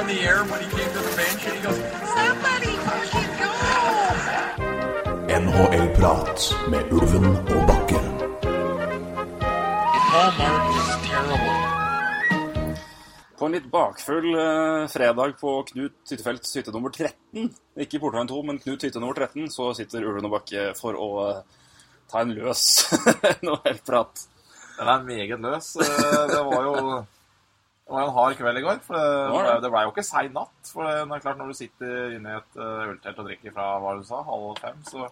on the air when he came to the bench and he goes, Somebody fucking! NHL-prat med Ulven bakfull eh, fredag på Knut Hyttefelts hytte nummer 13, ikke Portveien 2, men Knut hytte nummer 13, så sitter Ulven og Bakke for å eh, ta en løs NHL-prat. Den er meget løs. Eh, Det var jo det var en hard kveld i går. For det, var det. det ble jo ikke sein natt. For det det er klart, når du sitter inne i et øltelt og drikker fra hva du sa, halv fem, så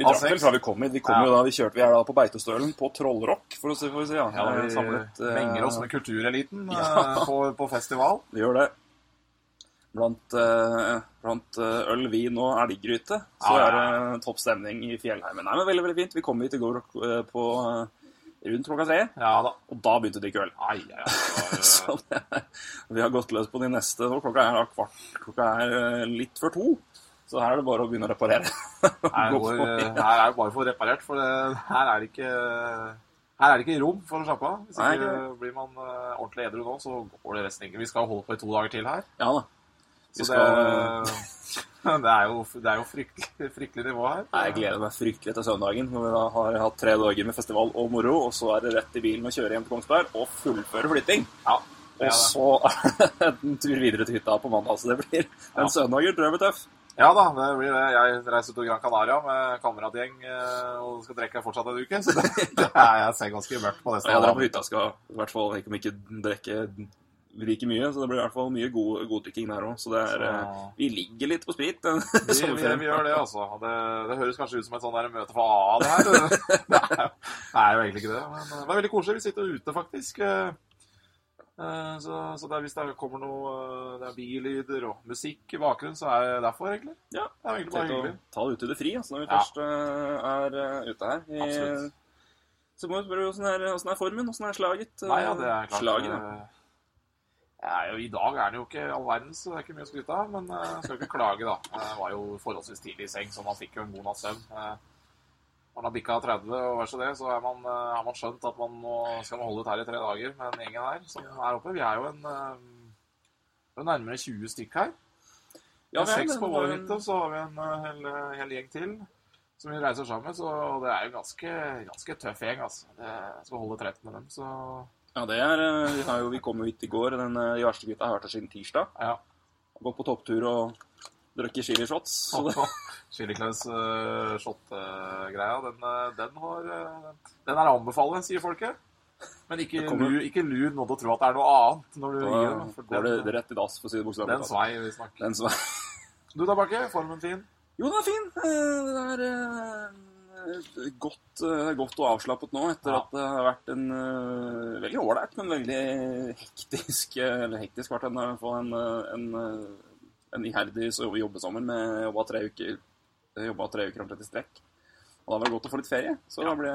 Vi drakk vel fra vi kom hit. Vi kom Ja. jo da, vi kjørte vi er da på Beitostølen på Trollrock, for å si, for å si ja. ja, vi samlet, uh, menger oss med kultureliten eh, Ja. på, på festival. Vi gjør det. Blant, uh, blant eh, øl, vin og elggryte så er det topp stemning i fjellheimen. Nei, men Veldig veldig fint. Vi kom hit i går eh, på eh, rundt klokka tre, Ja da. og da begynte å drikke øl. Ai, ai, ai. Så det, vi har gått løs på de neste og Klokka er kvart, klokka er eh, litt før to. Så her er det bare å begynne å reparere. Her, går, her er det bare å få reparert, for det, her er det ikke her er det ikke rom for å slappe av. Hvis Nei, ikke ikke blir man eh, ordentlig edru nå, så går det resten ikke. Vi skal holde på i to dager til her. Ja da. Vi Så skal, det, det, er jo, det er jo fryktelig, fryktelig nivå her. Nei, Jeg gleder meg fryktelig til søndagen, når vi da har hatt tre dager med festival og moro. Og så er det rett i bilen og kjøre hjem til Kongsberg og fullføre flytting. Ja, Og så en tur videre til hytta på mandag. Så det blir en Ja. søndager, tror jeg blir tøff. Ja da, det blir det. Jeg reiser til Gran Canaria med kameratgjeng eh, og skal drikke fortsatt en uke. Så det, det er, jeg ser ganske mørkt på det. Jeg drar på hytta skal i hvert fall ikke ikke drikke like mye, så det blir i hvert fall mye god, goddykking der òg. Så det er Så- eh, Vi ligger litt på sprit. Vi, vi, vi gjør det, altså. Det, det høres kanskje ut som et sånn der møte for AA, det her. Det er, jo- er egentlig ikke det. Men det er veldig koselig. Vi sitter ute, faktisk. Eh, Så, så det er, hvis det kommer noe eh, Det er bilyder og musikk i bakgrunnen, så er det derfor, egentlig. Ja. Det er egentlig bare hyggelig. ta det ut i det fri altså, når vi Ja. først eh, er ute her. I, Absolutt. Så må vi spørre åssen er, er formen? Åssen er slaget? Nei, ja, det er klart. Slaget, ja, jo, I dag er den jo ikke all verdens, så det er ikke mye å skryte av. Men jeg skal ikke klage, da. Jeg var jo forholdsvis tidlig i seng, så man fikk jo en god natts søvn. Eh, Når man har bikka 30 og vær så det, så er man, eh, har man skjønt at man må, skal man holde ut her i tre dager med den gjengen her som er oppe. Vi er jo en eh, er nærmere 20 stykk her. Ja, vi har seks på vår hytte, og så har vi en eh, hel, hel gjeng til som vi reiser sammen. Så det er jo ganske, ganske tøff gjeng, altså. Det, skal holde 13 med dem, så Ja, det er eh, Vi, har jo, vi kom jo hit i går. Den, eh, de verste gutta har vært her siden tirsdag. ja. Gått på topptur og drukket chilishots. Så det, Chili Claus uh, shot-greia, den, eh, den har eh, Den er å anbefale, sier folket. Men ikke, kommer- lu, ikke lur noen til å tro at det er noe annet når du da gir går det rett i dass, for å si det bokstavelig den svei vi snakker. Den svei. Du da, Bakke? Formen fin? Jo, den er fin. Eh, Det er eh, godt, eh, godt og avslappet nå etter Ja. at det har vært en eh, veldig ålreit, men veldig hektisk eh, Eller hektisk vært en, en, eh, en, eh, en iherdig jobbesommer med jobba tre uker jobba tre uker omtrent i strekk. Og da var det godt å få litt ferie. Så da ble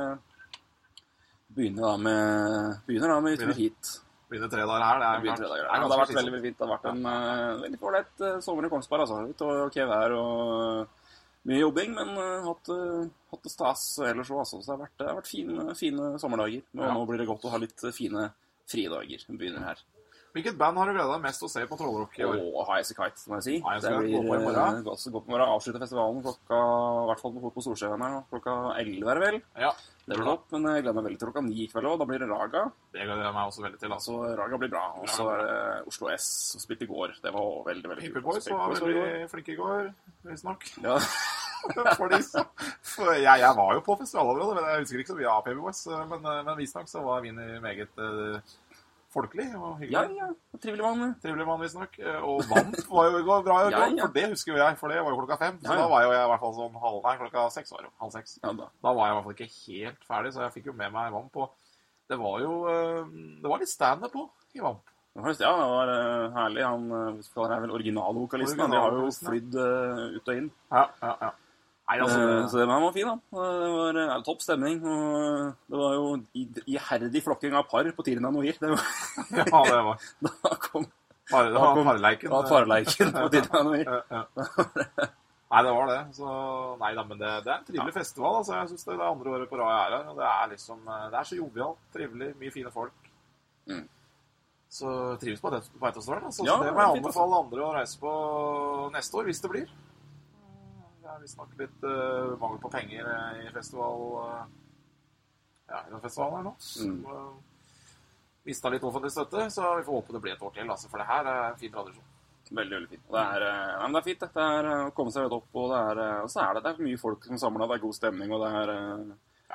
Begynner da med Begynner da med tur hit. Begynner tre dager her. Det er, Begynner tre dager. det Ja, det har vært veldig, fint. Det har vært en uh, veldig ålreit uh, sommer i Kongsberg. altså. Litt ok vær og mye jobbing, men uh, hatt, uh, hatt det stas ellers òg. Altså. Så det har vært, det har vært fine, fine sommerdager. Nå, Ja. nå blir det godt å ha litt fine fridager. Begynner her. Hvilket band har du gleda deg mest til å se på Trollrock i år? Oh, High As A Kite, må jeg si. High As Det blir gå på i morgen. uh, gå på i morgen. Avslutte festivalen klokka i hvert fall på, på Storsjøen her. Klokka 11 er det vel. Ja, Det blir topp, men jeg gleder meg veldig til klokka 9 i kveld òg. Da blir det Raga. det gleder jeg meg også veldig til. altså. Så Raga blir bra. Og så er det Oslo S som spilte i går. Det var veldig, veldig kult. var Paperboys var veldig flinke i går, visstnok. Ja. For de for jeg, jeg var jo på festivalområdet, men jeg husker ikke så mye av Paperboys. Men, men visstnok så var Vinni meget eh, folkelig og Ja, hyggelig. ja. Trivelig mann. Trivelig mann, visstnok. Eh, Og vant var jo bra i Ja, ja. for det husker jo jeg, for det var jo klokka fem. Så Ja, ja. da var jo jeg i hvert fall sånn halv Nei, klokka seks var det jo. Halv seks. Ja, da. Da var jeg i hvert fall ikke helt ferdig, så jeg fikk jo med meg Vamp. Og det var jo eh, Det var litt standup på i Vamp. Ja, det var eh, herlig. Han er vel originalvokalisten. Han, De har jo flydd ut og inn. Ja, ja, ja. Nei, altså Eh, så det var, fint da. Eh, Det var ja, topp stemning. Og eh, det var jo i- iherdig flokking av par på Tirna Noir. Det var, Ja, det var da kom Par- det var kom- parleiken. var parleiken på Tirna Noir. Ja, ja. Nei, det var det. Så nei da, men det, det er en trivelig festival. altså. Jeg synes det, det er andre året på rad jeg er her. Og det er liksom eh, Det er så jovialt, trivelig, mye fine folk. Mm. Så trives på det- Beitostølen. Altså, Ja, så det det må jeg anbefale andre å reise på neste år, hvis det blir. Er visstnok litt uh, mangel på penger eh, i festival Uh, Ja, i den festivalen her nå. Mm. Så, eh, Mista litt offentlig støtte, så vi får håpe det blir et år til. Altså, for det her er en fin tradisjon. Veldig, veldig fint. Det er, men det er fint, det. Er å komme seg litt opp, og, det er, og så er det, det er mye folk som samler, det er god stemning, og det er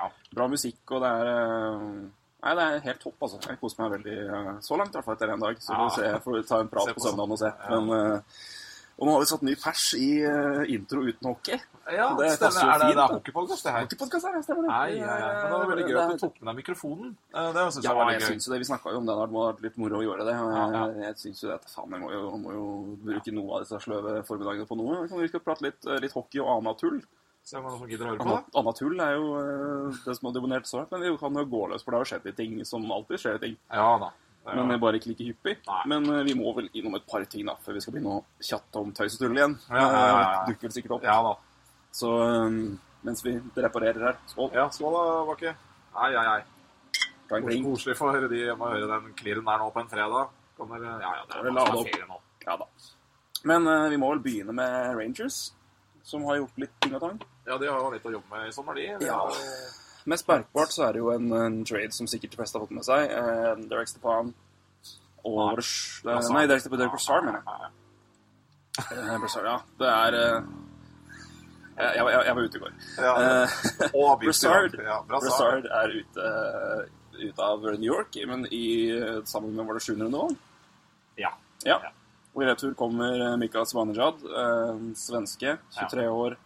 Ja. bra musikk, og det er Nei, det er helt topp, altså. Jeg koser meg veldig så langt, i hvert fall etter en dag. Så ja. vi får vi ta en prat på på søndagen og se. Ja. Men, og nå har vi satt ny pers i eh, intro uten hockey. Ja, Det stemmer. Er det, det er hockeypodkast, det her? Hockeypodkast her, stemmer det. Nei, ja, ja. Men det var veldig gøy at du tok med deg mikrofonen. Eh, Det synes Ja, var jeg veldig gøy. Synes jo det. Vi snakka jo om det. Det hadde vært litt moro å gjøre det. Jeg, jeg syns jo det. Faen, jeg må jo, må jo bruke noe av disse sløve formiddagene på noe. Vi skal prate litt, eh, litt hockey og annet tull. Se om det er noen gidder å høre på det. annet tull er jo det som har dominert så hardt. Men vi kan jo gå løs, for det har skjedd litt ting som alltid skjer ting. Ja da. Er Men jeg bare ikke like hyppig. Nei. Men uh, vi må vel innom et par ting da, før vi skal begynne å chatte om tøys og tull igjen. Ja, ja, ja, ja. Det Dukker vel sikkert opp. Ja da. Så um, mens vi reparerer her Skål. Ja, skål da, Bakke. Nei. Ta en. Koselig for de å høre den klirren der nå på en fredag. Kommer, ja, ja, det er lade opp? nå. Ja da. Men uh, vi må vel begynne med Rangers, som har gjort litt ting og tang. Ja, de har jo litt å jobbe med i sommer. De Ja. Mest merkbart så er det jo en, en trade som sikkert de fleste har fått med seg. Eh, Derek Stepan og Nei. Rus- Brassard. Nei, Derek Stepan, Derek Brassard, mener jeg. Ja, ja. Eh, Brassard, ja. Det er eh, jeg, jeg, jeg, var ute i går. Ja, ja. og Brassard. Ja, Brassard. Er ute, ute av New York, men i, sammen med var det 700 nå? Ja. Ja. Ja. Og i retur kommer eh, Mikael Svanejad, eh, svenske, 23 år,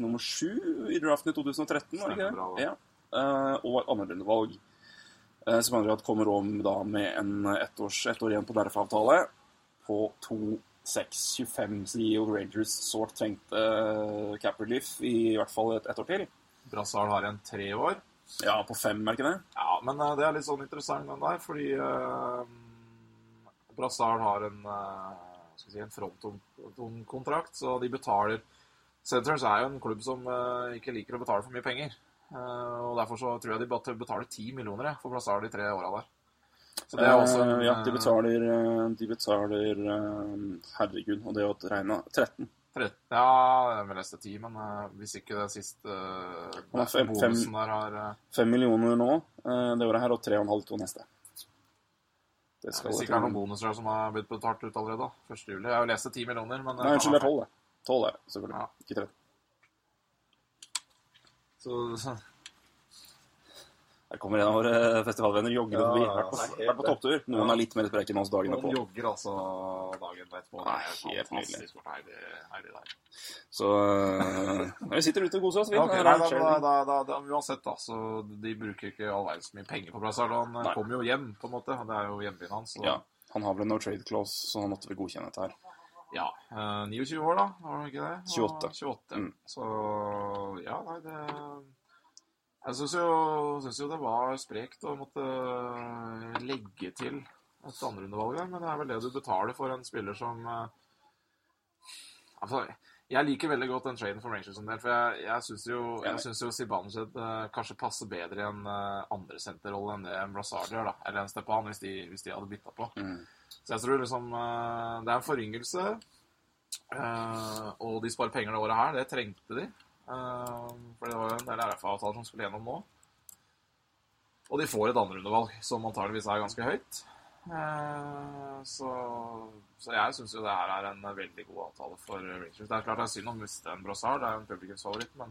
tatt nummer sju i draften i 2013, var det ikke det? Ja. Eh, og et andrerundevalg. Uh, Svanejad kommer om da med en ett års, ett år igjen på DRF-avtale på 2-6-25, sier Rangers sårt trengte uh, cap relief i, i hvert fall et, ett år til. Brassard har en tre år. Ja, på fem, er det ikke det? Ja, men eh, det er litt sånn interessant den der, fordi Brassard har en, skal si, en frontkontrakt, så de betaler Senators er jo en klubb som eh, ikke liker å betale for mye penger. Eh, og Derfor så tror jeg de betaler 10 millioner for Brassard de tre åra der. Så det er også en, Eh, ja, de betaler, de betaler Herregud, og det å regne 13. 13. Ja, jeg leste 10, men hvis ikke det siste uh, fem- fem- bonusen der har 5 millioner nå det året her, og 3,5 to neste. Det skal Hvis ikke det er noen bonuser som har blitt betalt ut allerede. da, 1. juli. Jeg har jo lest 10 millioner, men Nei, unnskyld, det er 12, det. 12 er det, selvfølgelig. Ja. Ikke 13. Så, så, Her kommer en av våre festivalvenner joggende Ja, forbi. ja, Vært på, vært på topptur. Noen Ja. er litt mer spreke enn oss dagen er på. jogger altså dagen etterpå. Nei, Det er helt nydelig. hvor deilig deilig er. Så eh, vi sitter ute og koser oss. Vi. Ja, ok, nei, da, da, da, da, uansett, da, så de bruker ikke all verdens mye penger på Brassard. Han eh, Nei. kommer jo hjem, på en måte. Det er jo hjembyen hans. Ja, han har vel en no trade clause, så han måtte vel godkjenne dette her. Ja. eh, 29 år, da. Var det ikke det? 28. Og 28. Mm. Så ja, nei, det Jeg syns jo, jo det var sprekt å måtte legge til et andrerundevalg der, men det er vel det du betaler for en spiller som eh, altså, Jeg liker veldig godt den traden for Rangers en del, for jeg, jeg syns jo, jeg synes jo Zibanejad uh, kanskje passer bedre i en uh, andresenterrolle enn det Brazard gjør, da. Eller en Stepan, hvis de, hvis de hadde bytta på. Mm. Så jeg tror liksom eh, det er en foryngelse. eh, og de sparer penger det året her. Det trengte de. Eh, for det var jo en del RF-avtaler som skulle gjennom nå. Og de får et andrerundevalg, som antageligvis er ganske høyt. Så, så jeg syns jo det her er en veldig god avtale for Rangers. Det er klart det er synd å miste en Brassard, det er en publikumsfavoritt, men,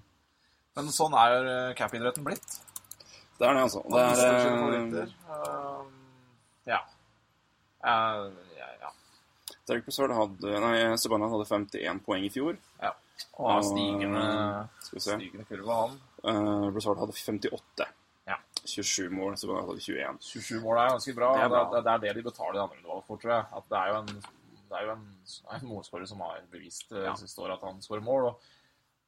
men sånn er jo cap-idretten blitt. Det er det, altså. Det er, det er, ja. Eh, ja, ja. Derek Brassard hadde Nei, Sebana hadde 51 poeng i fjor. Ja. Og har stigende, Skal stigende kurve, han. Uh, Brassard hadde 58. Ja. 27 mål, Sebana hadde 21. 27 mål er ganske bra. Det Det er bra. det, er det de betaler de andre nivåene for, tror jeg. At det er jo en, det er jo en, en målskårer som har bevist eh, Ja. siste år at han skårer mål. Og,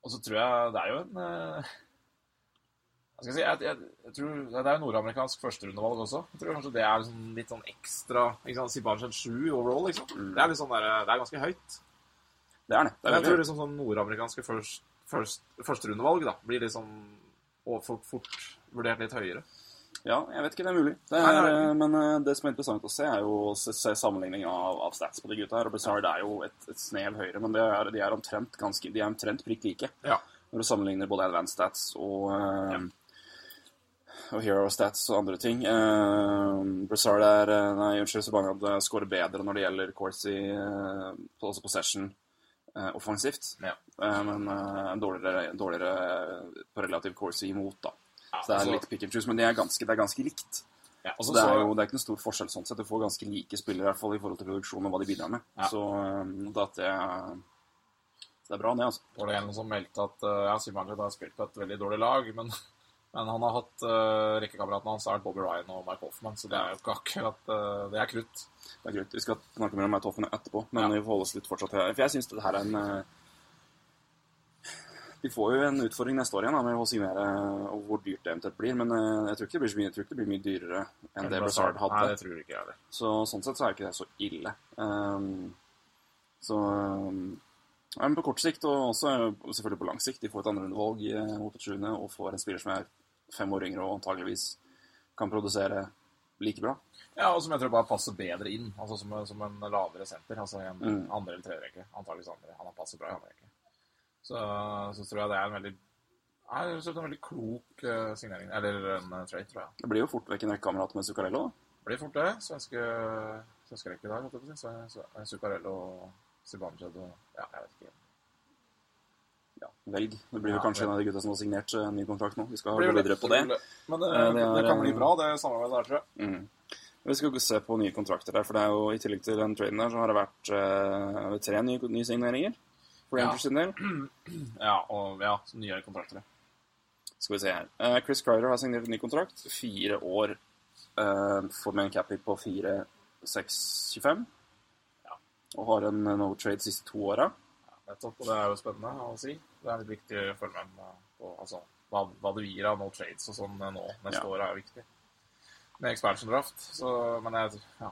og så tror jeg det er jo en eh, Hva skal jeg si? Jeg, jeg, jeg tror, det er jo nordamerikansk førsterundevalg også. Jeg tror kanskje det er liksom litt sånn ekstra ikke sant, en 7 overall, liksom. Det er litt sånn der, det er ganske høyt. Det er det. det er jeg tror liksom sånn nordamerikanske først, først, førsterundevalg da, blir liksom og fort, fort vurdert litt høyere. Ja, jeg vet ikke, det er mulig. Det er, nei. nei. Men eh, det som er interessant å se, er jo å se, sammenligning av, av stats på de gutta her. Og Blizzard er jo et, et snev høyere, men det er, de er omtrent ganske, de er omtrent prikk like. Ja. Når du sammenligner både advanced stats og, eh, og hero stats og andre ting. Uh, Brazard er eh, Nei, unnskyld, Subangad skårer bedre når det gjelder Corsi, uh, også possession, uh, offensivt. Ja. Uh, men uh, dårligere, dårligere på relativ Corsi imot, da. Ja, Så det er altså- litt pick and choose, men det er ganske, det er ganske likt. Ja, Altså, det, er jo, det er ikke noen stor forskjell sånn sett. Du får ganske like spillere i hvert fall i forhold til produksjon og hva de bidrar med. Ja. Så um, det, at det, så det er bra, det, altså. var det en som meldte at ja, Simanger har spilt på et veldig dårlig lag, men, men han har hatt uh, rekkekameratene hans vært Bobby Ryan og Mike Hoffman, så det er jo ikke akkurat uh, Det er krutt. Det er krutt. Vi skal snakke mer om Mike Hoffman etterpå, men Ja. vi får holde oss litt fortsatt her. For jeg syns det her er en uh, Vi får jo en utfordring neste år igjen da, med å signere og hvor dyrt det eventuelt blir, men uh, jeg tror ikke det blir jeg tror ikke det blir mye dyrere enn det Nei, hadde. det tror jeg ikke jeg. Så sånn sett så er ikke det så ille. Um, så um, men på kort sikt, og også selvfølgelig på lang sikt, de får et andrerundevalg mot et sjuende og får en spiller som er fem år yngre og antageligvis kan produsere like bra. Ja, og som jeg tror bare passer bedre inn, altså som, som en lavere senter, altså i en Mm. andre eller tredje rekke, antageligvis andre. Han har passet bra i andre rekke. Så, så tror jeg det er en veldig det er en veldig klok eh, signering, eller en uh, trade, tror jeg. Det blir jo fort vekk en rekkekamerat med Zuccarello. da. Det Blir fort det. Svenske svenskerekke i dag, holdt jeg på å si. Zuccarello, Zibanejad og Ja, jeg vet ikke. Ja, velg. Det blir jo kanskje en av de gutta som har signert eh, ny kontrakt nå. Vi skal gå videre på det. Men det, Eh, det er, det kan bli eh, bra, det samarbeidet der, tror jeg. Mm. Vi skal ikke se på nye kontrakter der, for det er jo i tillegg til den traden der, så har det vært uh, tre nye, nye signeringer for Ja. Sin del. Ja, og ja, nye kontrakter. ja. Skal vi se her. Uh, Chris Kreider har signert en ny kontrakt. Fire år eh, for med en cap på 4-6-25. Ja. Og har en eh, no trade de siste to åra. Nettopp, og det er jo spennende å si. Det er litt viktig å følge med på altså, hva, hva du gir av no trades og sånn nå neste Ja. år, er jo viktig. Med expansion draft, så Men jeg ja.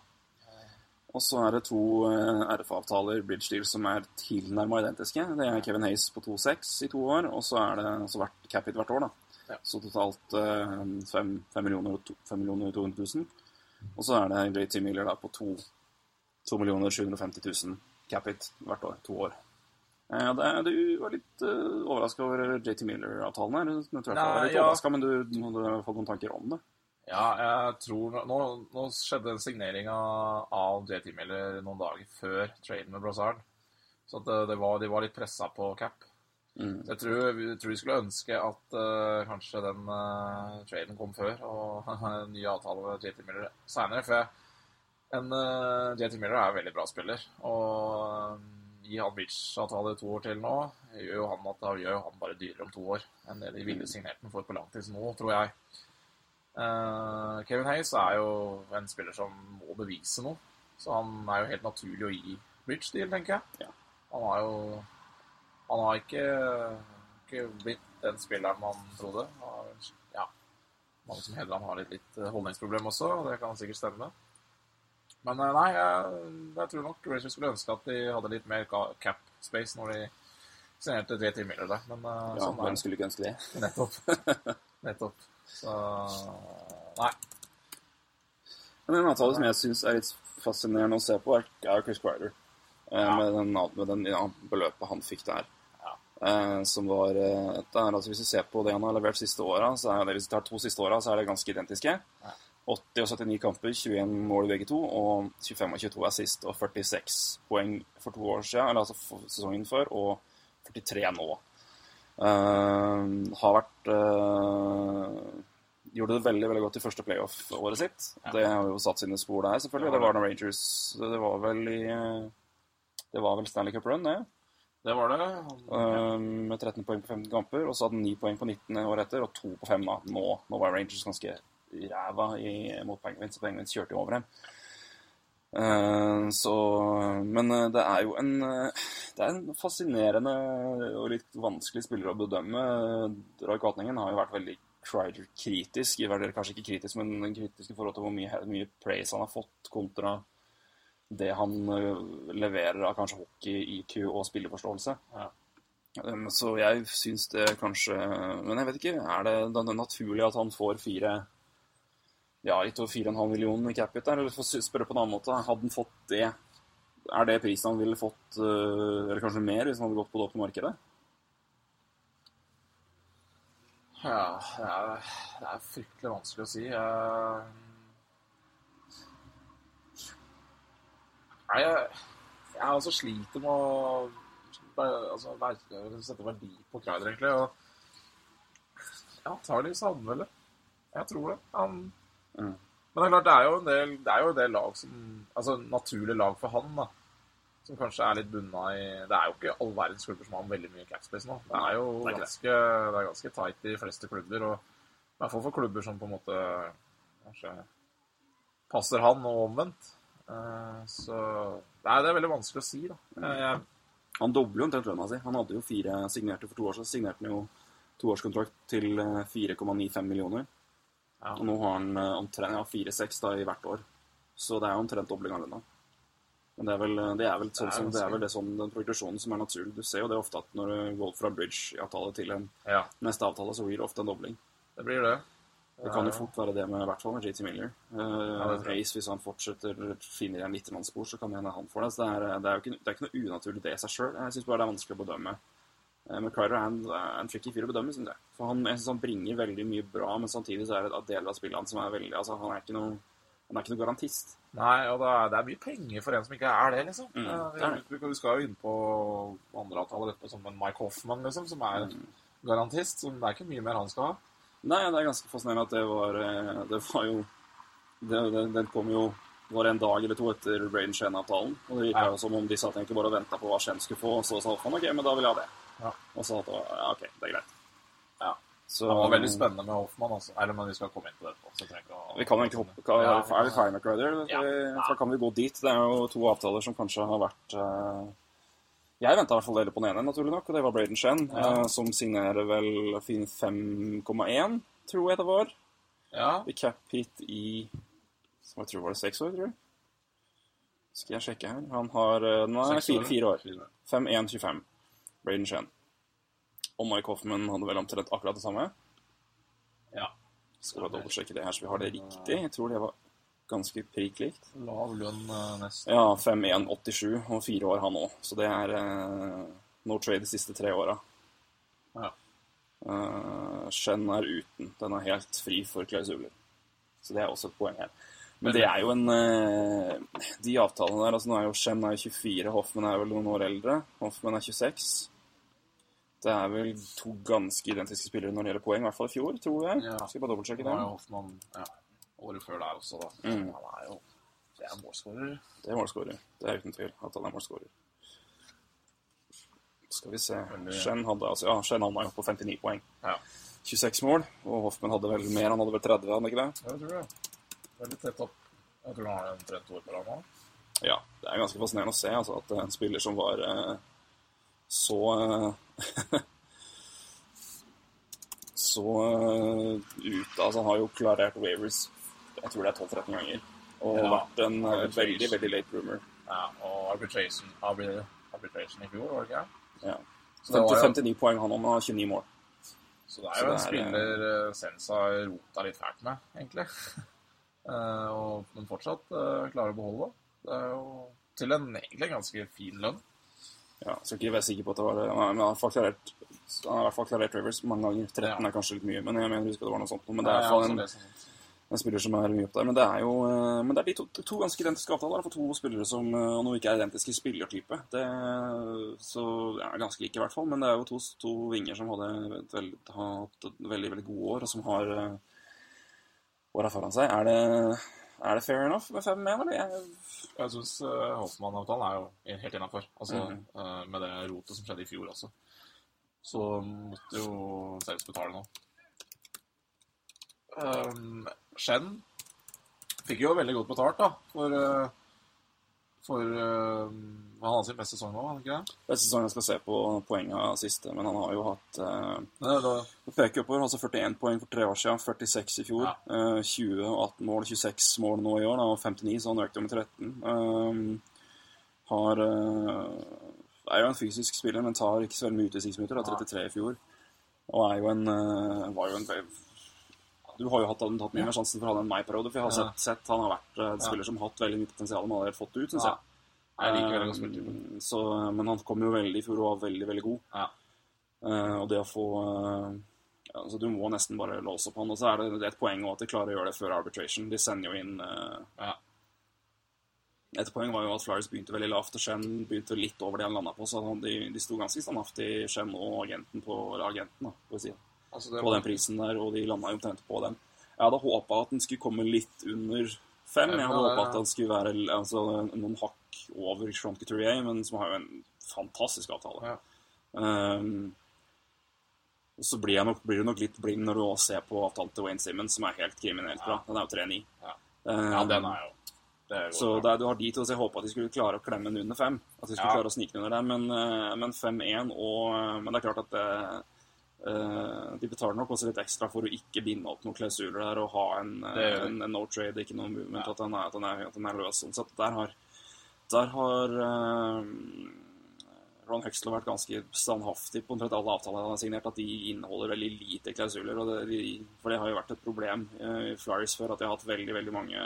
Og så er det to eh, RF-avtaler, bridge deal, som er tilnærma identiske. Det er Kevin Hayes på 2-6 i to år, og så er det altså hvert cap hit hvert år. da. Ja. Så totalt eh, 5, millioner og 5 millioner og 200 000. Og så er det JT Miller da på 2, 2 750 000 cap hit hvert år. To år. Eh, det du var litt uh, overraska over JT Miller-avtalen her. Jeg tror jeg var litt ja. men du hadde fått noen tanker om det. ja, jeg tror Nå, nå skjedde signeringa av JT Miller noen dager før traden med Brazard. Så at det, var, de var litt pressa på cap. Mm. Jeg tror, vi tror vi skulle ønske at uh, kanskje den uh, traden kom før, og en ny avtale med JT Miller seinere. For en uh, JT Miller er en veldig bra spiller. Og um, gi han Mitch-avtale to år til nå, gjør jo han at da gjør han bare dyrere om to år enn det de ville signert den for på langtids nå, tror jeg. Uh, Kevin Hayes er jo en spiller som må bevise noe. Så han er jo helt naturlig å gi Mitch-deal, tenker jeg. Ja. Han har jo Han har ikke, ikke blitt den spilleren man trodde. Han har, ja, mange som hevder han har litt, litt holdningsproblem også, og det kan sikkert stemme. Men eh, nei, jeg, jeg tror nok Rangers skulle ønske at de hadde litt mer cap space når de signerte JT Miller der. Men eh, Ja, sånn Hvem skulle ikke ønske det? Nettopp. Nettopp. Så Nei. Men en avtale som jeg syns er litt fascinerende å se på, er, Chris Kreider. Eh, Ja. Med, den, med den ja, beløpet han fikk der. Ja. Eh, som var eh, det er, altså Hvis du ser på det han har levert siste åra, så er det, hvis du tar to siste åra, så er det ganske identiske. Ja. 80 og 79 kamper, 21 mål begge to, og 25 og 22 assist og 46 poeng for to år siden, eller altså for sesongen før, og 43 nå. Uh, har vært uh, Gjorde det veldig veldig godt i første playoff-året sitt. Ja. Det har jo satt sine spor der, selvfølgelig. Det Det var noen Rangers Det var vel i Det var vel Stanley Cup Run, det. Det var det. Eh, med 13 poeng på 15 kamper, og så hadde han 9 poeng på 19 året etter, og 2 på 5 da. Nå, nå var Rangers ganske ræva i, mot Penguins, og Penguins kjørte jo over dem. Eh, så Men eh, det er jo en eh, Det er en fascinerende og litt vanskelig spiller å bedømme. Roy Kvatningen har jo vært veldig Crider-kritisk, kanskje ikke kritisk, men kritisk i forhold til hvor mye, mye praise han har fått kontra det han leverer av kanskje hockey, IQ og spilleforståelse. Ja. Um, så jeg syns det kanskje Men jeg vet ikke. Er det, det er naturlig at han får fire Ja, litt over 4,5 millioner i capit der? Eller for å spørre på en annen måte, hadde han fått det Er det prisen han ville fått, eh, eller kanskje mer, hvis han hadde gått på det åpne markedet? Ja, det er, det er fryktelig vanskelig å si. Nei, jeg, jeg altså sliter med å altså, sette verdi på Kreider, egentlig. Og ja, antakeligvis hadde han vel det. Jeg tror det. Han... Mm. Men det er klart, det er jo en del, det er jo en del lag som Altså naturlig lag for han, da. Som kanskje er litt bunna i Det er jo ikke all verdens klubber som har veldig mye capspace nå. Det er jo det er ganske, det er ganske tight i de fleste klubber. Og i hvert fall for klubber som på en måte kanskje passer han, og omvendt. Så Så er, det er veldig vanskelig å si, da. Eh, Jeg, Han dobler jo omtrent lønna si. Han hadde jo fire signerte for to år siden. Signerte han jo toårskontrakt til eh, 4,95 millioner. Ja. Og nå har han eh, omtrent ja, 4-6 i hvert år. Så det er omtrent dobling av lønna. Men det er vel, det er vel, sånn, Det er som, det er vel det sånn, den progresjonen som er naturlig. Du ser jo det ofte at når du går fra bridge-avtale til en ja, neste avtale, så blir det ofte en dobling. det blir det. Det kan jo fort være det med, i hvert fall med JT Miller. Uh, tror hvis han fortsetter finner igjen litt spor, så kan det hende han får det. Så det er, det er jo ikke, det er ikke noe unaturlig det i seg sjøl. Jeg syns bare det er vanskelig å bedømme. Eh, Crider er en, er en tricky fyr å bedømme, syns jeg. For han, jeg synes han bringer veldig mye bra, men samtidig så er det deler av spillet hans som er veldig Altså, han er ikke noe, han er ikke noe garantist. Nei, og det er, det er mye penger for en som ikke er det, liksom. Mm, Eh, det er det. vi, skal jo inn på andre avtaler etterpå, som en Mike Hoffman, liksom, som er Mm. garantist. Så det er ikke mye mer han skal ha. Nei, det er ganske fascinerende at det var eh, Det var jo Den kom jo var en dag eller to etter Brain Shen-avtalen. Og det gikk jo som om de satt egentlig bare og venta på hva Shen skulle få, og så sa han OK, men da vil jeg ha det. Ja. Og så at ja, OK, det er greit. Ja. Så, Det var veldig spennende med Hoffmann, altså. Eller, men vi skal komme inn på det etterpå. Vi kan egentlig hoppe ka- Ja, Er vi ferdig med Crider? Ja. Så kan vi gå dit. Det er jo to avtaler som kanskje har vært uh, Jeg venta i hvert fall dere på den ene, naturlig nok, og det var Braden Shen, Ja. uh, som signerer vel fin 5,1, tror jeg det var. Ja, I cap hit i Jeg tror var det seks år, tror jeg. Skal jeg sjekke her. Han har Nå er fire. Fire år. 5-1-25. Braden Shen. Og Mike Hoffman hadde vel omtrent akkurat det samme. ja. Skal bare dobbeltsjekke det her, så vi har det riktig. Jeg tror det var ganske prikk likt. Lav lønn eh, nesten. Ja, 5-1-87 og fire år han òg. Så det er eh, no trade de siste tre åra. Ja. Uh, Shen er uten. Den er helt fri for klausuler. Så det er også et poeng her. Men det er jo en eh, De avtalene der altså Nå er jo er 24, Hoffman er vel noen år eldre. Hoffman er 26. Det er vel to ganske identiske spillere når det gjelder poeng, i hvert fall i fjor, tror jeg. Ja. Skal jeg bare dobbeltsjekke Det det. Hoffmann ja, året før der også, da. Mm. Han er jo Det er målskårer. Det er målskårer. Det er uten tvil at han er målskårer. Skal vi se Shen hadde altså, ja, Shen havna jo på 59 poeng. Ja. 26 mål, og Hoffman hadde vel mer. Han hadde vel 30, hadde han ikke det? Ja, det tror jeg. Veldig tett opp. Jeg tror han har omtrent år på nå. Ja. Det er ganske fascinerende å se altså, at en spiller som var eh, så eh, Så ut ute Altså, han har jo klarert waivers jeg tror det er 12-13 ganger. Og Ja. vært en eh, veldig, veldig late roomer. Ja, og arbitration, arbitration i fjor, var det ikke? Ja. Så det var 50, jo- 59 poeng han om, og har 29 mål. Så det er jo en er, spiller Sensa rota litt fælt med, egentlig. Eh, og, men fortsatt eh, klarer å beholde. Det er jo til en egentlig ganske fin lønn. Ja, skal ikke være sikker på at det var det. Men han har klarert, han har i hvert fall klarert Rivers mange ganger. 13 Ja. er kanskje litt mye, men jeg mener husker det var noe sånt. Men det er i hvert fall en, en spiller som er mye opp der. Men det er jo eh, men det er de to, to ganske identiske avtaler for to spillere som og nå ikke er identiske i spillertype. Det, så ja, ganske like i hvert fall, men det er jo to, to vinger som hadde hatt et veldig, veldig gode år, og som har åra foran seg. Er det, er det fair enough med 5-1, eller? Jeg, Jeg syns uh, Hoffmann-avtalen er jo helt innafor. Altså, mm -hmm. uh, med det rotet som skjedde i fjor også. Så måtte jo Seriøst betale nå. Um, Shen fikk jo veldig godt betalt, da, for uh, For uh, Han hadde sin beste sesong nå, hadde ikke det? Beste sesong jeg skal se på poenga siste, men han har jo hatt uh, Det peker oppover. Altså 41 poeng for tre år siden, 46 i fjor. Ja. Uh, 20 og 18 mål, 26 mål nå i år, og 59, så han økte med 13. Uh, har eh, Er jo en fysisk spiller, men tar ikke så veldig mye utvisningsminutter. Har 33 i fjor. Og er jo en eh, Var jo en Du har jo hatt, tatt mye mer sjansen for han enn meg i periode, for jeg har sett, sett han har vært eh, en spiller som har hatt veldig mye potensial, men allerede fått det ut, syns jeg. Jeg liker. Eh, Så, men han kom jo veldig i fjor og var veldig, veldig god. Ja. Eh, og det å få uh, ja, altså Du må nesten bare låse opp han. Og så er det, et poeng også at de klarer å gjøre det før arbitration. De sender jo inn uh, Ja. Et poeng var jo at Flyers begynte veldig lavt, og Shen begynte litt over det han landa på. Så de, de sto ganske standhaftig, Shen og agenten på agenten da, på vi si, Altså, det på den prisen der, og de landa jo omtrent på den. Jeg hadde håpa at den skulle komme litt under fem. Jeg hadde Ja, håpa at den skulle være altså, noen hakk over Sean Couturier, men som har jo en fantastisk avtale. Ja. Um, og så blir, nok, blir du nok litt blind når du også ser på avtalen til Wayne Simmons, som er helt kriminelt bra. Den er jo 3-9. Ja. Ja, den er jo det er så der, du har de to, så jeg håpa at de skulle klare å klemme den under fem. At de skulle Ja. klare å snike den under der, men, eh, men 5-1 og Men det er klart at det, eh, de betaler nok også litt ekstra for å ikke binde opp noen klausuler der og ha en, eh, en, en no trade, ikke noe movement, Ja. at, den er, at, den er, at den er løs. Sånn sett, der har, der har eh, Ron Huxley vært ganske standhaftig på omtrent alle avtaler han har signert, at de inneholder veldig lite klausuler. Og det, de, for det har jo vært et problem eh, i Flyers før, at de har hatt veldig veldig mange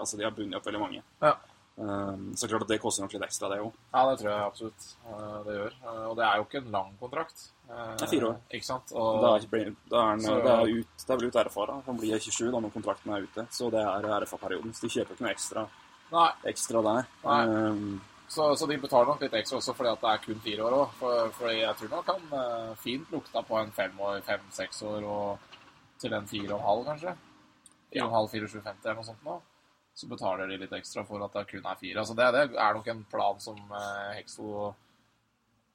Altså de har bundet opp veldig mange. Ja. Um, så klart at det koster nok litt ekstra, det òg. Ja, det tror jeg absolutt eh, det gjør. Eh, Og det er jo ikke en lang kontrakt. Eh, Det er fire år. Ikke sant? Og, er, ikke- er, Så- det er, ut, det er vel ut RFA, da. Han blir 27 da når kontrakten er ute. Så det er RFA-perioden. Så de kjøper ikke noe ekstra, nei, ekstra der. Nei. Um, så, så de betaler nok litt ekstra også fordi at det er kun fire år òg. For, for jeg tror nok han fint lukta på en fem år, fem-seks år og til en fire og en halv, kanskje. Fire og en halv, fire, sju, femti eller noe sånt nå. Så betaler de litt ekstra for at det kun er fire. Altså det, det er nok en plan som eh, Hexo og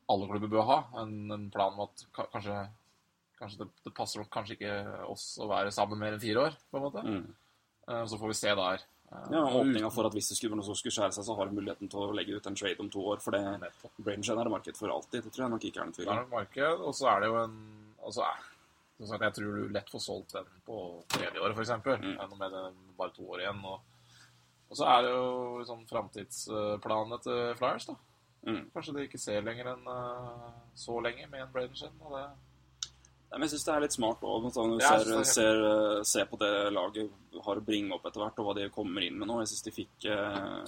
alle klubber bør ha. En, en plan om at ka- kanskje, kanskje det, det passer nok kanskje ikke oss å være sammen mer enn fire år, på en måte. mm. Eh, Så får vi se der. Eh, Ja, åpninga for at hvis det skulle, noe som skulle skjære seg, så har du muligheten til å legge ut en trade om to år. For det. Braingen er det marked for alltid. Det tror jeg nok ikke er noen tvil Det er nok marked, og så er det jo en altså, Jeg tror du lett får solgt den på tredje året, f.eks. Mm. Med det, bare to år igjen. Og, og så er det jo sånn framtidsplanene til Flyers, da. Mm. Kanskje de ikke ser lenger enn eh, så lenge med en Braden Og det Nei, men jeg syns det er litt smart òg, når du ser, ser, eh, ser på det laget har å bringe opp etter hvert, og hva de kommer inn med nå. Jeg syns de fikk, eh,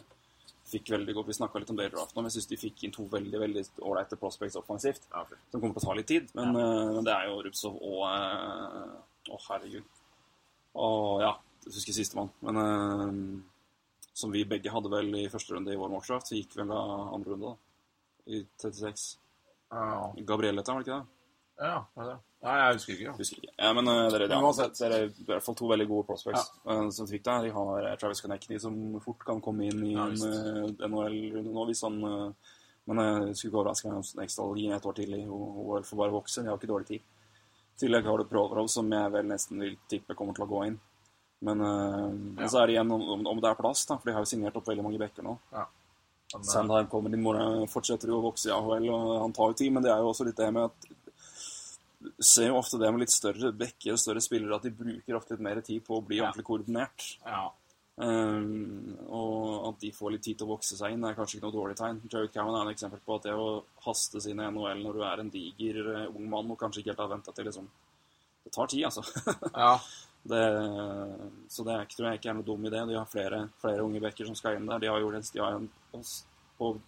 fikk veldig godt Vi snakka litt om det i draften, men jeg syns de fikk inn to veldig veldig ålreite prospects offensivt. Som kommer til å ta litt tid, men, eh, men det er jo Rubsov og Å, herregud. Og ja, jeg husker sistemann. Men eh, som vi begge hadde vel i første runde i vår mockdraft, så gikk vel da andre runde, da. I 36. Ja, Gabriel het han, var det ikke det? ja det det? Nei, jeg husker ikke. Ja. Husker ikke. Ja, men uh, dere, ja, dere er i hvert fall to veldig gode prospects eh, som fikk der. De har eh, Travis Connecty, som fort kan komme inn i Ja, en uh, NHL-runde nå hvis han uh, Men jeg skulle ikke overraske meg om Snakesdal gir et år til i OL for bare vokse. De har ikke dårlig tid. I tillegg har du Provorov, som jeg vel nesten vil tippe kommer til å gå inn. Men, uh, men så er det igjen om, om- om det er plass, da, for de har jo signert opp veldig mange bekker nå. Men, eh, Sandheim kommer inn, Mora fortsetter jo å vokse i AHL, og han tar jo tid, men det er jo også litt det med at ser jo ofte det med litt større bekker og større spillere, at de bruker ofte litt mer tid på å bli Ja. ordentlig koordinert. ja. Um, og at de får litt tid til å vokse seg inn, er kanskje ikke noe dårlig tegn. Jared Cowan er et eksempel på at det å hastes inn i NHL når du er en diger eh, ung mann og kanskje ikke helt har venta til liksom Det tar tid, altså. ja. Det, så det er, tror jeg ikke er noe dum idé. De har flere, flere unge bekker som skal inn der. De har jo de har en, og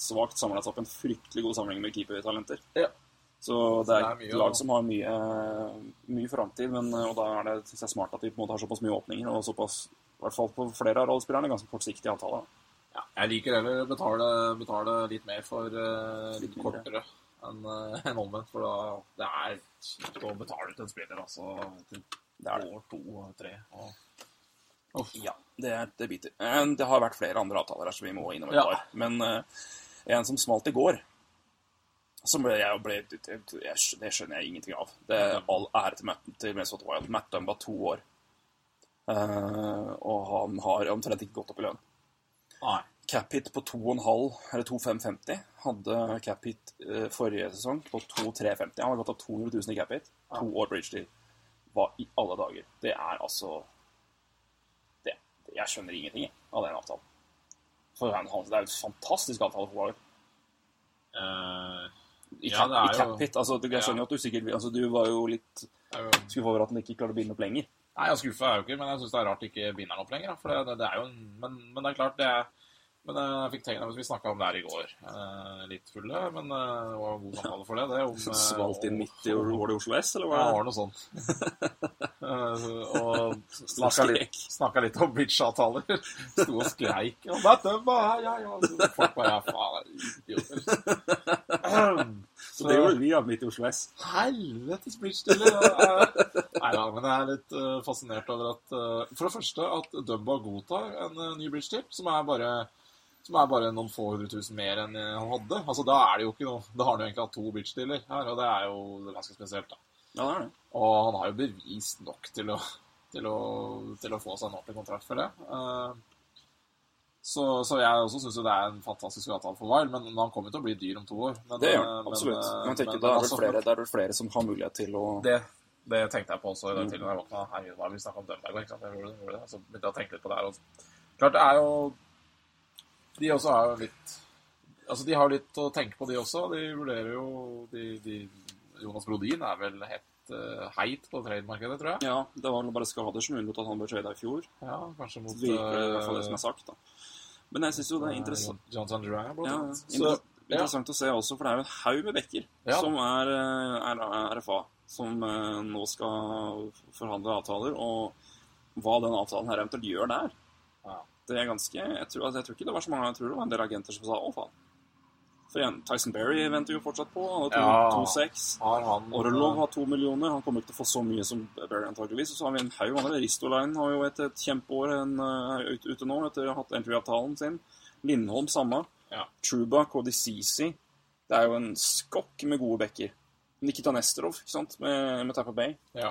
svakt samla opp en fryktelig god samling med keepertalenter. Ja. Så det er et lag som har mye, mye framtid, men og da er det synes jeg, smart at de på en måte har såpass mye åpninger, og såpass, i hvert fall på flere av rollespillerne, ganske kortsiktig avtale. Ja, jeg liker heller å betale, betale litt mer for uh, litt Litt kortere enn uh, en omvendt. For da det er kjipt å betale ut en spiller altså, til Det er det. år to, tre. Og... Uff. Ja, det, det biter. Det har vært flere andre avtaler her som vi må innom et Ja. par. Men uh, en som smalt i går, som ble, jeg ble, jeg, jeg, det skjønner jeg ingenting av. Det er all ære til Matt, til Minnesota Wild. Matt Dunn var to år. Uh, og han har omtrent ikke gått opp i lønn. Nei. cap-hit på 2,5 eller 2,550. Hadde cap-hit uh, forrige sesong på 2,350. Han har gått opp 200 000 i cap-hit. To år bridge deal. Hva i alle dager? Det er altså det, Jeg skjønner ingenting av den avtalen. For han, han, det er jo et fantastisk avtale for Waller. Uh, I Ja, cap, det i jo- cap-hit. Altså, jeg skjønner jo at du sikkert altså, Du var jo litt skuffa over at han ikke klarte å binde opp lenger. Nei, jeg er skuffa men jeg syns det er rart ikke binder den opp lenger. det, det, det er jo en, men, men det er klart, det er men eh, jeg fikk tenkt, Vi snakka om det her i går. Eh, litt fulle, men eh, det var en god samtale for det. det om, Svalt inn midt i Var det Oslo S, eller hva? Ja, det var noe sånt. Og snakka litt, snakka litt om bridgeavtaler. Sto og skreik. Og dette bare, ja, ja. Folk bare ja, faen, idioter. Så det gjorde vi, av midt i Oslo S. Helvetes bridge-dealer. Nei da, men jeg er litt fascinert over at For det første at Dumba godtar en ny bridge-tip, som er bare som er bare noen få hundre tusen mer enn eh, han hadde. Altså, Da er det jo ikke noe Da har han jo egentlig hatt to bitch-dealer her, og det er jo ganske spesielt. da. Ja, det er det. Og han har jo bevist nok til å, til å, til å få seg en ordentlig kontrakt for det. Eh, Så, så jeg også syns det er en fantastisk avtale for Wild, men han kommer til å bli dyr om to år. Men, Det gjør han, absolutt. eh, Men tenker, men- det, er altså, det flere, det er vel flere som har mulighet til å det, det tenkte jeg på også i dag den tiden jeg våkna. Herregud, hva har vi snakka om Dønberg? Ikke sant? Jeg gjorde det, gjorde det. Så begynte jeg å tenke litt på det her. også. Klart det er jo De også er litt Altså, de har litt å tenke på, de også. De vurderer jo de, de, Jonas Brodin er vel helt uh, heit på trademarkedet, tror jeg. Ja, det var bare skader som unnlot at han ble trada i fjor. Ja, kanskje mot Virker det i hvert fall det som eh, er sagt, da. Men jeg syns jo det er interessant, Johnson Duran, blant ja, annet. Så, ja. interessant å se også, for det er jo en haug med bekker Ja. som er, er, er RFA, som eh, nå skal forhandle avtaler, og hva den avtalen her eventuelt gjør der. Ja. Det er ganske Jeg tror, altså, jeg tror ikke det var så mange Jeg tror det var en del agenter som sa 'å, faen'. For igjen, Tyson Berry venter jo fortsatt på. Han Ja. har 2-6. Har han Orlov har to millioner. Han kommer ikke til å få så mye som Berry antageligvis. Og så har vi en haug andre. Ristoline har jo et, et kjempeår en, uh, er ute, ute nå etter å ha hatt entry-avtalen sin. Lindholm samme. Ja. Truba, Kodisisi. Det er jo en skokk med gode backer. Nikita Nesterov ikke sant? Med, med Tapper Bay. Ja.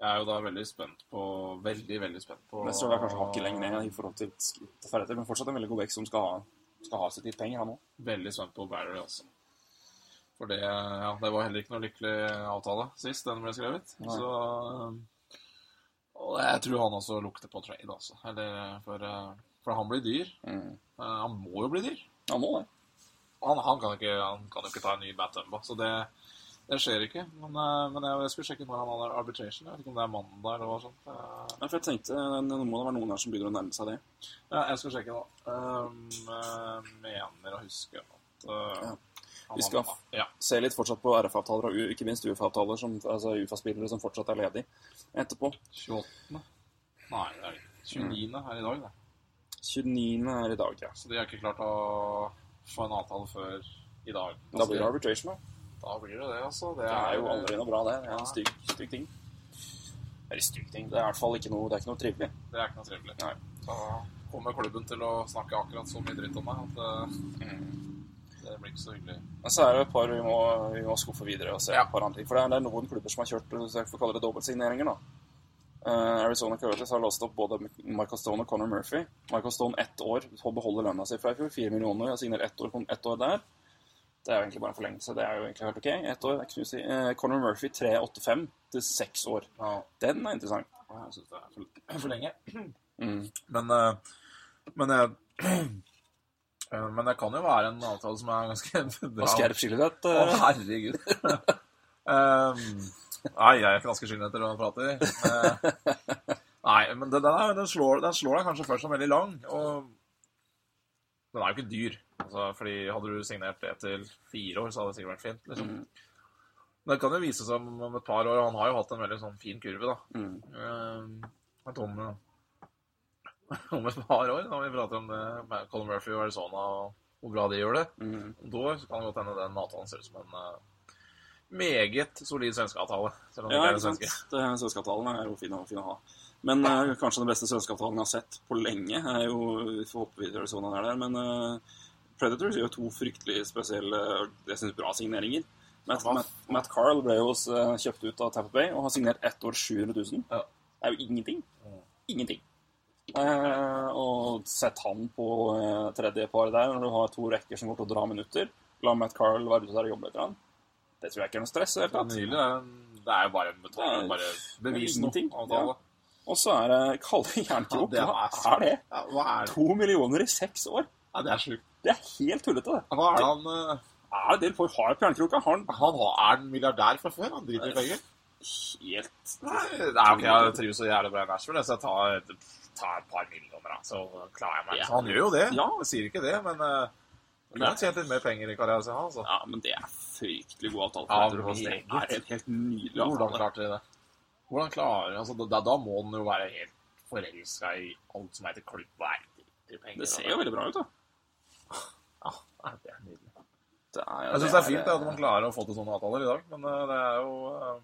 Jeg er jo da veldig spent på Veldig, veldig spent på Nesterov er kanskje hakket lenger ned i forhold til skritt ferdigheter, men fortsatt en veldig god back som skal ha, skal ha sitt litt penger, han òg. Veldig spent på Barry, altså. For det, ja, det var heller ikke noe lykkelig avtale sist den ble skrevet. Nei. Så Og jeg tror han også lukter på trade, altså. Eller, for, for han blir dyr. Mm. Eh, Han må jo bli dyr. Han må det. Han, han, kan, ikke, han kan jo ikke ta en ny Matt Dumba, så det, det skjer ikke. Men, eh, men jeg, jeg skulle sjekke når han hadde arbitration. Jeg vet ikke om det er mandag eller noe sånt. Eh, Ja, for jeg tenkte, Nå må det være noen her som begynner å nærme seg det. Ja, jeg skal sjekke, da. Um, eh, mener å huske at uh, Ja. Vi skal Ja. Se litt fortsatt på RF-avtaler og ikke minst UFA-avtaler, altså UFA-spillere som fortsatt er ledige etterpå. 28. Nei, det er ikke. 29. her i dag, det. 29. er i dag, ja. Så de har ikke klart å få en avtale før i dag. Da blir det arbitration, da. Da blir det det, altså. Det Det er jo aldri noe bra, det. Det er en stygg, stygg ting. Eller stygg ting. Det er i hvert fall ikke noe, det er ikke noe trivelig. Det er ikke noe trivelig. Nei. Da kommer klubben til å snakke akkurat så mye dritt om meg at det, det blir ikke så hyggelig. Men så er det et par vi må, vi må skuffe videre og se Ja. et par andre ting. For det er, det er noen klubber som har kjørt jeg får kalle det dobbeltsigneringer, da. Uh, Arizona Coyotes har låst opp både Michael Stone og Connor Murphy. Michael Stone ett år på å beholde lønna si fra i fjor. Fire millioner. Jeg signerer ett år, ett år der. Det er jo egentlig bare en forlengelse. Det er jo egentlig helt ok. Ett år, det er ikke så mye å si. Eh, Conor Murphy 3,85 til seks år. Ja, Den er interessant. jeg syns det er for, for lenge. Mm. Men, eh, men jeg eh, Men det kan jo være en avtale som er ganske bra. Og skerp skilledett. Å, eh, herregud. um, nei, jeg er ganske skyldig når jeg prater. Uh, nei, men den, den, er, den, slår, den slår deg kanskje først som veldig lang. Og den er jo ikke dyr. Altså, fordi Hadde du signert det til fire år, så hadde det sikkert vært fint. Liksom. Men det kan jo vise seg om, et par år. Han har jo hatt en veldig sånn fin kurve, da. Mm. At om, om et par år, når vi prater om det med Colin Murphy og Arizona og hvor bra de gjør det, Mm. om to år så kan det godt hende den avtalen ser ut som en uh, meget solid svenskeavtale. Selv om det Ja, ikke er svenske. Det- Svenskavtalen er jo fin fin å ha. Men uh, kanskje den beste svenskavtalen jeg har sett på lenge, er jo Vi hoppe videre sånn er der, men eh, Predators gjør to fryktelig spesielle jeg synes, bra signeringer. Matt, Matt, Matt Carl ble jo eh, kjøpt ut av Tampa Bay og har signert ett år 700 000. Ja. Det er jo ingenting. Mm. Ingenting. Eh, og sett han på eh, tredje par der, når du har to rekker som går til å dra minutter. La Matt Carl være ute der og jobbe litt. han. Det tror jeg ikke er noe stress. Helt tatt. Det er jo bare en bare bevis noe. Ja. Og så er det Kalle Jernkrok. Ja, er Hva er det? Ja, hva er det? To millioner i seks år? Ja, det er sjukt. Det er helt tullete, det. Hva er det han eh, Er det folk har i Jernkroka? Han Han har, er en milliardær fra før? Han driter i penger? helt Nei, er ok, jeg trives så jævlig bra i Nashville, så jeg tar, tar et par millioner, da, så klarer jeg meg. Ja. Så han gjør jo det. Ja. Jeg sier ikke det, men uh, han har tjent litt mer penger i karrieren sin, altså. Ja, men det er fryktelig god avtale. Ja, for altså. Det er en helt nydelig Hvordan avtale. klarte de det? Hvordan klarer altså, da, da må han jo være helt forelska i alt som heter klubb. Det ser jo veldig bra ut, da. Ja, det er nydelig. Det er, Jeg syns det er fint at man klarer å få til sånne avtaler i dag, men eh, det er jo eh,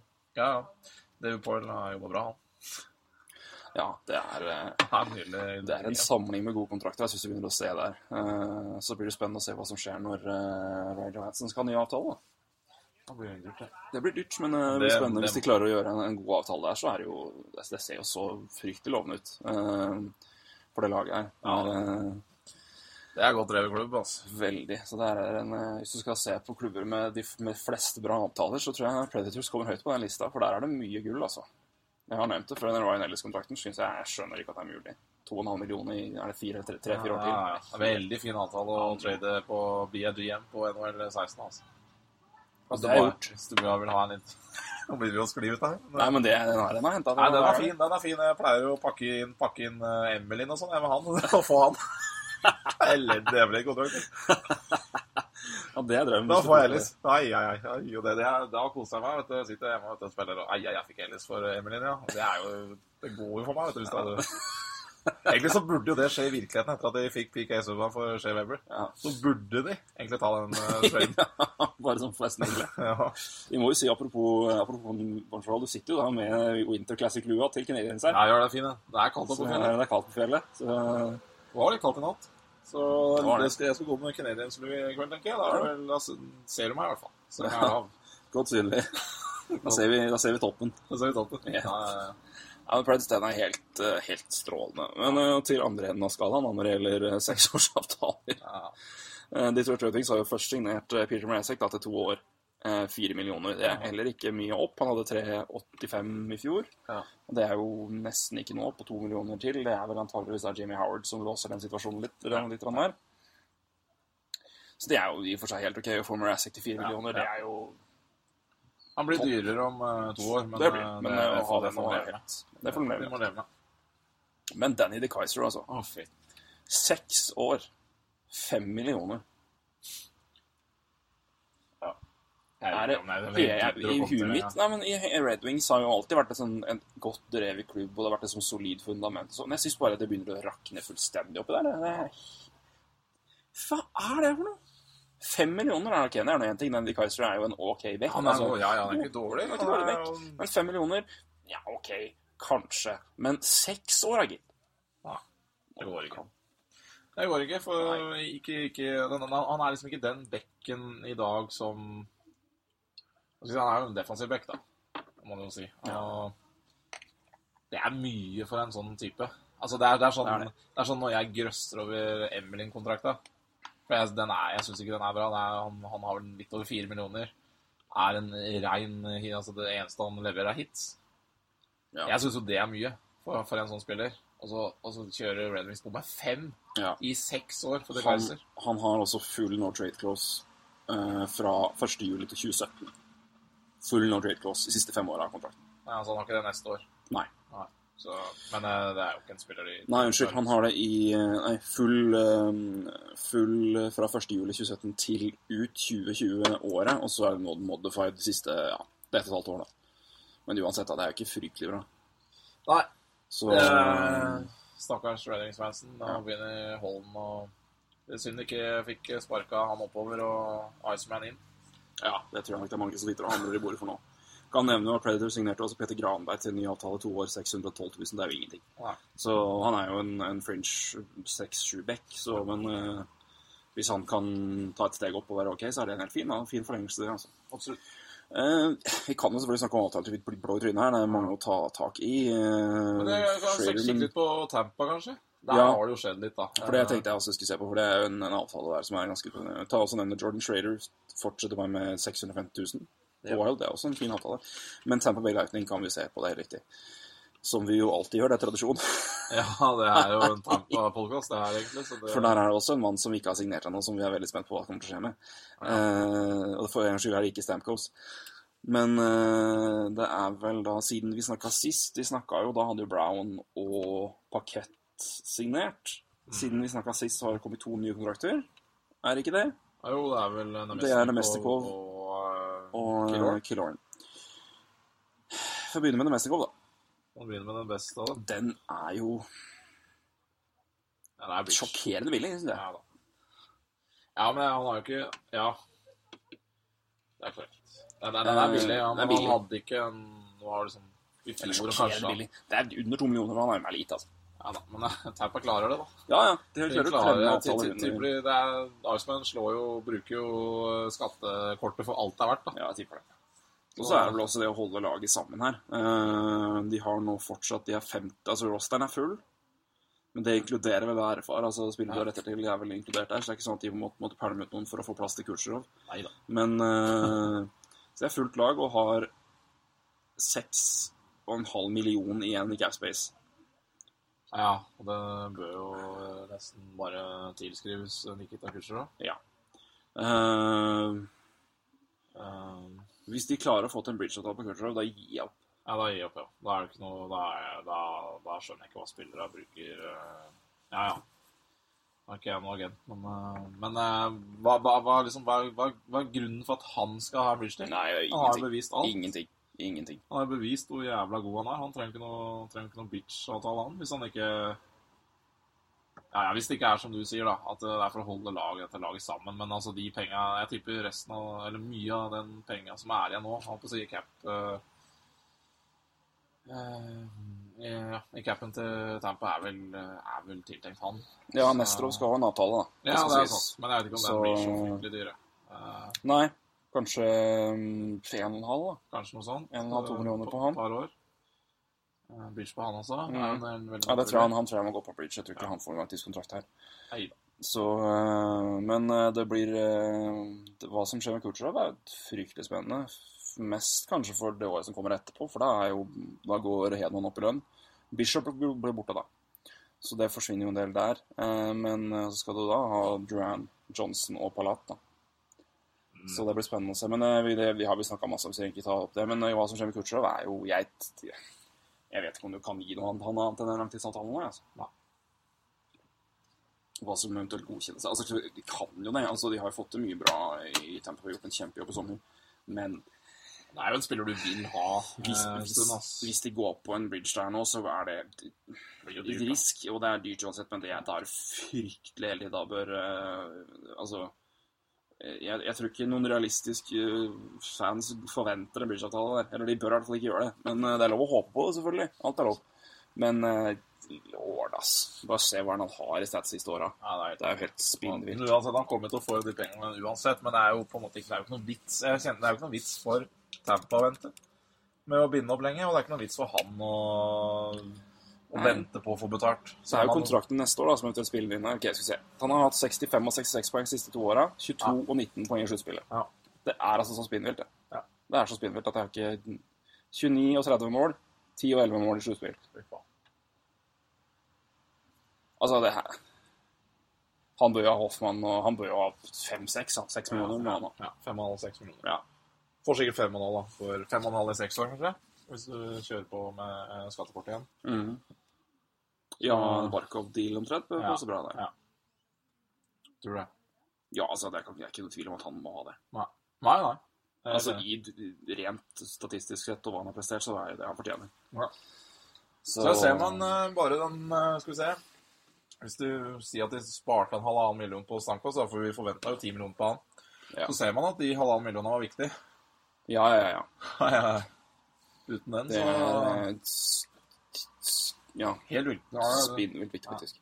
Ja, ja. David Poyle har jobba bra, han. Ja, det er, eh, Det er det en samling med gode kontrakter. Jeg syns vi begynner å se der. Eh, Så blir det spennende å se hva som skjer når Ray Johansen skal ha ny avtale. Det blir dyrt, det. Det blir dyrt, men det blir spennende. Hvis de klarer å gjøre en, en god avtale der, så er det jo Det, det ser jo så fryktelig lovende ut eh, for det laget her. Det er, eh, Det er godt drevet klubb, altså. Veldig. Så det er en, eh, Hvis du skal se på klubber med de med flest bra avtaler, så tror jeg Predators kommer høyt på den lista, for der er det mye gull, altså. Jeg har nevnt det før, den Ryan Ellis-kontrakten syns jeg Jeg skjønner ikke at det er mulig. 2,5 millioner i er det fire, tre, tre-fire år til. Ja, ja. Veldig fin avtale å trade på BIDM på NHL 16, altså. Altså, Det er gjort. hvis du vil ha en litt Nå blir vi jo skli ut her. Nei, men det, den her den har henta Nei, den er fin. den er fin. Jeg pleier jo å pakke inn, pakke inn eh, og sånn jeg med han, og få han. Elendig Emilien kontrakt. Ja, det er drømmen. Da får jeg det. Ellis. Ai, ai, ai. jo, det, det er, da koser jeg meg. vet du. Jeg sitter hjemme vet du, og spiller og ai, ai, jeg fikk Ellis for Emilien, ja. Det er jo Det går jo for meg, vet du. Hvis det er Egentlig så burde jo det skje i virkeligheten etter at de fikk PK Subba for Shea Weber. Ja. Så burde de egentlig ta den uh, traden. Bare sånn flest mulig. ja. Vi må jo si apropos, apropos Montreal, du sitter jo da med Winter Classic-lua til Canadiens her. ja, gjør det fint, Det er kaldt på fjellet. på det er kaldt på fjellet. Så Det var litt kaldt i natt. Så det det. det skal, jeg skal gå med Canadiens-lue i kveld, tenker jeg. Da, er vel, da ser du meg i hvert fall. Så jeg er av. godt synlig. Da ser vi, da ser vi toppen. Da ser vi toppen. Ja. Ja, ja, ja. Pride Stand er helt, eh, helt strålende. Men uh, til andre enden av skalaen, når det gjelder eh, seksårsavtaler Ja. uh, Detroit Red Wings har jo først signert Peter Mrazek til to år. Eh, Fire millioner. Det er heller ikke mye opp. Han hadde 3,85 i fjor. Ja. Det er jo nesten ikke noe på to millioner til. Det er vel antageligvis da Jimmy Howard som låser den situasjonen litt. litt der. Så det er jo i og for seg helt ok å få Mrazek til fire millioner. Det er jo Han blir dyrere om eh, to år, men, Det blir eh, Men det, det, ha det får man leve med. Det får de leve med. Men Danny DeKaiser, altså. Å, fy. Seks år. Fem millioner. Er det, I huet mitt nei, men i Red Wings har jo alltid vært sånn, en godt drevet klubb, og det har vært et sånn solid fundament. Så, men jeg syns bare at det begynner å rakne fullstendig oppi der. Det er, hva er det for noe? Fem millioner er ok, det er nå én ting. Danny Kaiser er jo en ok back. Han er, altså. ja, ja, han er ikke dårlig. Han er ikke dårlig back. Men fem millioner, ja, ok, kanskje. Men seks år, gitt. Det går ikke. Det går ikke, for ikke, ikke, han, han er liksom ikke den bekken i dag som Hva skal jeg si, Han er jo en defensiv back, da, må man jo si. Og det er mye for en sånn type. Altså, det er, det er, sånn, Det det er er, sånn når jeg grøsser over Emilin-kontrakta For jeg, den er, jeg syns ikke den er bra. Det er, han, han har vel litt over fire millioner. Er en rein altså Det eneste han leverer, er hits. Ja. Jeg syns jo det er mye for, for en sånn spiller. Og så, og så kjører Red Wings på meg fem Ja. i seks år for The Han, han har også full no trade clause eh, fra 1. juli til 2017. Full no trade clause de siste fem åra av kontrakten. Nei, altså, han har ikke det neste år. Nei. Nei. Så, men eh, det er jo ikke en spiller de Nei, unnskyld. Han har det i eh, nei, full, eh, full fra 1. juli 2017 til ut 2020-året, og så er det mod- modified de siste ja, det er et og et halvt år, da. Men uansett, da, det er jo ikke fryktelig bra. Nei. Så Eh, stakkars Reddingsmansen. Da begynner Holm og Det synd ikke fikk sparka han oppover og Iceman inn. Ja, det tror jeg nok det er mange som sitter og hamrer i bordet for nå. Kan nevne at Predator signerte også Peter Granberg til en ny avtale to år, 612 000. Det er jo ingenting. Nei. Så han er jo en, en fringe 6-7 back, så men uh, hvis han kan ta et steg opp og være ok, så er det en helt fin, da. fin forlengelse. altså. Absolutt. Eh, vi kan jo selvfølgelig snakke om avtaler til vi blir blå i trynet her. Det er mange å ta tak i. Uh, Men det kan Schrader, men- litt på Tampa, kanskje. Der Ja. har det jo skjedd litt, da. For det tenkte jeg også skulle se på, for det er jo en, en avtale der som er ganske Ta også nevne Jordan Schrader. Fortsetter bare med 650 000 på Wild. Det er også en fin avtale. Men Tampa Bay Lightning kan vi se på, det er riktig. Som vi jo alltid gjør, det er tradisjon. Ja, det er jo en Tampa-podkast, det her, egentlig. Så det... For der er det også en mann som ikke har signert ennå, som vi er veldig spent på hva kommer til å skje med. Eh, og for en gangs skyld er det ikke Stamkos. Men eh, det er vel da, siden vi snakka sist De snakka jo, da hadde jo Brown og Pakett signert. Siden vi snakka sist, så har det kommet to nye kontrakter. Er det ikke det? Ja, Jo, det er vel Nemestikov er Nemestikov og, og, Og Killorn. Vi Killorn. Begynne med Nemestikov, da. Vi begynner med den beste av dem. Den er jo Ja, er sjokkerende billig, syns jeg. Ja, da. ja, men han har jo ikke Ja. Det er korrekt. Den, den, den er billig, ja, men billig. han hadde ikke en Nå var det sånn i fjor kanskje. billig. Det er under to millioner, men han er jo lite, altså. Ja da, men Taupa klarer det, da. Ja, ja. De kjører klarer det. er Iceman slår jo Bruker jo skattekortet for alt det er verdt, da. Ja, jeg tipper det. Og så er det vel også det å holde laget sammen her. Eh, De har nå fortsatt De er 50 Altså, rosteren er full. Men det inkluderer vel RFR. Altså spillere du har retter til, er vel inkludert der. Så det er ikke sånn at de måtte, måtte pælme ut noen for å få plass til Kutsjerov. Men eh, Så det er fullt lag og har 6,5 million igjen i cap space. Ja, og det bør jo eh, nesten bare tilskrives Nikita Kutsjerov. Ja. Uh, Uh, hvis de klarer å få til en bridge-avtale på Kutsjerov, da gir jeg opp. ja, da gir jeg opp, ja. Da er det ikke noe Da, er, da, da skjønner jeg ikke hva spillere bruker Ja, ja. Nå er ikke jeg noen agent, men, men hva, hva, hva, liksom, hva, er grunnen for at han skal ha bridge deal? Nei, Han har bevist alt. Ingenting. Ingenting. Han har bevist hvor jævla god han er. Han trenger ikke noe, trenger ikke noe bitch-avtale, han. Hvis han ikke ja, ja, Hvis det ikke er som du sier, da, at det er for å holde laget, etter laget sammen. Men altså, de penga Jeg tipper resten av Eller mye av den penga som er igjen nå, holdt på å si cap uh, ja, I capen til Tampa er vel, er vel tiltenkt han. Ja, Nestrov skal ha en avtale, da. Ja, det er sant. Men jeg vet ikke om Så- den blir så fryktelig dyre. Uh, Nei, kanskje um, 1,5, da. kanskje noe sånt. En og en halv, to eh, millioner på han. par år. Eh, Bridge på han også. Mm. Ja, en Ja, det tror jeg han, han tror jeg må gå på bridge. Jeg tror ikke han får en langtidskontrakt her. Neida. Så, øh, men det blir det, Hva som skjer med Kutsjerov, er fryktelig spennende. Mest kanskje for det året som kommer etterpå, for da, jo, da går Hedman opp i lønn. Bishop blir borte da. Så det forsvinner jo en del der. Eh, men så skal du da ha Duran, Johnson og Palat, da. Så det blir spennende å se. Men øh, vi, det, vi har vi snakka masse om, så jeg ikke ta opp det. Men hva som skjer med Kutsjerov, er jo jeg, jeg vet ikke om du kan gi noe annet enn den langtidsavtalen nå. Altså. Ja. Hva som eventuelt godkjennes. Altså, de kan jo det. Altså, de har jo fått det mye bra i tempo og gjort en kjempejobb i sommer. Men Det er jo en spiller du vil ha hvis, eh, hvis, hvis de går på en bridge der nå, så er det litt risk. Og det er dyrt uansett, men det da er fryktelig heldig. Da bør uh, Altså jeg, jeg tror ikke noen realistisk øh, fans forventer en bridge-avtale der. Eller de bør i hvert fall ikke gjøre det. Men øh, det er lov å håpe på det, selvfølgelig. Alt er lov. Men lord, ass. Bare se hva han har i stats siste åra. Ja, det er jo helt spinnvilt. Uansett, Han kommer til å få de pengene uansett, men det er jo på en måte ikke, det er jo ikke noe vits Jeg kjenner, Det er jo ikke noe vits for Tampa å vente med å binde opp lenge, og det er ikke noe vits for han å, å venter vente på å få betalt. Så er jo kontrakten neste år, da, som eventuelt spiller inn her. Ok, skal vi se. Han har hatt 65 og 66 poeng de siste to åra. 22 Ja. og 19 poeng i sluttspillet. Ja. Det er altså så spinnvilt, det. Ja. Det er så spinnvilt at jeg har ikke 29 og 30 mål, 10 og 11 mål i sluttspill. Altså, det her Han bør jo ha Hoffmann, og han bør jo ha 5-6, han. 6 millioner. Ja, fem og en halv, seks millioner. Ja. Får sikkert fem og en halv, da. For fem og en halv i seks år, kanskje? Hvis du kjører på med eh, skattekort igjen. Mhm. Ja, Barkov-deal omtrent Det passe bra det. Ja. Tror du det? Ja, altså, det er ikke, det noe tvil om at han må ha det. Nei, nei. nei. Er Altså, i rent statistisk sett og hva han har prestert, så er det det han fortjener. Ja. Så, Så ser man uh, bare den uh, Skal vi se Hvis du sier at de sparte en halvannen million på Stanko, da, for vi forventa jo ti millioner på han, Ja. så ser man at de halvannen millionene var viktige. Ja, ja, ja. Uten den, Det så s- Ja, Helt vilt. Ja, det- spinnvilt vilt, faktisk.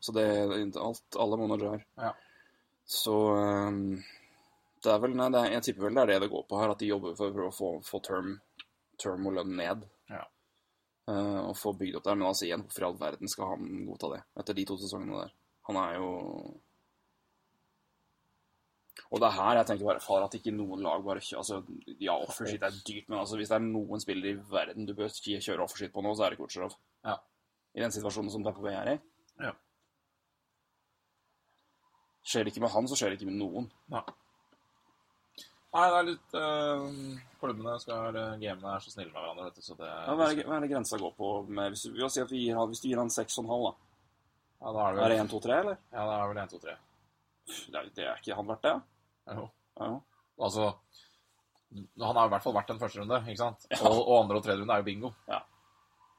Så det er alt alle måneder har. Ja. Så um, Det er vel, nei, det er, jeg tipper vel det er det det går på her, at de jobber for å prøve å få, få term, term og lønn ned. Ja. Uh, og få bygd opp der. Men altså igjen, hvorfor i all verden skal han godta det? Etter de to sesongene der. Han er jo Og det er her jeg tenker bare far at ikke noen lag bare altså, Ja, offersheet er dyrt, men altså, hvis det er noen spillere i verden du bør kjøre offersheet på nå, så er det Kutsjerov. Ja. I den situasjonen som Tampa Bay er i. Ja. Skjer det ikke med han, så skjer det ikke med noen. Nei. Nei, det er litt øh, Klubbene skal uh, Gamene er så snille med hverandre, du, så det Ja, hva, er det, hva er det grensa går på? Med, hvis, du, si hvis du gir han 6,5, da. Ja, da er det Er vel det 1, 2, 3, eller? Ja, det er vel 1, 2, 3. Det er, det er ikke han verdt det? Jo. Ja. Altså Han har i hvert fall verdt en første runde, ikke sant? Og, og andre og tredje runde er jo bingo. Ja.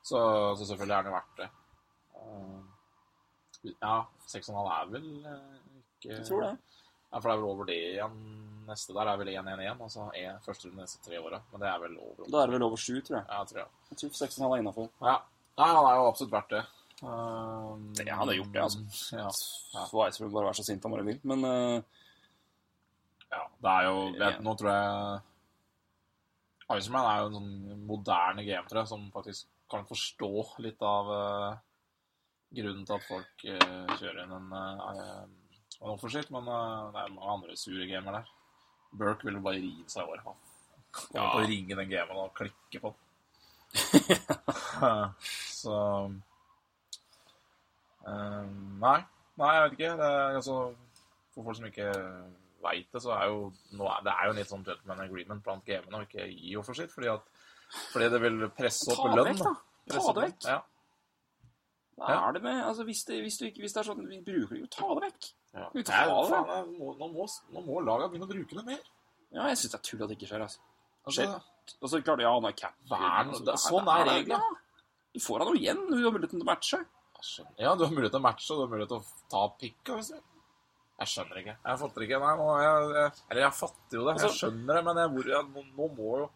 Så, så selvfølgelig er han jo verdt det. Uh, ja, 6,5 er vel uh, ikke Jeg tror det. Ja, for det er vel over det igjen. Neste der er vel 1-1-1, altså e første runde neste tre åra. Men det er vel over. Da er det vel over 7, tror jeg. Ja, tror jeg. Jeg tror 6,5 er innafor. Ja. Nei, han er jo absolutt verdt det. Um, Det hadde gjort det, altså. Ja. Ja. Så Eidsvoll bare være så sint han bare vil. Men uh, Ja, det er jo vet, Nå tror jeg Iceman er jo en sånn moderne game, tror jeg, som faktisk kan forstå litt av uh, grunnen til at folk uh, kjører inn en, uh, en offerskilt, men eh, det er mange andre sure gamer der. Burke vil jo bare rive seg i håret. Kommer Ja. til å ringe den gamen og klikke på den. Så eh, Nei. Nei, jeg vet ikke. Det er, altså, for folk som ikke veit det, så er jo nå er, det er jo en litt sånn gentleman agreement blant gamene å ikke gi offerskilt, fordi at fordi det vil presse opp lønn. Ta det vekk, da. Ta det vekk. Ja. hva Ja. er det med altså, hvis, det, hvis, du ikke, hvis det er sånn Vi bruker det jo, ta det vekk. Ja. Ta det. Nei, faen, jeg må, nå, må, nå må laga begynne å bruke det mer. Ja, jeg syns det er tull at det ikke skjer. altså. Altså, Skjer. Og så klart, ja, han har cap. Altså, sånn er reglene. Du får han jo igjen. Du har muligheten til å matche. Jeg skjønner. Ja, du har mulighet til å matche, og du har mulighet til å ta pikka. Hvis du... Jeg skjønner ikke. Jeg fatter ikke. Nei, nå, jeg, jeg, eller jeg fatter jo det. Jeg Altså- skjønner det, men jeg, hvor, jeg, nå, nå må jo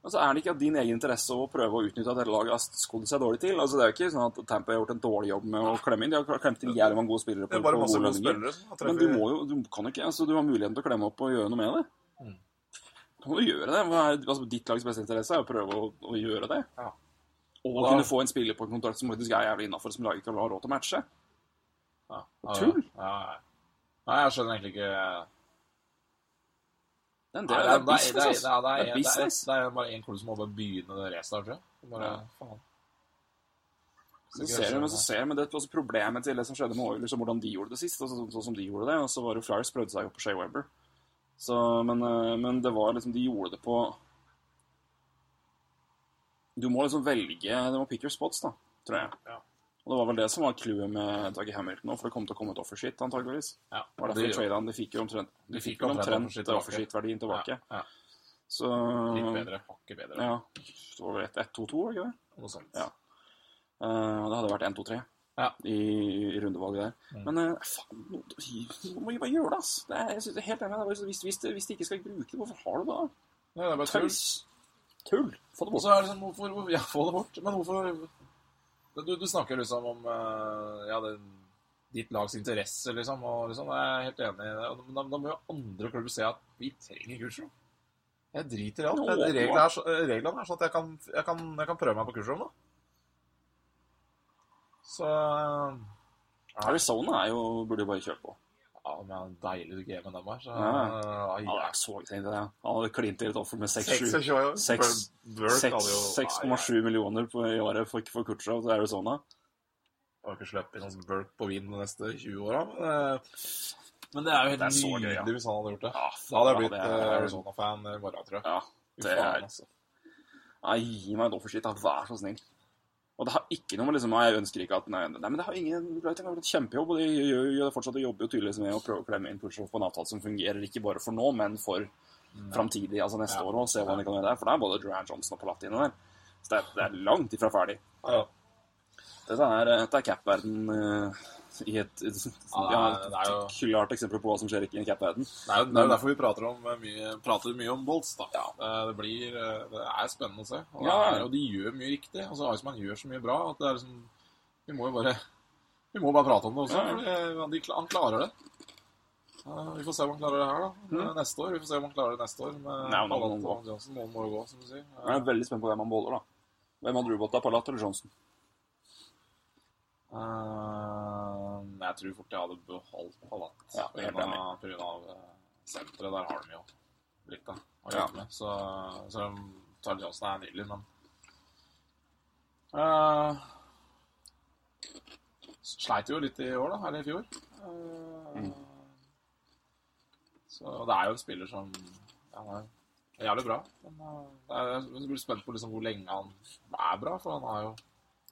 Altså, Er det ikke din egen interesse å prøve å utnytte at dette laget har skodd seg dårlig til? Altså, Det er jo ikke sånn at Tampa har gjort en dårlig jobb med å klemme inn. De har klemt inn jævlig mange gode spillere på, Det er bare masse gode spillere Sånn, Men du må jo, du kan jo ikke, altså du har muligheten til å klemme opp og gjøre noe med det. Mm. Må du gjøre det. Er, altså, ditt lags beste interesse er å prøve å, å gjøre det. Ja. Og ja. kunne få en spiller på en kontrakt som faktisk er jævlig innafor, som laget ikke har råd til å matche. ja, Tull. Ja. Nei, jeg skjønner egentlig ikke Det er det, er, business. det, er, business. det er bare én klubb som må bare begynne det racet, tror jeg. Bare. Så ser du, men så ser men det er også problemet til det som skjedde med Oilers, og hvordan de gjorde det sist. Sånn som de gjorde det, og så var det Flyers prøvde seg jo på Shea Weber. Så, men, eh, men det var liksom De gjorde det på Du må liksom velge Du må pick your spots, da, tror jeg. Ja. Og det var vel det som var clouet med Dougie Hamilton for det kom til å komme et offershit, antageligvis. Ja, Det var derfor de tradet han. De fikk jo omtrent, de fikk jo omtrent offershit-verdien tilbake. Ja, ja. Så Litt bedre. Hakket bedre. Ja. Det var vel 1-2-2, var det ikke det? Noe sånt. Ja. Uh, det hadde vært 1-2-3 Ja. i, i rundevalget der. Mm. Men uh, faen, nå nå må vi bare gjøre det, ass. Det er, jeg synes det er helt enig. Hvis, hvis, hvis de ikke skal bruke det, hvorfor har du det da? Nei, det er bare tull. Tull. Få det bort. så er det sånn, hvorfor, ja, få det bort. Men hvorfor Du, du snakker liksom om eh, ja, det, ditt lags interesse, liksom. Og liksom, jeg er helt enig i det. Men da, da må jo andre klubber se at vi trenger kursrom. Jeg driter i alt. No, Reglene er, så, reglene er sånn at jeg kan, jeg, kan, jeg kan prøve meg på kursrom, da. Så eh, Arizona jo, burde jo bare kjøre på. Ja, men en deilig game med dem her. Så, Ja. Ja, Han er så tenkt det. Han hadde klint i et offer med 6-7. 6,7 Seks- Burke hadde jo- 6,7 millioner på, i året for, for Kutchov til Arizona. Jeg har ikke sluppet inn sånn Burke på Wien de neste 20 åra. Men, eh, men det er jo helt Det er så gøy, ja. hvis han hadde gjort det. Ja, Da hadde jeg blitt eh, Arizona-fan i morgen, tror jeg. Ja, det faen, er altså. Nei, gi meg et offerskitt. Vær så snill. Og det har ikke noe med liksom Jeg ønsker ikke at Nei, nei men det har ingen det har gjort et kjempejobb, og de gjør, gjør det fortsatt. og jobber jo tydeligvis med å prøve å klemme inn pusher på en avtale som fungerer ikke bare for nå, men for framtidig, altså neste Ja. år òg. Se hva de kan gjøre der. For det er både Duran Johnson og Palat inne der. Så det er, det er langt ifra ferdig. Ja. Dette er, dette er cap-verden eh, i et, et, ja, det jo- klart eksempel på hva som skjer i en cap-verden. Det er jo det er derfor vi prater, om eh, mye, prater mye om Bolts. da. Ja. Det, blir, eh, det er spennende å se. Og, Ja. er, og de gjør mye riktig. Altså, Iceman gjør så mye bra at det er liksom Vi må jo bare vi må bare prate om det også. For de, han klarer det. Vi får se om han klarer det her, da. Neste år. Vi får se om han klarer det neste år. Med Mm. Nei, men Palat noen og Johnson. Noen må jo gå, som du sier. Jeg er veldig spent på hvem han beholder, da. Hvem hadde du valgt? Palat eller Johnson? Jeg tror fort jeg hadde beholdt Palat. Ja, av eh, senteret. Der har de jo litt, da. Ja. Så om Charlie Johnson er nydelig, men uh, Sleit jo litt i år, da. Eller i fjor. Eh, Så det er jo en spiller som ja, han er jævlig bra. Men uh, det er, jeg blir spent på liksom hvor lenge han er bra, for han har jo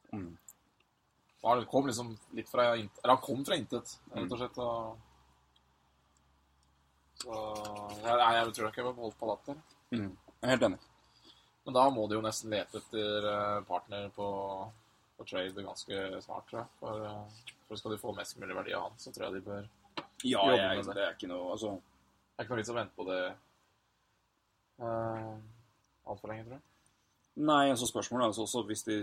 Mm. Han kom liksom litt fra intet Eller han kom fra intet, rett og slett. Og, så jeg, jeg, tror ikke jeg var holdt på latter. Mm. Jeg er helt enig. Men da må de jo nesten lete etter eh, partner på, på trade ganske snart, tror jeg. For, eh, for skal de få mest mulig verdi av han, så tror jeg de bør Ja, jobbe jeg, med det. det er ikke noe Altså, Det er ikke noe vits å vente på det uh, altfor lenge, tror jeg. Nei, altså spørsmålet er altså også hvis de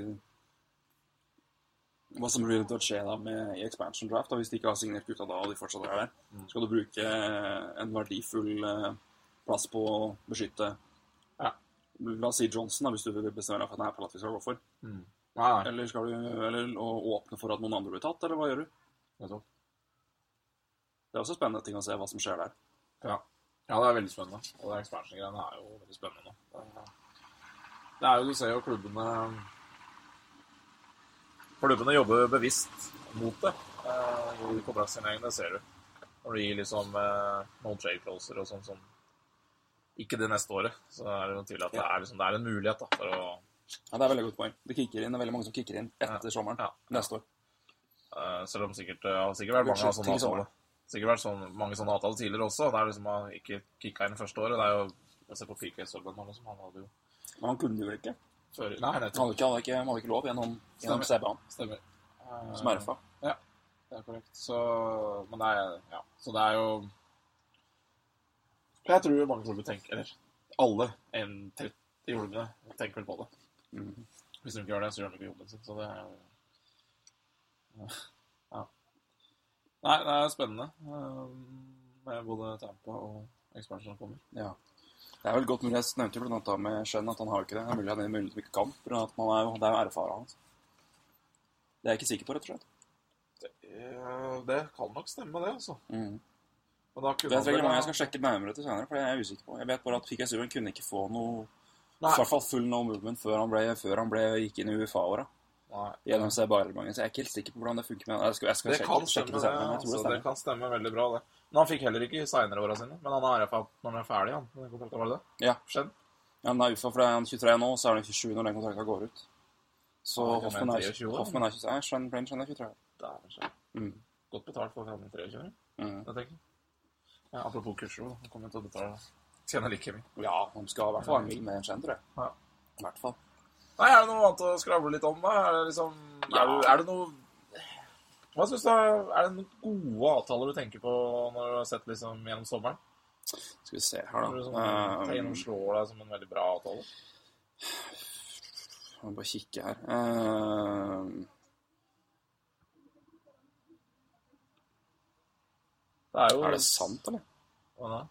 Hva som blir å skje da med i expansion draft, da, hvis de ikke har signert gutta da, og de fortsatt er der. Mm. Skal du bruke en verdifull eh, plass på å beskytte Ja. La oss si Johnson, da, hvis du vil bestemme deg for at det er Palat vi skal gå for. Nei, nei. Eller skal du eller, åpne for at noen andre blir tatt, eller hva gjør du? nettopp. Det er også spennende ting å se hva som skjer der. Ja. ja, det er veldig spennende. Og det expansion-greiene er jo veldig spennende. Det er- Det er jo, du ser jo klubbene Klubbene jobber bevisst mot det. Eh, I kontraktssigneringen, det ser du. Når du gir liksom eh, no trade closer og sånn som Ikke det neste året, så er det jo tydelig at det er, liksom, det er en mulighet da, for å Ja, Det er veldig godt poeng. Det kicker inn, det er veldig mange som kicker inn etter sommeren Ja. neste år. eh, Selv om sikkert det har sikkert vært mange av sånne avtaler. Sikkert vært sånn, mange sånne avtaler tidligere også. Det er liksom man ikke kicka inn første året. Det er jo Jeg ser på PK Subban nå, liksom. Han hadde jo Men han kunne jo ikke. Før Nei, hadde nettopp. ikke, hadde ikke, hadde ikke lov gjennom, gjennom CB-en, Stemmer. Eh, som RFA. Ja, det er korrekt. Så Men det er Ja. Så det er jo Jeg tror mange klubber tenker Eller alle enn 30 klubbene tenker vel på det. Mm. Hvis de ikke gjør det, så gjør de ikke jobben sin. Så det er jo Ja. Nei, det er spennende eh, med både Tampa og expansion som kommer. Ja. Det er vel godt mulig. Jeg nevnte blant annet med Skjønn at han har ikke det. Det er mulig han er mulig som ikke kan. For at man er det er jo erfara hans. Det er jeg ikke sikker på, rett og slett. Det, er, det kan nok stemme, det, altså. Mm. Det er sikkert mange jeg skal sjekke nærmere til senere, for det er jeg usikker på. Jeg vet bare at Suven kunne ikke få noe Nei. I hvert fall full no movement før han ble, før han ble gikk inn i UFA-åra. Gjennom CBA-reglementet. Så jeg er ikke helt sikker på hvordan det funker. med Jeg skal, jeg skal Det sjekke, kan stemme, det det. senere. men Jeg tror Altså, det det kan stemme veldig bra, det. Men han fikk heller ikke seinere åra sine. Men han er RFA når han er ferdig, han. den kontrakten, var det det? Ja. Skjedd? Ja, han er UFA, for det er han 23 nå, og så er han 27 når den kontrakten går ut. Så Ja, han er Hoffman er, 23 år, Hoffman er 23. Nei, Skjønn, Blaine er 23. Dæven skjedd. Mm. Godt betalt for 23 Mm. det tenker. Ja, apropos kurser. Han kommer til å betale Tjene like mye. Ja, han skal i hvert fall ha en mil med en Skjønn, tror jeg. Ja. I hvert fall. Nei, er det noe annet å skravle litt om, da? Er det liksom Ja. Er, du, er det noe Hva syns du er, det noen gode avtaler du tenker på når du har sett liksom gjennom sommeren? Skal vi se her, Er det da. Som, Uh, Tatum slår deg som en veldig bra avtale? Jeg må bare kikke her. Uh, Det er jo er det sant, eller? Hva da?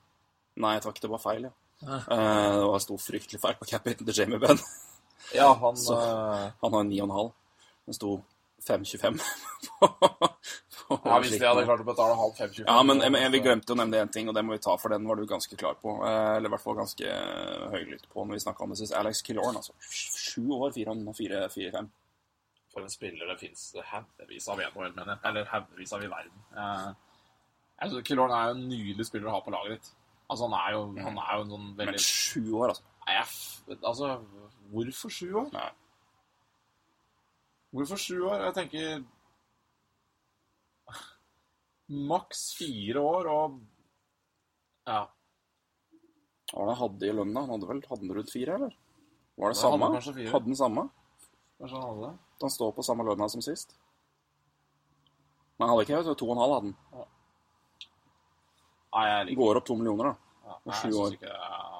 Nei, takk, det var feil, ja. Uh, det var sto fryktelig feil på capiten til Jamie Benn. Ja, han Så- eh, Han har 9,5. Den sto 5,25 på, på Ja, Hvis de hadde klart å betale halv 5,25 Ja, men, men vi glemte å nevne én ting, og det må vi ta, for den var du ganske klar på. eh, Eller i hvert fall ganske høylytt på når vi snakka om det sist. Alex Killorn, altså. Sju år, fire og fire, fire, fem. For en spiller det fins haugevis av i NHL, mener jeg. Eller haugevis av i verden. Eh, jeg synes Killorn er jo en nydelig spiller å ha på laget ditt. Altså, han er jo, han er jo en sånn Men veldig sju år, altså. Nei, jeg Altså, hvorfor sju år? Nei. Hvorfor sju år? Jeg tenker Maks fire år og Ja. Hva var det han hadde i lønna? Han hadde vel hadde han rundt fire, eller? Var det det samme? Hadde, fire. Hadde den samme? Kanskje han hadde det? Han står på samme lønna som sist? Men han hadde ikke det. To og en halv hadde han. Nei, jeg liker Går opp to millioner, da. ja, nei, jeg synes ikke, det ikke,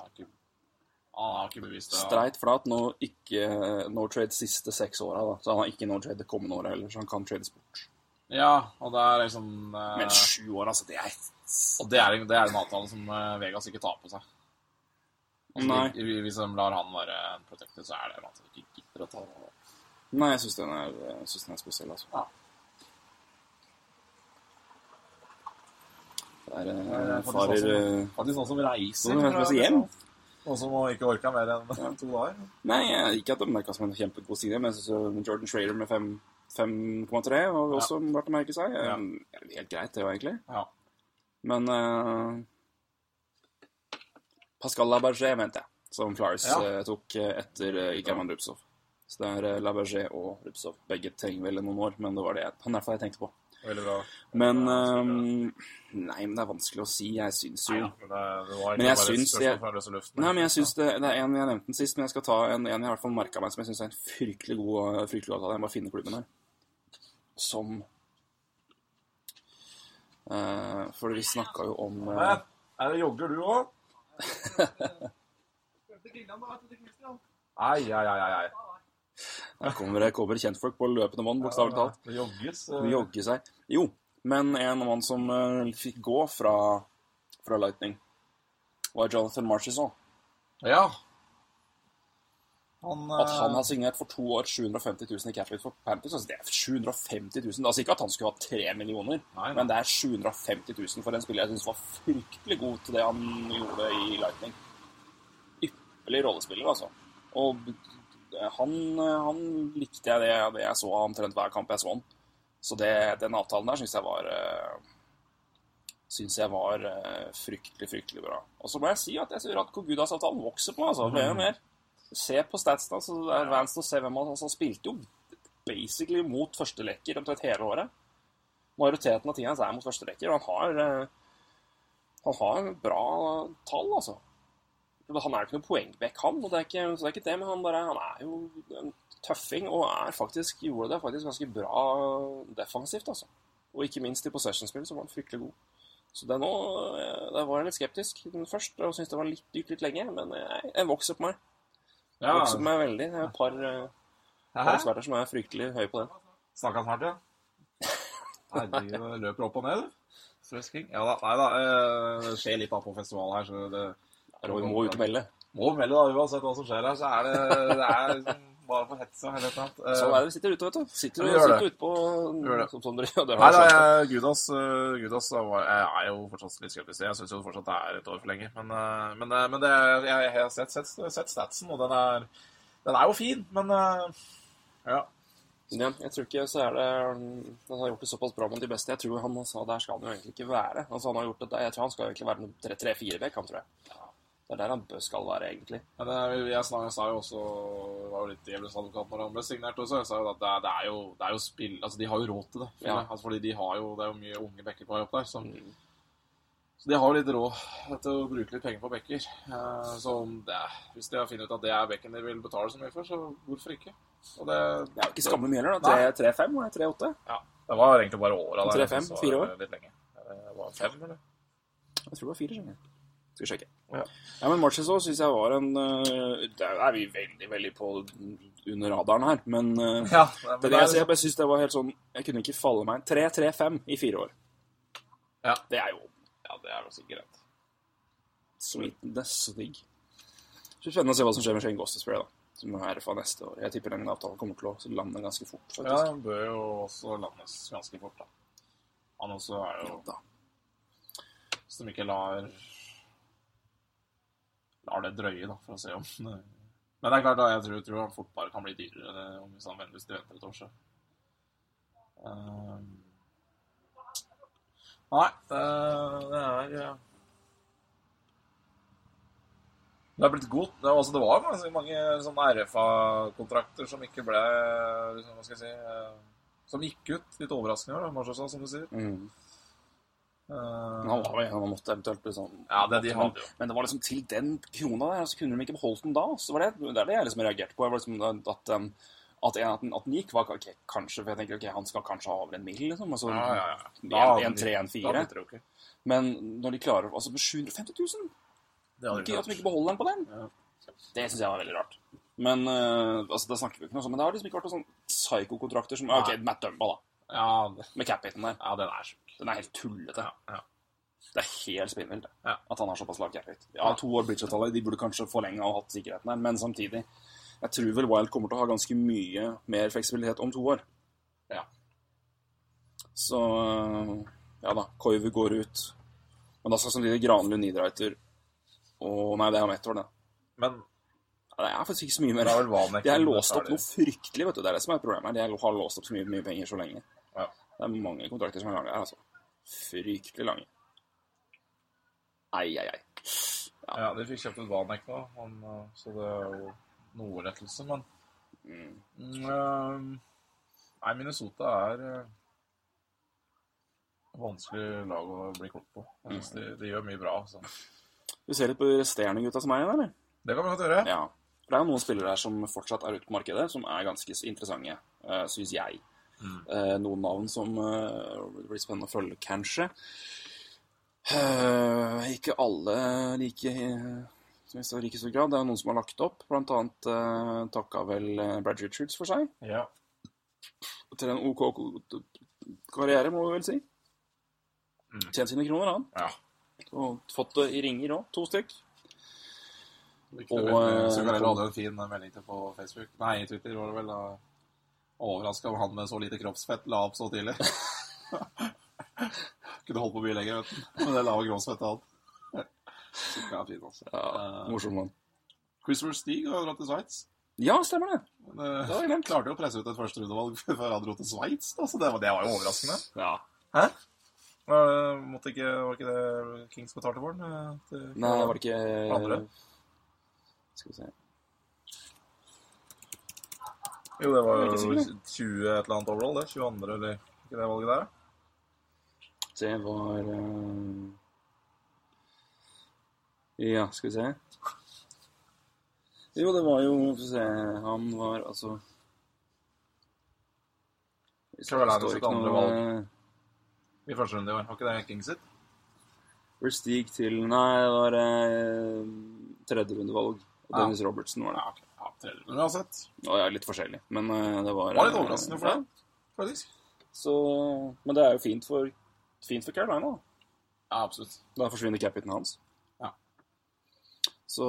Han har ikke bevist det. Streit flat. Nå ikke no trade siste seks åra, da. Så han har ikke no trade det kommende året heller, så han kan trades bort. Ja, og det er liksom eh, Men sju år, altså. Det er Og det er, det er en avtale som eh, Vegas ikke tar på seg. Altså, Nei. Hvis de lar han være protected, så er det en avtale de ikke gidder å ta. Nei, jeg syns den, den er spesiell, altså. Ja. Det er Det eh, er farer sånn eh, Faktisk reiser. Noen som reiser hjem. Noen som ikke orka mer enn to dager. Nei, ikke at det merka som en kjempegod side, men Jordan Schrader med fem- 5,3 også Ja. vært å merke seg. Ja. Helt greit, det jo egentlig. Ja. Men uh, Pascal Laberger, mente jeg, som Flyers Ja. uh, tok eh, etter uh, German Rubsov. Så det er uh, Laberger og Rubsov. Begge trenger vel noen år, men det var det jeg, han fall jeg tenkte på. Veldig bra. Men um, Nei, men det er vanskelig å si. Jeg syns jo Nei, ja, men det, det Men jeg syns det-. Nei, men jeg syns det, det er en jeg nevnte den sist, men jeg skal ta en, en jeg i hvert fall merka meg som jeg syns er en fryktelig god, fryktelig god avtale. Jeg må bare finne klubben her. Som uh, For vi snakka jo om uh? Er det jogger du òg? Ai, ai, ai, ai. Her kommer det kommer kjentfolk på løpende vann, bokstavelig talt. Det jogges. Det jogger seg. Jo, men en mann som uh, fikk gå fra, fra Lightning, var Jonathan Marchessault. Ja. Han, At han eh, har signert for to år 750 000 i capit for Panthers, altså det er 750 000. Altså ikke at han skulle ha tre millioner, Nei, nei. men det er 750 000 for en spiller jeg syns var fryktelig god til det han gjorde i Lightning. Ypperlig rollespiller, altså. Og han, han likte jeg det, det jeg så av omtrent hver kamp jeg så han. Så det, den avtalen der syns jeg var uh, Syns jeg var eh, fryktelig, fryktelig bra. Og så må jeg si at jeg ser at Kogudas-avtalen vokser på meg. altså, mer og mer. Se på statsen. altså, Vance å se hvem han altså, han spilte jo basically mot førstelekker omtrent hele året. Majoriteten av tida hans er mot førstelekker, og han har eh, han har bra tall, altså. Han er jo ikke noe poengbekk, han, og det er ikke, så det er ikke det, men han, bare, han er jo en tøffing og er faktisk, gjorde det faktisk ganske bra defensivt, altså. Og ikke minst i possession-spill, så var han fryktelig god. Så det nå, eh, der var jeg litt skeptisk først, og syntes det var litt dyrt litt lenge, men jeg, jeg vokser på meg. Jeg ja, vokser på meg veldig. Jeg har et par, eh, par eksperter som er fryktelig høye på det. Snakka snart, ja. Herregud, løper opp og ned, du. Ja da. Nei da. eh, Det skjer litt da på festival her, så det Vi må ut og melde. Må melde, da. Uansett hva som skjer her, så er det, det er bare for et eller. Eh, Sånn er det. Vi sitter ute, vet du. Sitter, Ja, sitter ute på. Som, som dere, gjør. Nei da, jeg, Gudas, eh, Gudas jeg er jo fortsatt litt skeptisk. Jeg syns jo fortsatt det er et år for lenge. Men, eh, men, eh, men det, jeg, jeg har sett, sett, sett statsen, og den er, den er jo fin, men eh, ja. Ja, jeg tror ikke så er det Han har gjort det såpass bra mot de beste. Jeg tror han sa der skal han jo egentlig ikke være. Altså han har gjort det der. Jeg tror han skal egentlig være noe 3-4 bekk, han tror jeg. Det er der han skal være, egentlig. Ja, det, jeg, snak, jeg sa jo også var jo litt djevelens advokat når han ble signert også. Jeg sa jo at det, er- det, er, jo, det er jo spill Altså, de har jo råd til det. For Ja. jeg. Altså, fordi de har jo Det er jo mye unge bekker på vei opp der. Så, Mm. så de har jo litt råd til å bruke litt penger på bekker. Eh, så om det, hvis de har funnet ut at det er bekken de vil betale så mye for, så hvorfor ikke? Og det, Det er jo ikke skammelig mye heller, da. 3-5 og 3-8. ja, det var egentlig bare åra der. 3-5, så var fire det år? Litt lenge. Det var 5, eller? Jeg tror det var 4, skjønner jeg. Skal vi sjekke. Ja. Ja, men Marchessault syns jeg var en øh, Der er vi veldig, veldig på under radaren her, men øh, Ja, det er det jeg. Jeg bare syns det var helt sånn Jeg kunne ikke falle meg 3-3-5 i fire år. Ja. Det er jo ja, det er jo sikkert greit. sweetness og digg. Så spennende å se hva som skjer med Shane Gostisbury, da. Som er RFA neste år. Jeg tipper den avtalen kommer til å lande ganske fort, Ja, den bør jo også landes ganske fort, da. Han også er jo da. Som ikke lar Lar det drøye, da, for å se om Men det er klart, da, jeg tror, tror han fort bare kan bli dyrere om hvis han venter hvis de venter et år, så. Um, Nei, det, det er ja. Det er blitt godt. Det, altså, det var ganske mange sånne RFA-kontrakter som ikke ble Hva skal jeg si eh, Som gikk ut litt overraskende, da, som du sier. Mm. Eh, Men han var jo en måtte eventuelt liksom Ja, det de hadde jo. men det var liksom til den krona der, så kunne de ikke beholdt den da. Så var det, det er det jeg liksom reagerte på. Liksom at, um, at, en, at, den, at den gikk, var okay, kanskje For jeg tenker ok, han skal kanskje ha over en mill, liksom. Altså, Ja, ja, ja. En, en, tre, en, fire. Men når de klarer Altså med 750 000 Det hadde ikke, At de ikke beholder den på den, Ja. det syns jeg var veldig rart. Men uh, altså, det snakker vi ikke noe om. Men det har liksom ikke vært noen sånn psykokontrakter som Ok, Matt Dumba, da. Ja, det- Med cap-hiten der. ja, den er sjuk. Den er helt tullete. Ja, ja. Det er helt spinnvilt. Ja. at han har såpass lav hit. Ja, to år bridge-avtale, de burde kanskje forlenga og hatt sikkerheten her, men samtidig Jeg tror vel Wild kommer til å ha ganske mye mer fleksibilitet om to år. Ja. Så ja da, Koivu går ut. Men da skal samtidig Granlund, Niederreiter og Nei, det er om ett år, det. Men Ja, Det er faktisk ikke så mye mer. det er vel Vanek De har låst opp noe fryktelig, vet du. Det er det som er problemet. De har låst opp så mye, mye penger så lenge. Ja. Det er mange kontrakter som er lange her, altså. Fryktelig lange. Ai, ai, ai. Ja, de fikk kjøpt ut Vanek nå, han, eh, så det er jo noe rettelse, men Mm. Mm, eh, Nei, Minnesota er eh, vanskelig lag å bli klok på. Jeg synes de, de gjør mye bra. Så. Vi ser litt på de resterende gutta som er igjen, eller? Det kan vi godt gjøre. Ja. For det er jo noen spillere her som fortsatt er ute på markedet, som er ganske interessante, uh, syns jeg. Eh, noen navn som eh, blir spennende å følge, kanskje. Eh, ikke alle like uh, som jeg sa, like stor grad. Det er noen som har lagt opp. Blant annet eh, takka vel eh, Brad Richards for seg. Ja. Til en OK karriere, må vi vel si. Mm. Tjent sine kroner, han. ja. Og fått det i ringer òg. To stykk. Og, Og, så kan jeg lade en fin melding til på Facebook. Nei, Twitter var det vel. da. Overraska om han med så lite kroppsfett la opp så tidlig. Kunne holdt på mye lenger, vet du. Men det lave kroppsfettet han. Zucca er fin, altså. Ja, Eh, morsom mann. Christopher Stig har dratt til Sveits. Ja, stemmer det. Men eh, Det var klarte jo å presse ut et førsterundevalg før han dro til Sveits. Så det var, det var jo overraskende. Ja. Hæ? Eh, måtte ikke, var ikke det Kings betalte for den? Nei, det var det ikke Andre? Skal vi se Jo, det var jo 20 et eller annet overall, det. 22. eller ikke det valget der? Det var uh... Ja, skal vi se Jo, det var jo vi se Han var altså Det Carolina sitt andre noe valg. I første runde i år. Var ikke det King sitt? Hvor til Nei, det var eh, tredjerundevalg. Og Ja. Dennis Robertson var det. Ja, ok. Ja tredje runde uansett. Og ja, litt forskjellig. Men eh, det var Det var litt eh, overraskende for ja. deg, faktisk. Så, men det er jo fint for, fint for Carolina. da. Ja, absolutt. Da forsvinner capiten hans. Ja. Så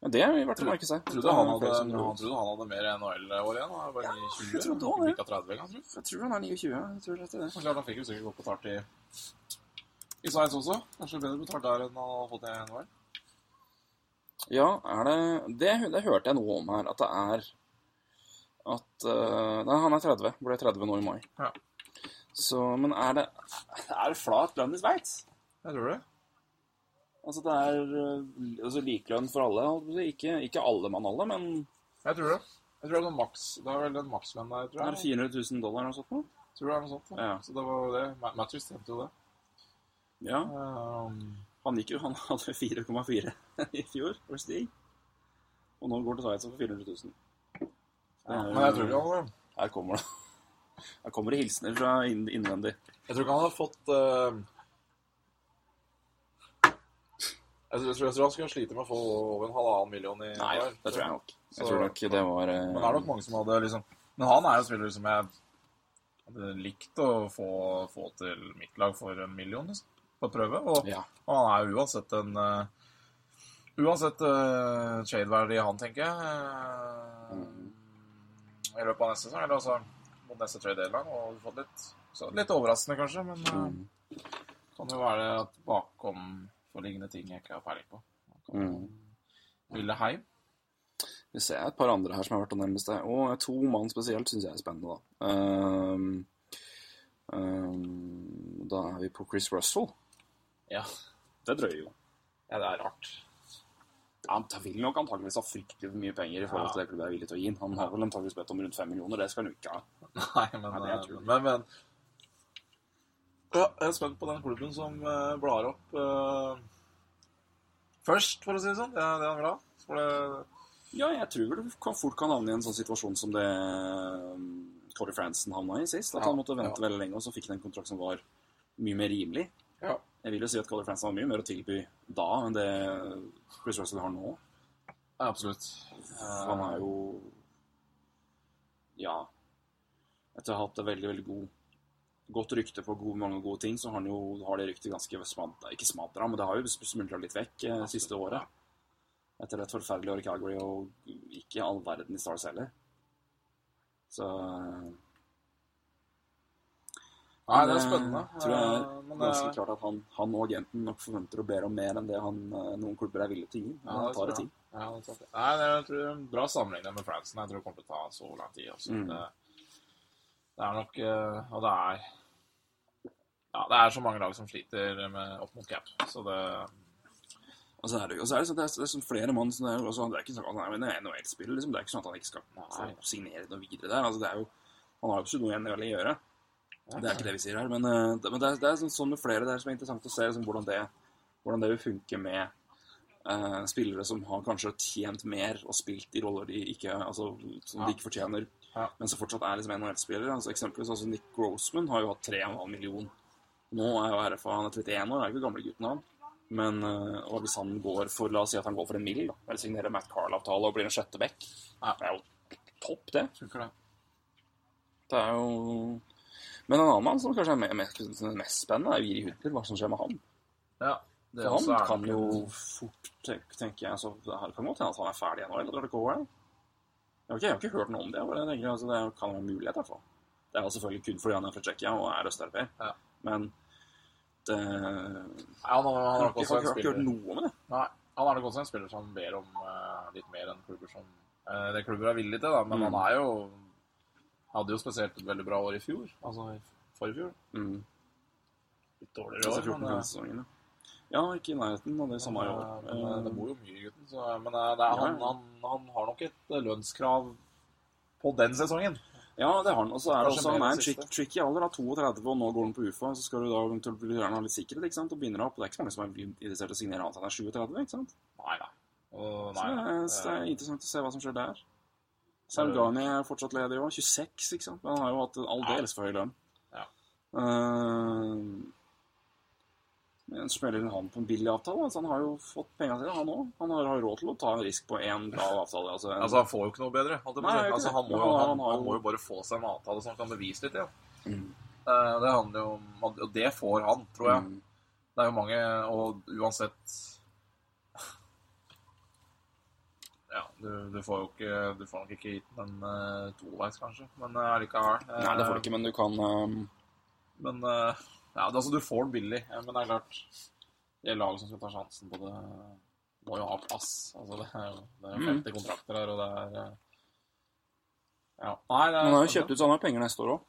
ja, Det er verdt å merke seg. Trodde han hadde, han trodde han hadde mer NHL-år igjen. da. Ja, bare 29. jeg trodde Han det. gikk av 30, kan jeg tror han er 29. Jeg tror det er det. Klart, han fikk jo sikkert gått på tart i, i Science også. Kanskje bedre betalt der enn å få fått i NHL. Ja, er det, det Det hørte jeg noe om her, at det er at uh, Nei, han er 30. Ble 30 nå i mai. Ja. Så, men er det Er det flat lønn i Sveits? Jeg tror det. Altså det er eh, altså, likelønn for alle? Ikke, ikke alle mann alle, men Jeg tror det. Jeg tror det er maks, det er vel en makslønn der, tror er det jeg. 400 000 dollar eller noe sånt? Tror det er noe sånt. Ja. Så det var jo det. Ma- Matthews tjente jo det. Ja. Um, Han gikk jo, han hadde 4,4 i fjor for Stig. Og nå går til Sveits for 400 000. ja, men jeg tror ikke han hadde Her kommer det. Her kommer det hilsener fra innvendig. Jeg tror ikke han har fått uh... jeg, tror, jeg tror han skulle slite med å få over en halvannen million i Nei, år. det tror jeg nok. Jeg Så- tror nok det var uh... Men det er nok mange som hadde liksom Men han er jo spiller som jeg hadde likt å få, få til mitt lag for en million, liksom. På prøve. Og Ja. han er uansett en uh, Uansett uh, tradeverdi han, tenker jeg. eh, I løpet av neste sesong. Eller altså mot neste trade deadline. Og fått litt så litt overraskende, kanskje, men uh, kan jo være at bakomforliggende ting jeg ikke har peiling på. Mm. Ville heim. Vi ser et par andre her som har vært å nevne seg. Og to mann spesielt syns jeg er spennende, da. Um, um, da er vi på Chris Russell. Ja. Det drøyer jo. ja, det er rart. Ja, Han vil nok antakeligvis ha fryktelig mye penger i forhold til det klubben er villig til å gi han. Har vel antakeligvis bedt om rundt fem millioner. Det skal han jo ikke ha. Nei, men, Nei, det er eh, men, men ja, Jeg er spent på den klubben som uh, blar opp uh, først, for å si det sånn. Det er det vil ha. Det, Ja, jeg tror du kan fort kan havne i en sånn situasjon som det um, Cody Franson havna i sist. At Ja, han måtte vente ja. veldig lenge, og så fikk han en kontrakt som var mye mer rimelig. ja. Jeg vil jo si at Color Friends har mye mer å tilby da enn det Chris Russell har nå. Ja, absolutt. Han er jo Ja. etter å ha hatt et veldig, veldig god, godt rykte på gode, mange gode ting, så har han jo har det ryktet ganske smadra Ikke smadra, men det har jo smuldra litt vekk eh, siste året. Etter et forferdelig år i Calgary og ikke all verden i Stars heller. Så eh, Nei, det er spennende. Jeg tror jeg er men, ganske eh, klart at han, han og agenten nok forventer og ber om mer enn det han, eh, noen klubber er villige til å gi. Men det tar det tid. Ja, det er. Nei, det er, jeg tror det er bra sammenligning med Fransen. Jeg tror det kommer til å ta så lang tid. Også. Mm. Det, det er nok eh, Og det er Ja, det er så mange lag som sliter med opp mot cap, så det Og så er det, og så er det, sånn, det, er, det er sånn flere mann som er, også, Det er ikke sånn at han er en NHL-spiller. Liksom. Det er ikke sånn at han ikke skal signere noe videre der. Altså, det er jo, han har jo absolutt noe igjen å gjøre. Det er ikke det vi sier her. Men, eh, det, men det, er, det er sånn, sånn med flere der som er interessant å se liksom, hvordan, det, hvordan det vil funke med uh, spillere som har kanskje tjent mer og spilt i roller de ikke, altså, som Ja. de ikke fortjener, Ja. men som fortsatt er liksom NHL-spillere. Altså, eksempelvis altså, Nick Grossman har jo hatt 3,5 million. Nå er jo RFA han er 31 år, er ikke gamle gutten han. Men uh, hvis han går for La oss si at han går for en mill, eller signerer Matt Carl-avtale og blir en sjette back, Ja. det er jo topp, det. Det er jo Men en annen mann som kanskje er me- me- mest spennende, er Viri Hudler. Hva som skjer med han. Ja. Det han er kan jo fort, tenk- tenker jeg altså, Det kan godt hende at han er ferdig ennå, eller går det? Jeg jeg har ikke hørt noe om det. Jeg tenker, altså, det kan være en mulighet, i hvert fall. Det er jo selvfølgelig kun fordi han er fra Tsjekkia og er østeuropeer. Ja. Men det Ja, han, har- ikke, har ikke hørt noe om det. Nei, han er nok også en spiller som ber om uh, litt mer enn klubber som uh, Det klubber er villige til, da, men Mm. han er jo Hadde jo spesielt et veldig bra år i fjor. Altså i forrige fjor. Mm. Litt dårligere år, 14 men, eh, sesongen, ja. ja, ikke i nærheten av det samme i år. men, eh, det Eh, bor jo mye i gutten. Så, men det er, han, Ja, han, han, han har nok et lønnskrav på den sesongen. Ja, det har han. Og så er det også, han er en trick, tricky alder, da, 32, og nå går han på UFA. Så skal du da eventuelt gjerne ha litt sikkerhet, ikke sant, og begynner opp. Det er ikke så mange som er interessert i å signere annet enn 37, ikke sant. Nei, nei. Og, Så det, er, så det er interessant å se hva som skjer der. Sargani er fortsatt ledig òg. 26, ikke sant. Han har jo hatt en aldeles for høy lønn. Ja. Uh, men spiller han på en billig avtale? Altså, han har jo fått penga sine, han òg. Han har, har råd til å ta en risk på én bra avtale. Altså, en, Altså, han får jo ikke noe bedre. Nei, altså, han, må, jo- han, han han må jo bare få seg en avtale som han kan bevise litt, ja. Mm. Uh, det handler jo om Og det får han, tror jeg. Mm. Det er jo mange, og uansett Ja, du, du får jo ikke Du får nok ikke gitt den uh, toveis, kanskje, men uh, allikevel. Uh, Nei, det får du ikke, men du kan um, Men uh, ja, det, altså, du får den billig. eh, Men det er klart Det laget som skal ta sjansen på det, må jo ha plass. Altså, det er jo det er Mm. 50 kontrakter her, og det er eh, Ja. Nei, det er Han har jo kjøpt ut, så han har penger neste år òg.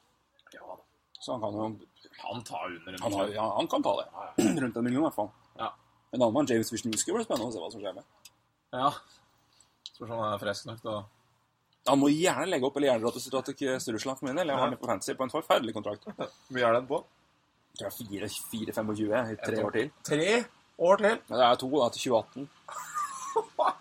Ja. Så han kan jo Han tar under en million. ja, han kan ta det. Rundt en million, i hvert fall. Ja. En annen mann, James Wisniewski, blir spennende å se hva som skjer med. ja. Spørs om han er frisk nok da. Han må gjerne legge opp eller gjerne dra til, Russland for min del. Jeg har den på fancy på en forferdelig kontrakt. Hvor mye er den på? tror jeg er 4-25 i tre år til. Tre år til? Ja, det er to da, til 2018.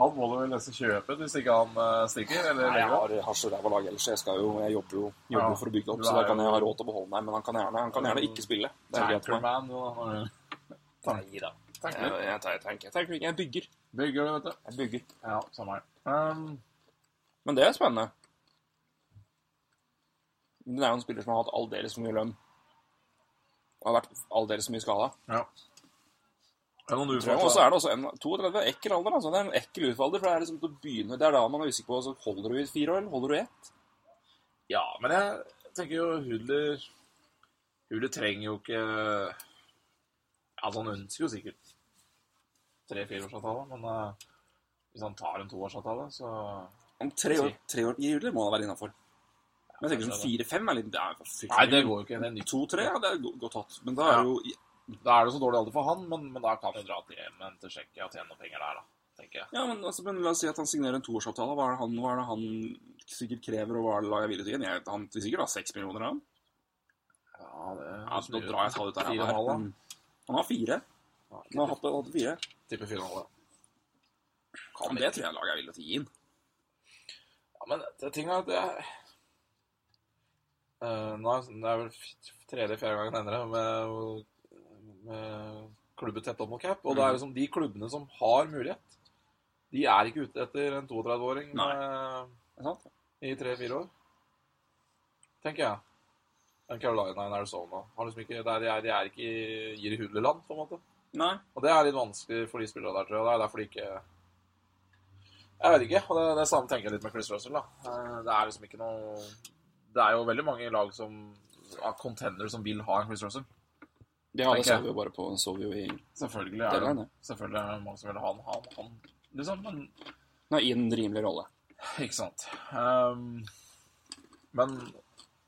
Han må du vel nesten kjøpe hvis ikke han eh, stikker? Eller Nei, jeg har, har så ræva lag ellers. Jeg, jo, jeg jobber jo jobber Ja. for å bygge opp, så da kan jeg ha råd til å beholde meg. Men han kan gjerne, han kan gjerne ikke spille. Det er greit for meg. Nei da. Jeg, jeg, jeg, tenker, jeg bygger. Bygger du, vet du. Jeg bygger. Ja, samme her. Um, Men det er spennende. Det er jo en spiller som har hatt aldeles for mye lønn. Og har vært aldeles for mye skada. ja. Og så er det også en 32 ekkel alder. Altså. Det er en ekkel utfalder. for det er liksom til å begynne Det er da man er usikker på så Holder du i fire år, eller holder du i ett? Ja, men jeg tenker jo Hudler Hudler trenger jo ikke Altså, han ønsker jo sikkert tre-fireårsavtale, men uh, hvis han tar en toårsavtale, så Om tre år, tre år i juli må han være innafor. Men jeg tenker sånn som fire-fem er litt det er Nei, det går jo ikke. Det er. To-tre, ja, det er godt tatt. Men da er Ja. jo Da er det så dårlig alder for han, men, men da kan vi dra til hjemmen til Tsjekkia og tjene noen penger der, da. tenker jeg. Ja, men, altså, men la oss si at han signerer en toårsavtale. Hva er det han, hva er det han sikkert krever, og hva er det laget villig til? Jeg- Han vil sikkert ha seks millioner, han. Ja, det Ja, altså, nå drar jeg tallet ut av ræva her. Han har fire. Han har hatt, hatt fire. Tipper fire halv, ja. Men det tror jeg laget er villig til å gi inn. Ja, men det ting er at jeg uh, nå er Det vel tredje-fjerde gangen ender det med, med klubber tett opp mot cap. Og det er liksom de klubbene som har mulighet, de er ikke ute etter en 32-åring Nei. eh, det i tre-fire år. tenker jeg. Carolina og Arizona. Har liksom ikke, de, er, de er ikke i gir i hulleland, på en måte. Nei. Og det er litt vanskelig for de spillerne der, tror jeg. Det er derfor de ikke Jeg vet ikke. Og det, det samme tenker jeg litt med Chris Russell, da. Eh, Det er liksom ikke noe Det er jo veldig mange lag som av contendere som vil ha en Chris Russell. Ja, det så vi jo bare på så vi jo i, Selvfølgelig er det. selvfølgelig er det mange som vil ha han, han, han liksom. Men nei, i en rimelig rolle. Ikke sant. Um, men,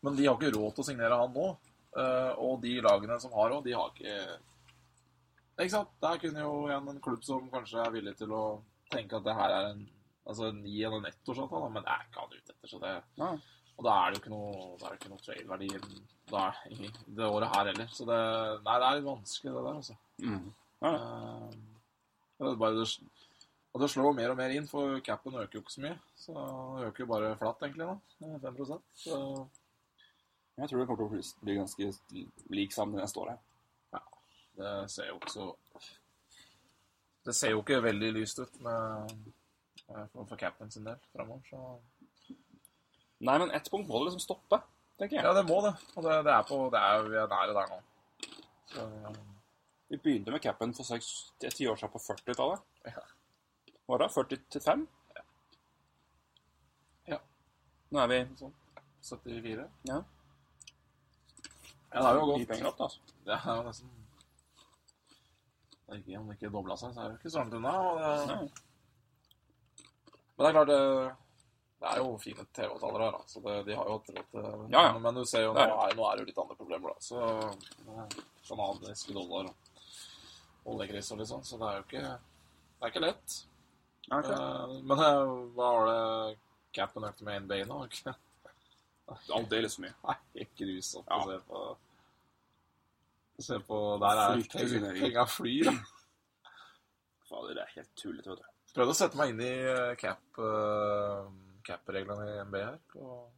men de har ikke råd til å signere han nå. Uh, og de lagene som har råd, de har ikke Ikke sant? Der kunne jo igjen en klubb som kanskje er villig til å tenke at det her er en Altså en gi en ettårsavtale, men det er ikke han ute etter. Så det, Ja. og da er det jo ikke noe, er det ikke noe trade-verdi er- det året her heller. Så det, nei, det er litt vanskelig, det der, altså. Mm. Ja. Eh, det bare det, og det slår mer og mer inn, for capen øker jo ikke så mye. Så det øker jo bare flatt, egentlig, nå. 5 Så Jeg tror det kommer til å bli- bli ganske lik sammen neste år. her. Det ser jo ikke så Det ser jo ikke veldig lyst ut med, med- for, for capen sin del framover, så Nei, men ett punkt må det liksom stoppe, tenker jeg. Ja, det må det. Og det, det er på det er, Vi er nære der nå. Så, Vi begynte med capen for ti år siden på 40-tallet. Ja. Var det 45? Ja. Nå er vi sånn 74. Ja. Ja, det har jo gått penger opp, da. Altså. Det er nesten ikke, Om det ikke dobla seg, så er det ikke så langt unna. Det, men det er klart, det, det er jo fine TV-avtaler her, da. Så det, de har jo hatt rett Ja, ja. Men, du ser jo, nå er nå er det jo litt andre problemer, da. Så Canadiske dollar og oljegris og litt sånn. Så det er jo ikke Det er ikke lett. Okay. ok. Eh, men eh, hva var det capen økte med NBA nå? Ikke? Aldeles mye. Nei, ikke grusomt Ja. å se på. Se på Der er penga flyr. Fader, det er helt tullete, vet du. Prøvde å sette meg inn i eh, cap eh, cap-reglene i MB her. Og,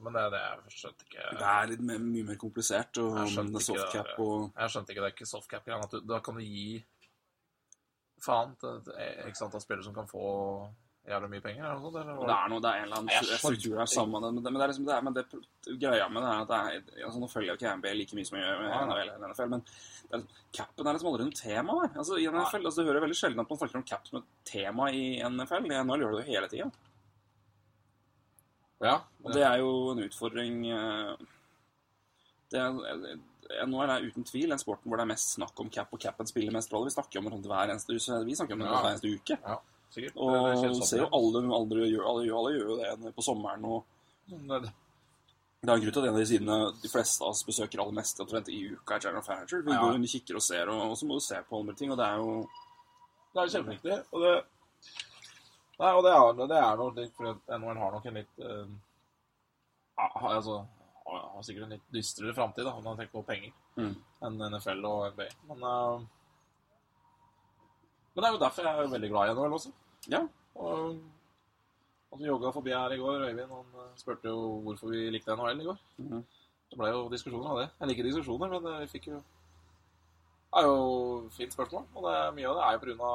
men det, det jeg skjønte ikke Det er litt mer, mye mer komplisert, og Jeg skjønte ikke det og Jeg skjønte ikke det er ikke softcap-greia. Da kan du gi faen til x antall spillere som kan få jævlig mye penger? Eller noe sånt, eller? Det er noe, det er en eller annen skjønner struktur her sammen med det, men det er liksom det er, men det, greia med det er at det er altså Nå følger jeg ikke NBA like mye som jeg gjør med. NHL eller NFL, men det er, liksom- capen er liksom aldri noe tema der. Altså, I NFL, altså, Du hører veldig sjelden at man snakker om cap som et tema i NFL. I NHL gjør du det jo hele tida. Ja. Og det er jo en utfordring eh, det er, NHL er uten tvil den sporten hvor det er mest snakk om cap, og capen spiller mest rolle. Vi snakker om det hver eneste, vi snakker om det Ja. hver eneste uke. ja, sikkert. Og ser jo alle, alle, gjør, alle, gjør- alle gjør jo det på sommeren. og Men det- Det er en grunn til at en av de sidene de fleste av oss besøker aller mest i uka, er General Fanager. Vi Ja. går inn og kikker og ser, og, så må du se på andre ting. Og det er jo Det er kjempeviktig. Og det Nei, og det er, det er noe litt fordi NHL har nok en litt uh, Altså har sikkert en litt dystrere framtid, når man tenker på penger, Mm. enn NFL og NBA. Men, eh, men det er jo derfor jeg er veldig glad i NHL også. Ja. Og at vi jogga forbi her i går, Øyvind han eh, spurte jo hvorfor vi likte NHL i går. Mhm. Det ble jo diskusjoner av det. Jeg liker diskusjoner, men eh, vi fikk jo Det er jo fint spørsmål, og det er, mye av det er jo pga.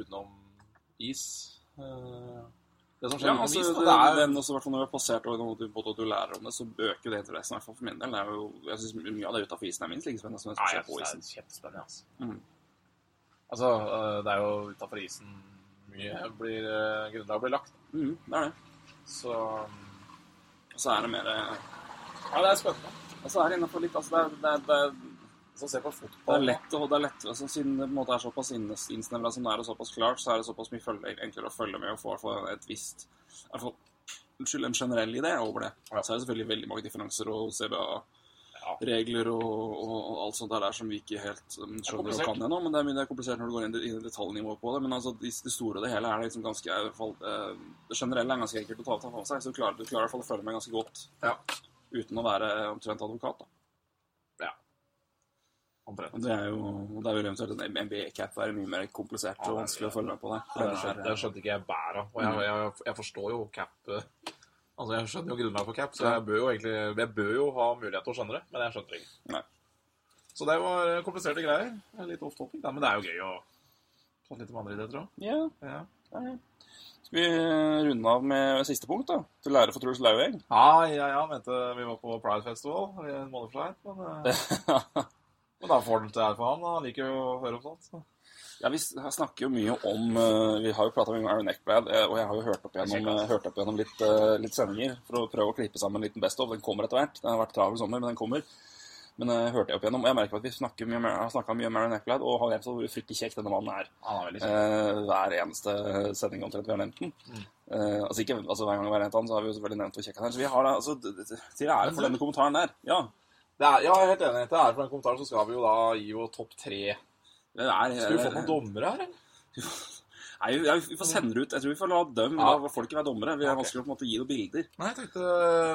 utenom is. Eh, Det som skjer Ja, altså, det, det er den også, hvert fall når vi har passert og både du lærer om det, så øker det interessen. I hvert fall for min del. Det er jo, jeg synes Mye av det utenfor isen er minst like spennende som det som skjer på isen. det er kjempespennende. Altså. Mhm. Altså, eh, det er jo utafor isen mye blir, eh, grunnlag blir lagt. Mhm, det er det. Så Og så er det mer eh, Ja, det er spennende. Og så er det innafor litt altså, det, er, det, er, det, er, Så se på det er fotball lett og det er lett, altså, Siden det på en måte er såpass innsnevra som det er, og såpass klart, så er det såpass mye følge, enklere å følge med og få et visst Unnskyld, en generell idé over det. Ja. Så er det selvfølgelig veldig mange differanser og Ja. CBA-regler og, og, og alt sånt der, der som vi ikke helt um, skjønner og kan ennå. Men det er mye det er komplisert når du går inn i detaljnivået på det. Men altså, det, det store og det hele er liksom ganske i hvert fall, eh, Det generelle er ganske enkelt å ta, ta for seg, så du klarer, du klarer i hvert fall å følge med ganske godt Ja. uten å være omtrent advokat. da. omtrent. Det er jo, og det er jo eventuelt en MBA-cap være mye mer komplisert og vanskelig å følge med på det. Ja, det, skjønte, det ikke jeg bæret av. Og jeg, jeg, jeg forstår jo cap eh, Altså, jeg skjønner jo grunnlaget for cap, så jeg bør jo egentlig Jeg bør jo ha mulighet til å skjønne det, men jeg skjønner det ikke. Nei. Så det var kompliserte greier. Litt off topic, da, men det er jo gøy å Fått litt om andre idretter jeg. Ja, Ja. Skal vi eh, runde av med siste punkt, da? Til lære for Truls Lauveng? Ja, ja, ja, mente vi var på Pride Festival i en måned for seint. Men, eh, men da får det til ære for han. Han liker jo å høre om sånt. Så. Ja, Vi snakker jo mye om eh, Vi har jo prata mye om Aaron Eckblad, eh, og jeg har jo hørt opp gjennom, hørt opp gjennom litt, eh, litt sendinger for å prøve å klippe sammen en liten Best of. Den kommer etter hvert. Den har vært travel sommer, men den kommer. Men jeg hørte jeg opp gjennom, og jeg merker at vi snakker mye, har snakka mye om Aaron Eckblad, og har glemt hvor fryktelig kjekk denne mannen er. Ah. Eh, hver eneste sending omtrent vi har nevnt den. Eh, altså ikke altså hver gang vi har nevnt han, så har vi jo selvfølgelig nevnt hvor kjekk han er. Så vi har da, altså, til ære for denne kommentaren der. Ja. Det er, ja, jeg er helt enig. Til ære for den kommentaren så skal vi jo da gi jo topp tre. Er, Skal vi få noen dommere her, eller? Nei, vi, vi får sende det ut. Jeg tror vi får la dem, Ja. la folket være dommere. Vi er okay. vanskelig å på en måte gi noen bilder. Nei, jeg tenkte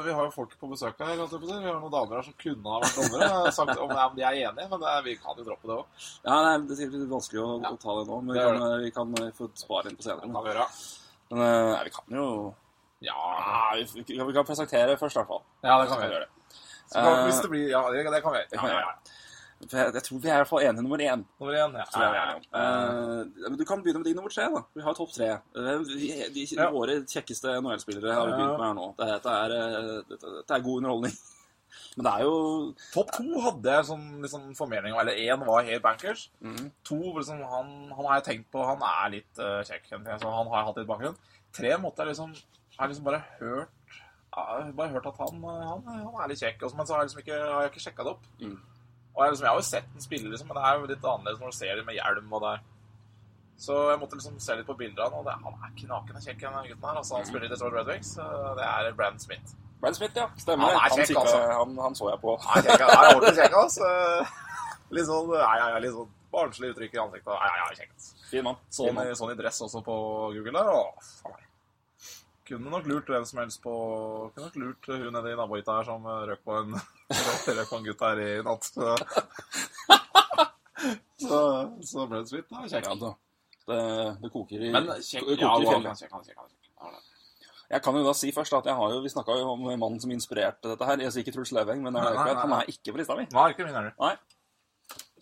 Vi har jo folk på besøk her. Vi har noen damer her som kunne ha vært dommere. Jeg har sagt om ja, de er enige, men det er, vi kan jo droppe det òg. Ja, nei, Det er vanskelig å, Ja. å ta det nå, men vi Det vi, kan, vi kan eh, få spare inn på senere. Men, vi gjøre. men eh, nei, vi kan jo Ja, vi, kan- kan presentere først, i hvert fall. ja, det kan vi gjøre. Så kan, Eh, hvis det blir Ja, det, kan vi kan Ja, ja, ja. Jeg, jeg tror vi er i hvert fall enige nummer én. Nummer én, ja. tror jeg vi er enige om. Eh, men du kan begynne med din nummer tre. da. Vi har topp tre. Uh, vi- de, Ja. Våre kjekkeste NHL-spillere har vi begynt med her nå. Dette er, eh, dette, dette er god underholdning. Men det er jo Topp to hadde jeg sånn liksom, formening om. Eller én var helt bankers. Mm. To liksom, han, han har jeg tenkt på Han er litt uh, kjekk. Så han har hatt litt bakgrunn. Tre måtte jeg liksom har liksom bare hørt ja, bare hørt at han, han, han er litt kjekk. Men så har jeg liksom ikke, har jeg ikke sjekka det opp. Mm. Og jeg, liksom, jeg har jo sett den spille, liksom, men det er jo litt annerledes når du ser det med hjelm. og det Så jeg måtte liksom se litt på bilder av ham, og det, han er knakende kjekk, den gutten her. Altså, han spiller i Detroit Red Wings. Det er Brand Smith. Brad Smith, ja. Stemmer. Han er Han, kjekk, sikret- altså. han, han så jeg på. Nei, kjekk, han er ordentlig kjekk, altså. Litt sånn, ja, ja, litt sånn barnslig uttrykk i ansiktet. Ja, ja, ja, kjekt. Fin mann. Sånn, sånn i dress også på Google der. Å, faen. Kunne nok lurt hvem som helst på Kunne nok lurt hun nede i nabohytta her som røk på en røk på en gutt her i natt. Så, så, så ble det svitt. Da. Kjekk. Ja, da. Det, det koker i, Men det kjekk. koker Ja, i fjellet. er kjekk, er kjekk. Er. Jeg kan jo da si først at jeg har jo, Vi snakka jo om mannen som inspirerte dette her. Jeg sier ikke Truls Løveng, men Nei, nei, nei, han er ikke på lista mi. Nei, ikke min heller.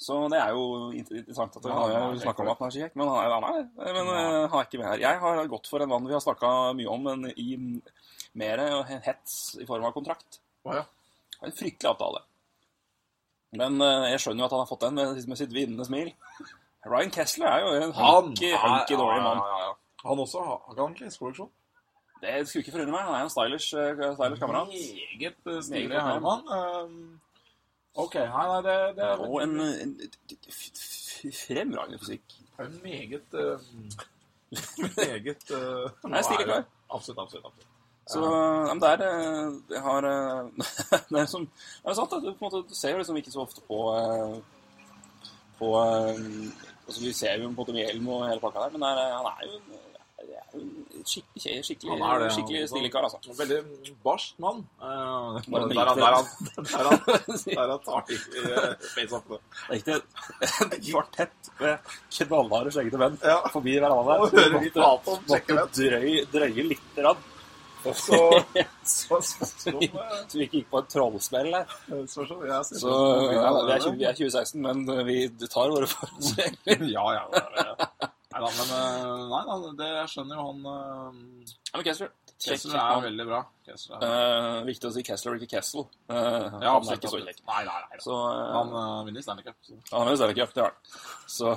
Så det er jo interessant at Ja, han har snakka om at han er skihekk, men han er, han er. Men Ja. eh, han er ikke med her. Jeg har gått for en mann vi har snakka mye om, men i mer hets i form av kontrakt. Oh, ja. En fryktelig avtale. Men eh, jeg skjønner jo at han har fått den med, med sitt vinnende smil. Ryan Kessler er jo en hanky hunky dory ja, mann. ja. Han også har har han kleskolleksjon? Det skulle ikke forundre meg. Han er en stylish, eh, stylish kamerat. Meget stilig. Um, OK. Nei, nei, det, det er Og en, en, f- f- fremragende fysikk. en meget uh, Meget uh, Nei, stille klar. Absolutt, absolutt. absolutt. Så ja, men det er eh, Jeg har eh, Det er som Det er sant, at du, på en måte, du ser jo liksom ikke så ofte på eh, På eh, altså Vi ser jo på en måte med hjelm og hele pakka der, men det er, han er jo jo skikkelig, skikkelig, det, skikkelig også. stilig kar, altså. Veldig barskt mann. Uh, der, der, han- der, han- der, han- Det tar i uh, face-upene. er ikke en kvartett med knallharde, skjeggete menn Ja. forbi hverandre. Og hører vi prate om Måtte skjeggevett. drøy, drøye litt rann. Så, så, så, Så vi, så vi gikk på en trollsmell her. så, ja, vi, vi er 2016, men vi tar våre forholdsregler. Ja, ja. ja, ja. Men uh, Nei da, det jeg skjønner jo han uh, Ja, men Kessler. Kessler er veldig bra. Kessler er, uh, viktig å si Kessler, ikke Kessel. Uh, ja, han er ikke så kjekk. Nei, nei, nei. Så uh, Han uh, vinner Stanley Cup. Så. han vinner i Stanley Cup, det har han. Så,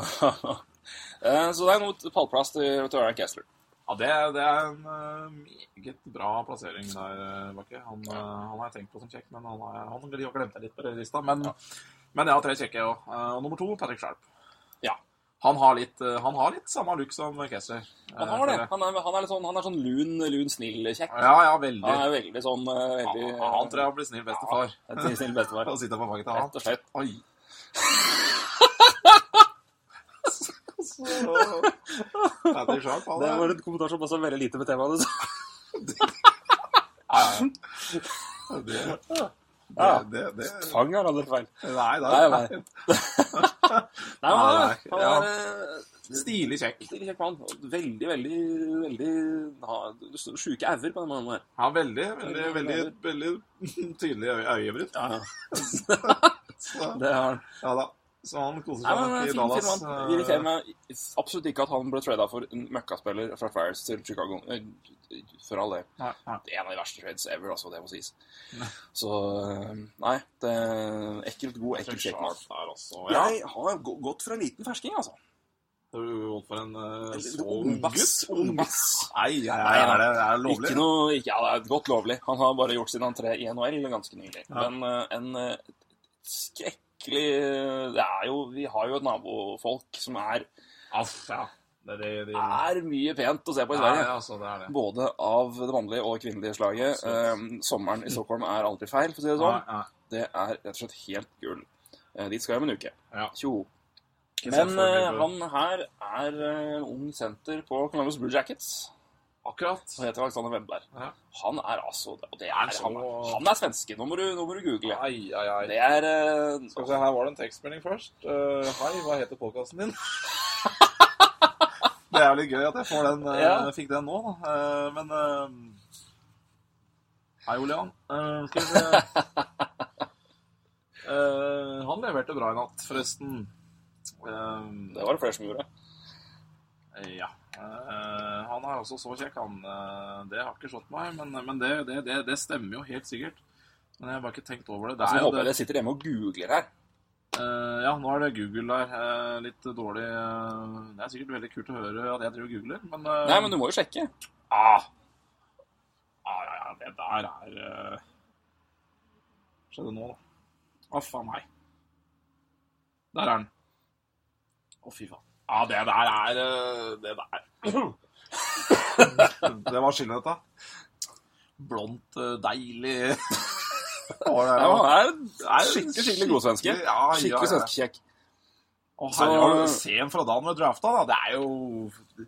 eh, så det er noe pallplass til, Ryan Kessler. Ja, det, det er en meget bra plassering der, Bakke. Han, uh, han har jeg tenkt på som kjekk, men han har, han har glemt det litt på lista. Men, men jeg har tre kjekke òg. Og nummer to, Patrick Sharp. Han har litt, uh, han har litt samme look som Kessler. Han har det. Han er, han er sånn, han er sånn lun, lun snill kjekk. Ja, ja, veldig. Han er veldig sånn eh, veldig, Ja, han tror jeg blir snill bestefar. Ja, snill bestefar. Og sitter på fanget til han. Rett og slett. Oi. Så, Sharp, Det var en kommentar som passet veldig lite med temaet. Ja, ja. Det, det, Ja. det, det, Fang har aldri feil. Nei, nei, Nei, nei. nei. Nei, han ja. eh, Stilig kjekk. stilig kjekk mann. Veldig, veldig, veldig ha, Sjuke auger på den mannen der. Ja, veldig, veldig, veldig, veldig tydelig øye- øyebryn. Ja, ja. Det har han. Ja da. Så han koser seg nok i Dallas. mann. eh, Det irriterer meg absolutt ikke at han ble trada for en møkkaspiller fra Fires til Chicago. Eh, For all del. Ja, ja. Det er en av de verste trades ever, altså, det må sies. Så eh, Nei, det er ekkelt god, ekkelt kjekk mark. Ja. Jeg har gått for en liten fersking, altså. Har du gått for en uh, så ung gutt? Nei, nei, Nei, er det, er lovlig? Ikke noe, ikke, ja, det er godt lovlig. Han har bare gjort sin entré i NHL ganske nylig. Ja. Men uh, en eh, skrekkelig Det er jo Vi har jo et nabofolk som er, Aff, ja. Det, det, det, er mye pent å se på i Sverige. ja, altså, er. Både av det mannlige og kvinnelige slaget. Eh, sommeren i Stockholm er aldri feil, for å si det sånn. Ja. Det er rett og slett helt gull. Eh, dit skal jeg om en uke. Tjo. Men eh, på- han her er uh, ung senter på Columbus Blue Jackets. Akkurat. Han heter Alexander Wemberg. Ja. Han er altså og det Er han så- han, er svenske. Nå må du, nå må du google. Ai, ai, ai. Det er uh... Skal vi se, her var det en tekstmelding først. Uh, hei, hva heter podkasten din? det er jo litt gøy at jeg får den, uh, Ja. fikk den nå, da. Men Hei, Olian. Eh, skal vi se Han leverte bra i natt, forresten. Det var det flere som gjorde. Ja. Uh, han er også så kjekk, han. Uh, det har ikke slått meg, men, men det, det, det, det stemmer jo helt sikkert. Men jeg har bare ikke tenkt over det. det Altså, jeg håper dere sitter hjemme og googler her. Uh, ja, nå er det Google der. litt dårlig Det er sikkert veldig kult å høre at jeg driver og googler, men Nei, men du må jo sjekke. ah, ah, ja, ja, det der er uh, Skjedde nå, da. Å, faen meg. Der er den. Å, fy faen. Ja, det der er eh, Det der Det var skylden, dette. Blondt, eh, deilig Å, det er, Ja, da? han er skikkelig, skikkelig god svenske. Ja, ja, ja. Skikkelig svenskekjekk. Å, herre, har du sett fra da han ble drafta, da? Det er jo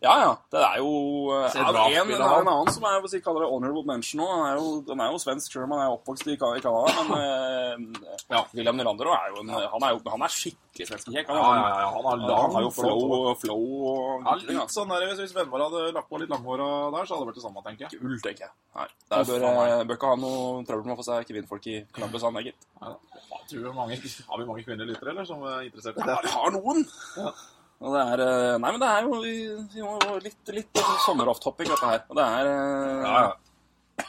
Ja, ja. Det er jo eh, ja, det er han. en annen som er, vi kaller det honorable mention nå. Han er jo, han er jo svensk selv om han er oppvokst i Canada. Men eh, Ja. William Nylander er jo en, han er jo han er skikkelig svenskekjekk. Han, Ja, ja, ja. Han har han, lang har jo flow, flow og Ja, litt sånn der, Hvis, Vennmar hadde lagt på litt langhåra der, så hadde det vært det samme, tenker jeg. Gull, tenker jeg. Nei, der bør, eh, bør ikke ha noe trøbbel med å få seg kvinnfolk i Columbus, han er gitt. Tror mange, Har vi mange kvinnelige lyttere eller, som er interessert i det? Ja, vi har noen. Ja. Og det er eh, Nei, men det er jo, vi må- litt, litt sommerhofthopping, dette her. Og det er eh, Ja, ja.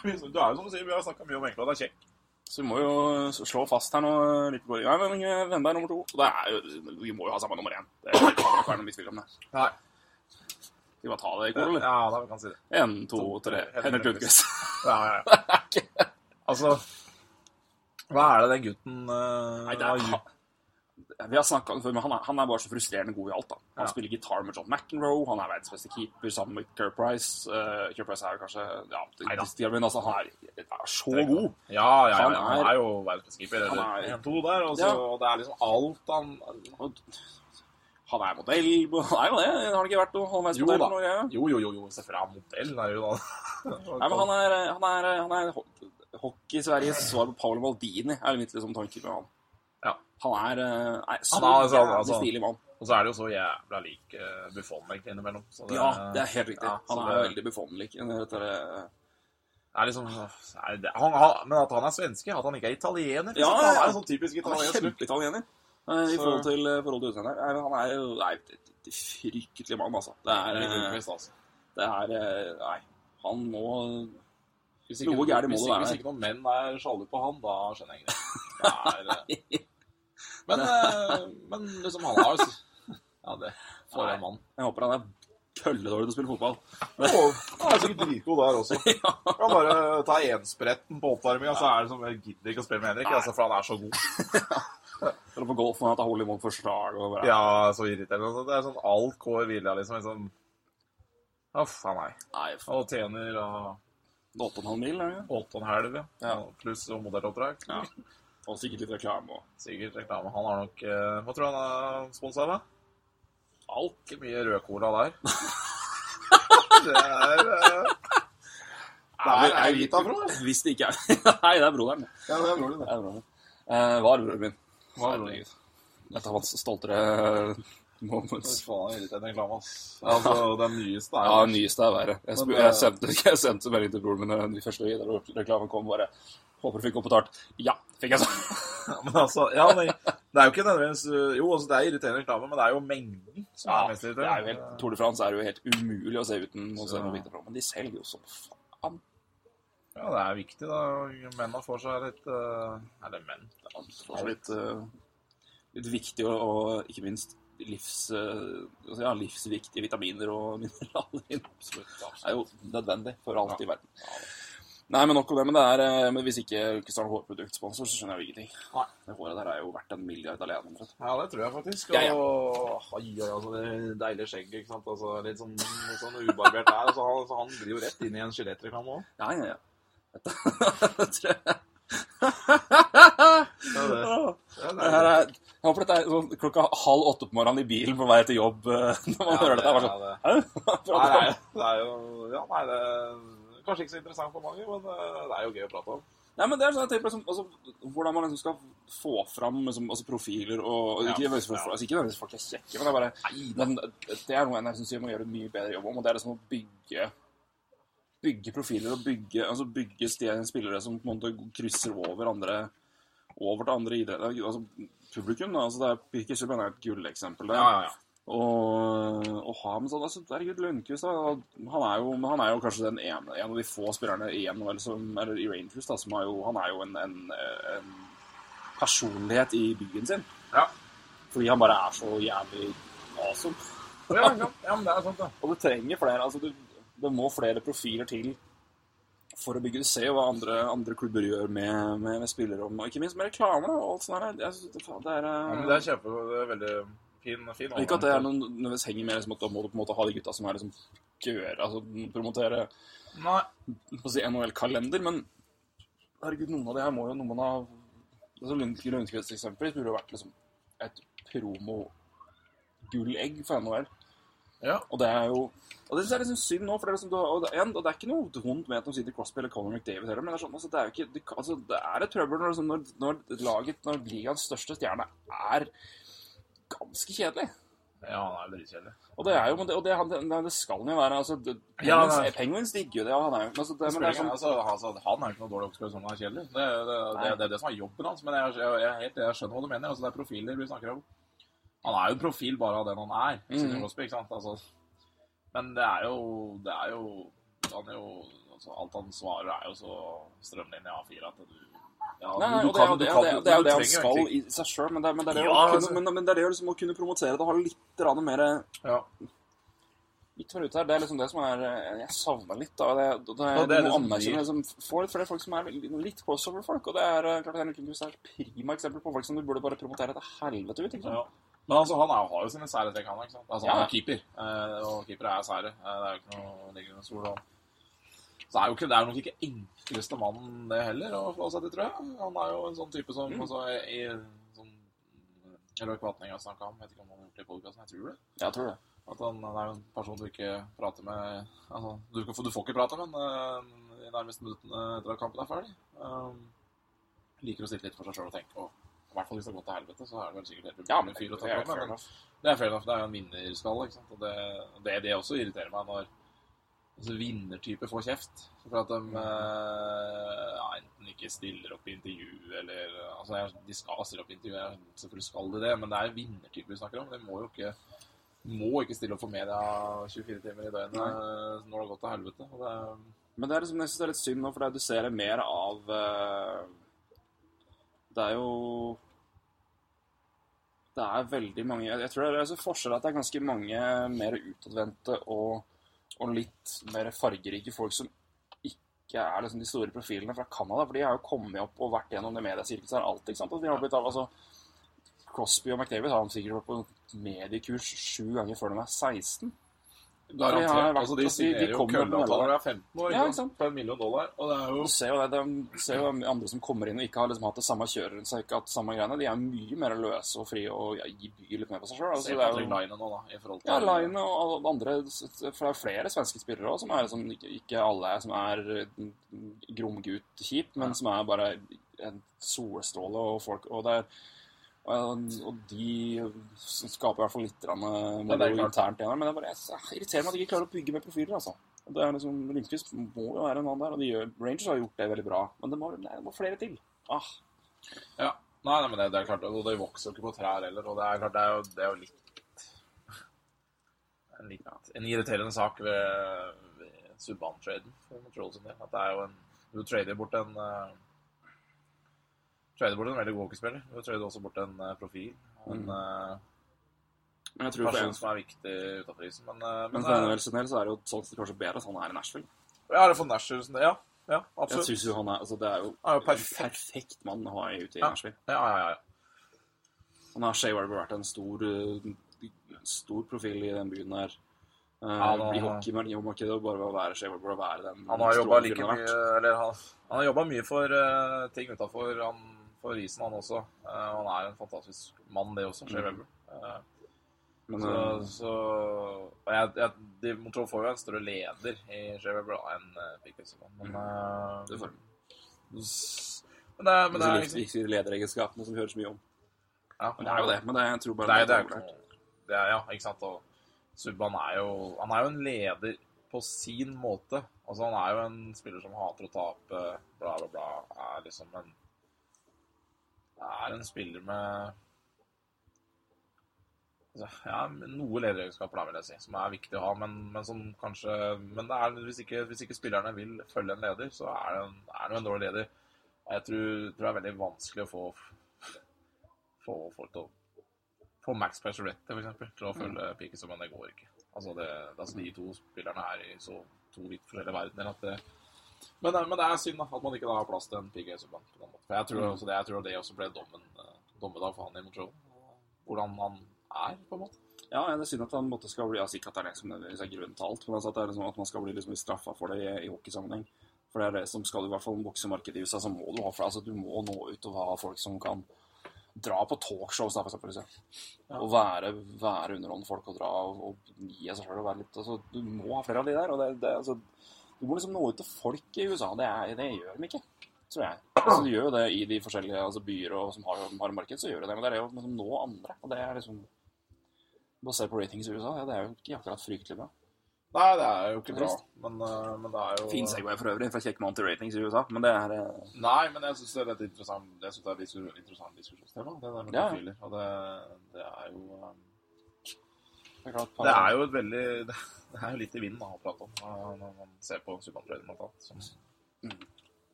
Du er jo som du sier, vi har snakka mye om og det er kjekk. Så vi må jo slå fast her nå litt på Nei, men eh, Vennberg nummer to. Og det er jo Vi må jo ha samme nummer én. Det kan ikke være noe mistvil om det. Nei. Skal vi bare ta det i kor, eller? Ja, da kan vi si det. Én, to, tre. Henrik Lundqvist. Ja, ja, ja. Altså Hva er det den gutten uh, Nei, det er, vi har snakket om det før, men han er, han er bare så frustrerende god i alt. da. Han Ja. spiller gitar med John McEnroe, han er verdens beste keeper sammen med Kerr Price. Uh, Kerr Price er jo kanskje ja, det- men altså, han er, er så god. Ja, ja, ja. Han Han er- er jo keeper. Han er- 1-2 der. Og, så, og det er liksom alt han han er modell Han er jo det. Har han ikke vært noe Jo halvveismodell? da. Jo, jo, jo. jo. Se fra modell er jo da Nei, men han er, han er, han er ho- hockey-Sveriges svar på Paolo Maldini, er mitt liksom tanke med han. Ja. Han er eh, nei, så Han er altså- altså- stilig mann. Og så er det jo så jævla lik uh, Buffon egentlig innimellom. Så det, Ja, det er helt riktig. ja, han er det- veldig Buffon-lik. Er- er liksom er Men at han er svenske, at han ikke er italiener Ja, Han ja. er en sånn typisk er look. kjempeitaliener eh, i forhold til, eh, forhold til utseendet. Han er jo nei, fryktelig mann, altså. Det er, Litt eh, altså. det er eh, Nei, han må Hvis noe gærent må det være. Hvis ikke noen menn er sjalu på han, da skjønner jeg ikke Det det er, eh, men, eh, men liksom, han har jo Ja, det får en mann. Jeg håper han er kølledårlig til å spille fotball. Han er sikkert dritgod der også. Kan bare ta enspretten på oppvarminga, så er det som Jeg gidder ikke å spille med Henrik, altså, for han er så god. Eller på golf, han tar hold i mål for slag og bare Ja, så irriterende. Altså, Det er sånn alt går vilja, liksom. liksom. Uff a meg. Og tjener og 8,5 mil, er det? ikke? åtte og en halv, ja. Ja. Pluss og modelloppdrag. Ja. Og sikkert litt reklame og Sikkert reklame. Han har nok eh, Hva tror du han er sponsa av? alt. Ikke mye rødcola der. det er uh, Der er Vita fra, eller? Hvis det ikke er Nei, det er broderen. Ja, det er broren, Det er Uh, Eh, var broren min. Var broren. Herregud. Et av hans stoltere moments. Faen, irriterende reklame, ass. Altså, den nyeste er Ja, den nyeste er verre. Jeg, Men, jeg, eh, sendte, jeg sendte melding til broren min da de første reklamen kom. bare Håper du fikk opp betalt. Ja, fikk jeg. Men altså, ja, men Det er jo ikke nødvendigvis Jo, altså, det er irriterende reklame, men det er jo mengden som Ja, er mest det er jo irriterende. helt, Tour de France er jo helt umulig å se uten å se noe vinterprogram. Men de selger jo som faen. Ja, det er viktig, da. Mennene får seg litt uh, Eller menn. Det er litt, uh, litt viktig og, og ikke minst livs, altså, ja, livsviktige vitaminer og mineraler. Absolutt. Det er jo nødvendig for alt i verden. Nei, men nok om det. Men, det er, eh, men hvis ikke Kristian hårproduktsponsor, så skjønner jeg jo ingenting. Nei. Det håret der er jo verdt en milliard alene. omtrent. Ja, det tror jeg faktisk. Ja, ja. Og oi, oi, altså, det deilige skjegget, ikke sant. Altså, litt sånn, sånn ubarbert der. Altså, han, så han blir jo rett inn i en skjelettreklame òg. Ja, ja, ja. Det tror jeg. Ja, det, det Det her er, jeg håper dette er sånn klokka halv åtte på morgenen i bilen på vei til jobb eh, når man hører dette. Ja, det- sånn, Nei, det er jo Ja, nei, det kanskje ikke så interessant for mange, men eh, det er jo gøy å prate om. Nei, men det er sånn jeg tenker liksom, altså, Hvordan man liksom skal få fram liksom, altså, profiler og, og Ja, ikke, nødvendigvis ja. altså, folk er kjekke, men det er bare men, Det er noe jeg syns vi må gjøre en mye bedre jobb om, og det er liksom å bygge Bygge profiler og bygge, altså bygge spillere som på en måte krysser over andre over til andre idretter. Altså, publikum, da. Altså, det er Subhaan er et gulleksempel. Ja, ja, ja. Og, og ha med sånn altså, Herregud, Lundqvist han han er jo kanskje den ene, en av de få spillerne i NHL som, eller i Rangers da, som har jo, han er jo en, en, en personlighet i byen sin. Ja. Fordi han bare er så jævlig awesome. Ja, ja, ja, men det er sant, det. Og du trenger flere. altså du, Det må flere profiler til for å bygge. Du ser jo hva andre, andre klubber gjør med, med, med spillere, og ikke minst med reklame. og alt sånt der. Jeg det, det er, Ja, eh, men det er kjempe, det er veldig fin, fin Ikke at det er noen nødvendigvis henger med liksom, at da må du på en måte ha de gutta som er liksom gøyere, altså promotere Nei. på å si NHL-kalender, men herregud, noen av de her må jo noen av altså Lundqvist eksempel burde jo vært liksom et promo-gullegg for NHL. Ja. Og det er jo og det syns jeg er liksom synd nå, for det er, liksom, og det, og det er ikke noe vondt med at de sitter Crosby eller Colin McDavid heller, men det er, sånn, altså, det er jo ikke det, altså, det er et trøbbel når, når, når laget, når ligaens største stjerne er ganske kjedelig. Ja, han er dritkjedelig. Og det er jo, men det, og det, det, det skal han jo være. altså, det, Ja, Penguins, det- Penguins digger jo det, han er jo altså, det, men det er sånn, altså, altså, han er ikke noe dårlig oppskrevet som han er kjedelig. Det, det, det, det er det som er jobben hans. Men jeg, jeg, jeg, er helt, jeg skjønner hva du mener. Altså, det er profiler vi snakker om. Han er jo en profil bare av den han er. Sidney Mhm. Crosby, ikke sant? Altså, men det er jo Det er jo, han er jo altså, Alt han svarer, er jo så strømlinja A4 at du ja, Nei, nei, du og det er jo kan- det, du kan- det, det, er jo det han skal egentlig- i seg sjøl, men, det, men, er det Ja, å altså- men, men det er det å liksom å kunne promotere det og ha litt mer Ja. litt mer ut her. Det er liksom det som er eh, Jeg savner litt, av Det, det, det, Ja, det er du det må anerkjenne blir- liksom, Få litt flere folk som er litt, crossover-folk. Og det er eh, klart Henrik Lundqvist er et prima eksempel på folk som du burde bare promotere til helvete ut. ikke sant? Ja. Men altså, han er, har jo sine sære trekk, han. ikke sant? Altså, Han er keeper, eh, og keepere er sære. Eh, Det er jo ikke noe ligger sol. og- Så er jo ikke, det er nok ikke enkleste mannen, det heller, å få seg til, tror jeg. Han er jo en sånn type som Mm. altså, i, sånn, Roy Kvatning har snakka om, vet ikke om han har gjort det i podkasten, jeg tror det. Jeg tror det. At han, han er jo en person du ikke prater med Altså, du, kan du får ikke prate med ham uh, de nærmeste minuttene etter at kampen er ferdig. Um, liker å sitte litt for seg sjøl og tenke og I hvert fall hvis det går til helvete, så er det vel sikkert helt Ja, fyr å ta på. Men det er fair enough. Det er jo en vinnerskalle, ikke sant. Og det, det, det også irriterer meg når altså, vinnertyper får kjeft. For at de eh, ja, enten ikke stiller opp i intervju, eller Altså, de skal stille opp i intervju, selvfølgelig skal de det, men det er vinnertyper vi snakker om. De må jo ikke må ikke stille opp for media 24 timer i døgnet eh, når det har gått til helvete. Det, er- Men det er liksom, jeg synes det er litt synd nå, for det du ser det mer av eh, Det er jo Det er veldig mange jeg tror det er altså forskjell at det er ganske mange mer utadvendte og, og litt mer fargerike folk som ikke er liksom de store profilene fra Canada. For de har jo kommet opp og vært gjennom det mediesirkuset her alltid. ikke sant? Og de har blitt, altså, Crosby og McDavid har sikkert vært på mediekurs sju ganger før de er 16. garantert. har vært- altså, de signerer jo kommer med kølleavtaler er 15 år, Ja, ikke sant? For en million dollar. Og det er jo Du ser jo det, de ser jo andre som kommer inn og ikke har liksom hatt det samme kjøret rundt seg, ikke hatt samme greiene. De er mye mer løse og frie og ja, byr litt mer på seg sjøl. Altså, Se det jo- Line nå, da, i forhold til ja, Line og andre For det er flere svenske spillere òg som er liksom, ikke, ikke alle er som er gromgutt-kjip, men som er bare en solstråle og folk Og det er og, de skaper i hvert fall litt eh, det moro internt igjen. Men det er bare, jeg irriterer meg at de ikke klarer å bygge med profiler. altså. Det er liksom, Lindqvist må jo være en annen der, og de gjør, Rangers har gjort det veldig bra. Men det må, nei, det må flere til. Ah, Ja. Nei, nei, men det, det er klart, og de vokser jo ikke på trær heller, og det er klart, det er jo, det er jo litt en, litt, en irriterende sak ved, ved Subban-traden for Montreal sin del. At det er jo en Du trader bort en uh, Trader bort en veldig god hockeyspiller. Du trader også bort en eh, profil. En Mm. uh, person en, som er viktig utafor isen. Men, uh, men men for NHL sin del så er det jo sånn sett kanskje bedre at han er i Nashville. ja, det er for Nashville som det, Ja, ja, Jeg synes jo han er, altså Det er jo Han er jo en perfekt. perfekt mann å ha ute i Ja. Nashville. Ja, ja, ja. ja. Han har Weber vært en stor, stor profil i den byen der. Uh, han har- I hockeymarkedet og bare være og være den Han har jobba like mye har vært. Eller han, han har jobba mye for uh, ting utafor for isen, han også. Eh, han er en fantastisk mann, det også, Shea Mm. Weber. Eh, Men så uh, så jeg, jeg, de Montreal får jo en større leder i Shea Weber enn Pickett. Men, mm. det får s- men det, er- men det er liksom viktige lederegenskapene som vi hører så mye om. ja, Men det er jo det. Men det, jeg tror bare Det det er, klart. det er, ja, ikke sant. Og Subban er jo Han er jo en leder på sin måte. Altså, han er jo en spiller som hater å tape, bla, bla, bla. Er liksom en Er en spiller med altså, Ja, noe lederegenskaper, vil jeg si, som er viktig å ha, men, men som kanskje Men det er, hvis, ikke, hvis ikke spillerne vil følge en leder, så er det en, er det en dårlig leder. Jeg tror, tror det er veldig vanskelig å få få folk til å få Max Pacioretty, f.eks., til å følge Piquet som det går ikke. Altså, det, altså, de to spillerne er i så to vidt forskjellige verdener at det men, det- men det er synd at man ikke da har plass til en PGA Subhaan. For jeg tror, også det, jeg tror det også ble dommen, eh, dommedag for han i Montreal. Hvordan han er, på en måte. Ja, det er synd at han måtte skal bli ja, Sikkert at det er det som nødvendigvis er grunnen til alt, men altså at, det er liksom, at man skal bli liksom straffa for det i, i hockeysammenheng. For det er det som skal du i hvert fall boksemarkedet i USA, så må du ha for altså, du må nå ut og ha folk som kan dra på talkshows, da, for eksempel. Ja. Og være, være underholdende folk og dra og, og gi seg sjøl og være litt altså, Du må ha flere av de der. og det, det, altså, Du må liksom nå ut til folk i USA. Det, er, det gjør de ikke, tror jeg. Altså, de gjør jo det i de forskjellige altså, byer og, som har, har marked, så gjør de det. Men det er jo liksom nå andre. Og det er liksom Basert på ratings i USA, ja, det er jo ikke akkurat fryktelig bra. Nei, det er jo ikke bra, men, eh, men det er jo Fin Segway for øvrig, fra kjekk mann til ratings i USA, men det er eh, Nei, men jeg syns det er et interessant, det er et interessant diskusjonstema, det der med Ja. profiler. Og det, det er jo eh, det er klart, Det er jo et veldig Det er jo litt i vinden da, å prate om eh, når man ser på Subban-traden, blant annet. Som Mm.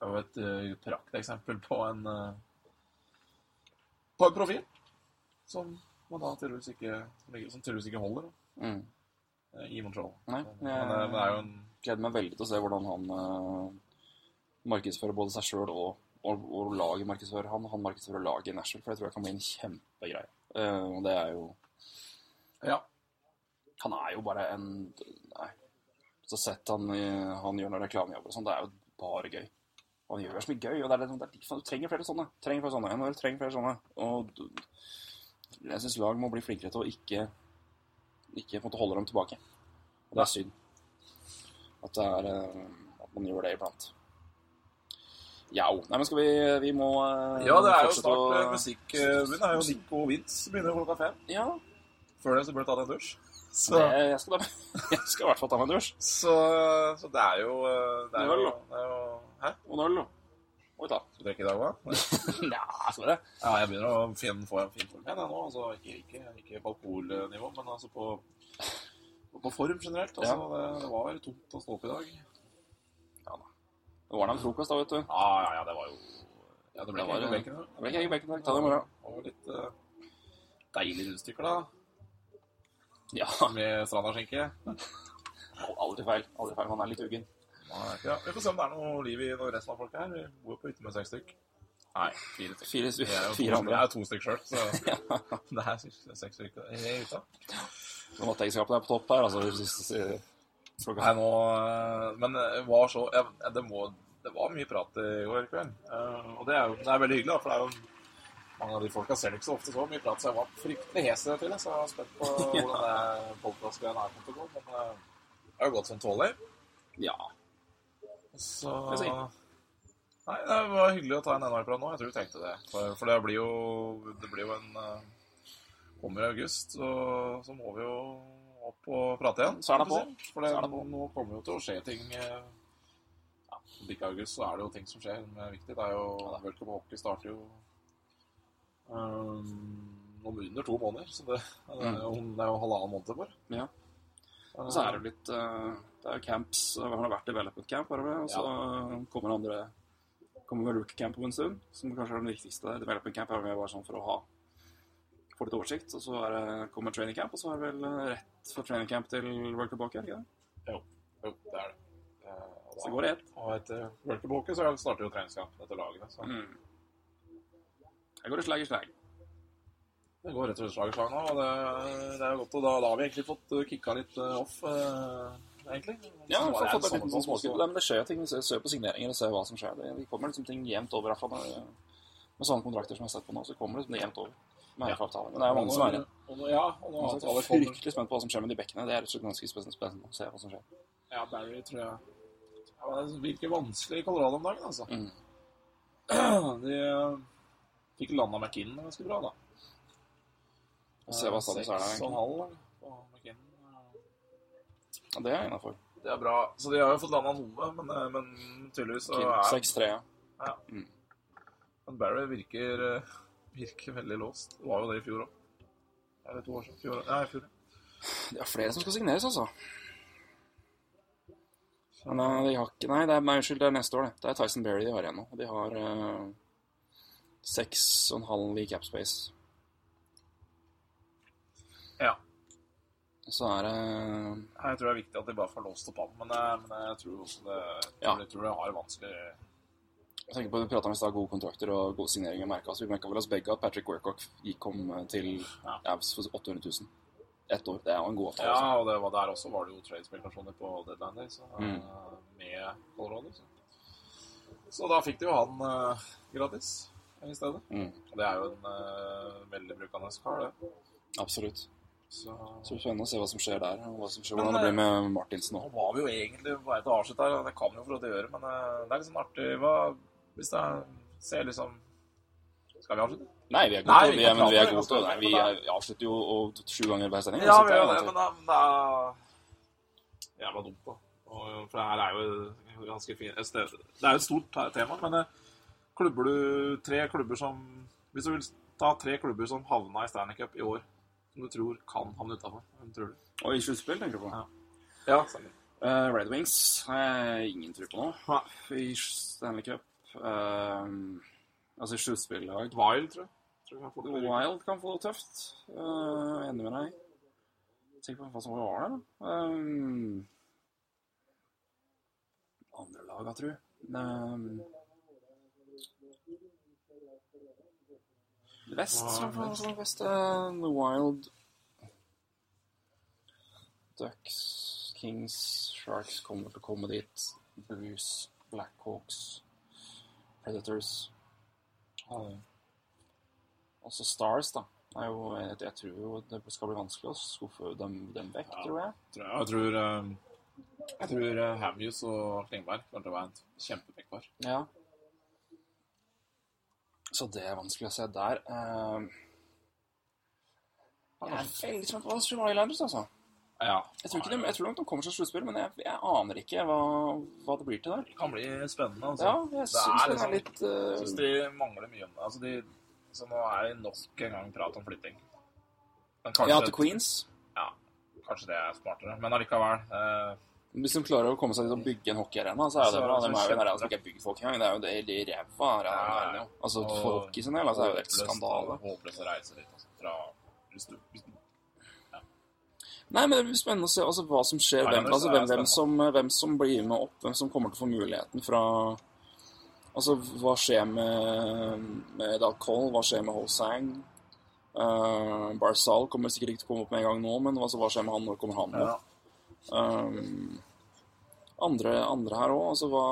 er jo et uh, prakteksempel på en eh, På en profil som man da tydeligvis ikke Som tydeligvis ikke holder mm. eh, i Montreal. Nei, Men, det- men det er jo en gleder meg veldig til å se hvordan han uh, markedsfører både seg sjøl og, og, og laget markedsfører han. Han markedsfører laget i Nashville, for det tror jeg kan bli en kjempegreie. Uh, og det er jo Ja. Han er jo bare en Nei. Så sett han, han gjør noen reklamejobber og sånn, det er jo bare gøy. Han gjør så mye gøy, og det er det er, du trenger flere sånne. Trenger flere sånne. NHL trenger flere sånne. Og jeg syns lag må bli flinkere til å ikke ikke på en måte holde dem tilbake. Og det er synd. At, det er, eh, at man gjør det iblant. Ja, nei, men skal vi Vi må eh, ja, det er jo snart å- uh, musikk. Uh, det er jo Nico Vince begynner klokka fem. Ja, Før det så burde du tatt en dusj. Så, jeg, skal da, jeg skal i hvert fall ta meg en dusj. så, så det er jo uh, Det er jo, det er jo Hæ? Og en øl, da. Oi da. Skal du drikke i dag òg? Nja, skal det. Ja, jeg begynner å finne, få en fin form igjen nå. Altså, ikke, ikke, ikke på alkoholnivå, men altså på, på form generelt. Altså, Ja. det, det var tungt å stå opp i dag. Det var da en frokost, da, vet du. Ja, ja, ja, det var jo Ja, det ble Det var ikke bacon. Det ble ikke egg bacon i dag. Ta det i morgen. Og litt uh, deilige rundstykker, da. Ja. Med strandaskinke. Aldri feil. Aldri feil. Han er litt uggen. Ja, vi får se om det er noe liv i noen resten av folk her. Vi bor på hytte med seks stykk. Nei, fire stykker. Fire, Vi er jo fire andre. jeg er to stykker sjøl, så det er seks stykker i hytta. jeg Matteegenskapene er på topp her, altså. Nei, nå eh, Men det var så jeg, det, må, det var mye prat i går kveld. Eh, og det er jo det er veldig hyggelig, da, for det er jo mange av de folka ser det ikke så ofte så mye prat, så jeg var fryktelig hes til det. Så jeg var spent på hvordan det podkastgreiene her kom til å gå. Men eh, det har jo gått som tåler. Ja. Så Nei, det var hyggelig å ta en NRK-prat nå. Jeg tror vi tenkte det. For, for det blir jo Det blir jo en eh, Kommer i august, så, så må vi jo opp og prate igjen. Så er det på. For det, er det på. nå kommer jo til å skje ting eh, ja, Om ikke august, så er det jo ting som skjer som er viktig. Det er jo World Cup Hockey starter jo Um, om under to måneder, så det, det, er, jo, det er jo halvannen måned bare. Ja. Og så er det jo litt eh, Det er jo camps Han Har vært i development camp, bare? Og så kommer andre Kommer vel rookie camp om en stund, som kanskje er den viktigste. Development camp er med bare sånn for å ha få litt oversikt. Og så er det, kommer training camp, og så er det vel eh, rett fra training camp til World Cup Hockey, det? Jo, det er det. Eh, da, Så går det ett. Og etter World Cup Hockey så starter jo treningskampen etter lagene. Så Mm. Jeg går i slag i slag. det går rett og slett slag i slag nå, og det, det er jo godt. Og da, da har vi egentlig fått uh, kicka litt uh, off, eh, egentlig. Ja, vi har fått en liten småskritt. men Det skjer ting. Vi ser- på signeringer og ser hva som skjer. Det, vi kommer liksom ting jevnt over. i hvert fall. Med, med sånne kontrakter som jeg har sett på nå, så kommer det liksom jevnt over. Med. RF-avtaler. Men det er jo mange som er igjen. Ja, og nå er jeg fryktelig spent på hva som skjer med de bekkene. Det er rett og slett ganske spennende å se hva som skjer. Ja, Barry tror jeg ja, Det virker vanskelig i Colorado om dagen, altså. Mm. De uh, fikk landa McInn ganske bra, da. Og se hva status er der, egentlig. Ja, det er innafor. Det er bra. Så de har jo fått landa noe, men, eh, men tydeligvis så er 6-3, ja. ja. Mm. Men Barry virker, eh, virker veldig låst. Det var jo det i fjor òg. Eller to år siden. Fjor, nei, fjor. Det er flere som skal signeres, altså. Men eh, de har ikke Nei, det er, unnskyld, det er neste år, det. Det er Tyson Berry de har igjen nå. De har uh, 6,5 i Capspace. Ja. Så er det Jeg tror det er viktig at de bare får låst opp han, men, eh, men jeg tror også det, jeg ja. jeg tror det har vanskelig jeg tenker på Vi prata om i gode kontrakter og gode signeringer. Merka oss. Vi merka vel oss begge at Patrick Workock gikk kom eh, til ja. Avs for 800 000. Ett år. Det er jo en god avtale. Ja, altså. og var, der også var det jo trade-spekulasjoner på deadline day, så, mm. Eh, med Colorado. Så. så da fikk de jo han uh, gratis i stedet. Mm, det er jo en uh, veldig brukende kar, det. absolutt. Så Så det blir spennende å se hva som skjer der. og hva som skjer, Men, hvordan det blir med Martinsen nå nå. var vi jo egentlig på vei til å avslutte her, og det kan vi jo for å gjøre, men uh, det er sånn artig hva, Hvis det er, ser liksom Skal vi avslutte? Nei, vi er Nei, gode til vi vi men vi er gode til vi det. Vi er- avslutter jo og sju ganger hver sending. Ja, vi gjør det, men det, er jævla dumt, da. Og, for det her er jo ganske fint. Det er jo et stort tema, men eh, klubber du tre klubber som Hvis du vil ta tre klubber som havna i Stanley Cup i år, som du tror kan havne utafor, hvem tror du? Og i sluttspill, tenker du på? Ja. Ja. Eh, Red Wings har jeg ingen tro på nå. I Stanley Cup uh, Altså i sluttspillag Wild, tror jeg. tror jeg kan Wild kan få det tøft. Uh, enig med deg. Tenk på hva som var der, da. Um, andre tror jeg. Um, Vest, som vest. The Wild Ducks, Kings, Sharks kommer til å komme dit. Blues, Blackhawks, Predators. Uh, også Stars, da. Er jo, jeg, jeg tror jo det skal bli vanskelig å skuffe dem, dem vekk, Ja. tror jeg. tror jeg. Jeg tror, um, jeg tror uh, Hamhus og Klingberg kommer til å være en kjempebackpar. Ja. Så det er vanskelig å se der. Uh, jeg er veldig spent på med Islanders, altså. Ja. Jeg tror, ikke de, jeg tror nok de kommer til sluttspill, men jeg, jeg aner ikke hva, hva det blir til der. Det kan bli spennende. Altså. Ja, jeg Det syns det er liksom- litt Jeg eh, syns de mangler mye. Altså de, så nå er det nok en gang prat om flytting. Men kanskje, Ja, til Queens. Ja, kanskje det er smartere. Men allikevel. Eh, Hvis de klarer å komme seg dit og bygge en hockeyarena, så er det Så- bra. De er jo en arena som ikke er bygd for hockey engang. Det er jo det de ræva er Ja, ja. Altså, for hockey sin del altså, er jo håpløst- skandale. Håpløst å reise dit. Altså, fra, hvis du, hvis du, Nei, men det blir spennende å se altså, hva som skjer. Hvem, altså, er hvem, hvem, som, hvem som blir med opp, hvem som kommer til å få muligheten fra Altså, hva skjer med, med Dalcol? Hva skjer med Hosang? Uh, Barzal kommer sikkert ikke til å komme opp med en gang nå, men altså, hva skjer med han? Når kommer han? ja. Um, andre, andre her òg. Altså, hva,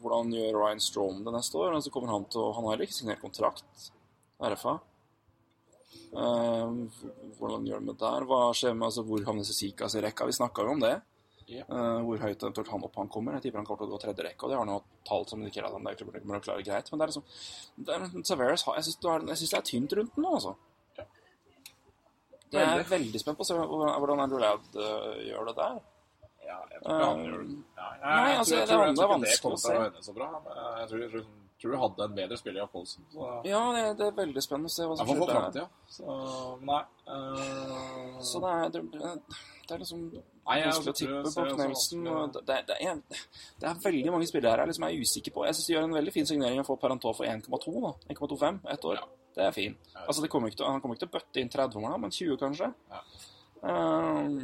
hvordan gjør Ryan Strom det neste år? Altså, kommer han, til å, han har heller ikke signert kontrakt. RFA. Um, hvordan gjør de det der? Hva skjer med altså, Hvor havner Cecikas i rekka? Vi snakka jo om det. Yeah. Uh, hvor høyt eventuelt han opp han kommer. Jeg tipper han kommer til å gå tredje rekke. Og det har noe tall som indikerer at han kommer til å klare greit. Men det er liksom det er, Severus, Jeg syns det er tynt rundt den nå, altså. Jeg er Veldig. spent på å se hvordan Andrew Ladd uh, gjør det der. ja, jeg tror han Um, gjør det. Nei, altså, jeg tror, jeg det er ikke vanskelig det kommer å til å se. så bra. Jeg tror, jeg tror tror du hadde en bedre spiller i Paulsen. Så Ja, det, det er veldig spennende å se hva som skjer der. Ja. Så nei. Uh... Så det er, det, det er liksom Nei, jeg vanskelig å tippe på Knelsen. det Det, det, er, veldig mange spillere her jeg liksom er usikker på. Jeg syns de gjør en veldig fin signering å få Parantov for 1,2. da. 1,25 ett år. Ja. Det er fin. Altså, det kommer ikke til, Han kommer ikke til å bøtte inn 30-årene, men 20 kanskje. Ja. Ehm,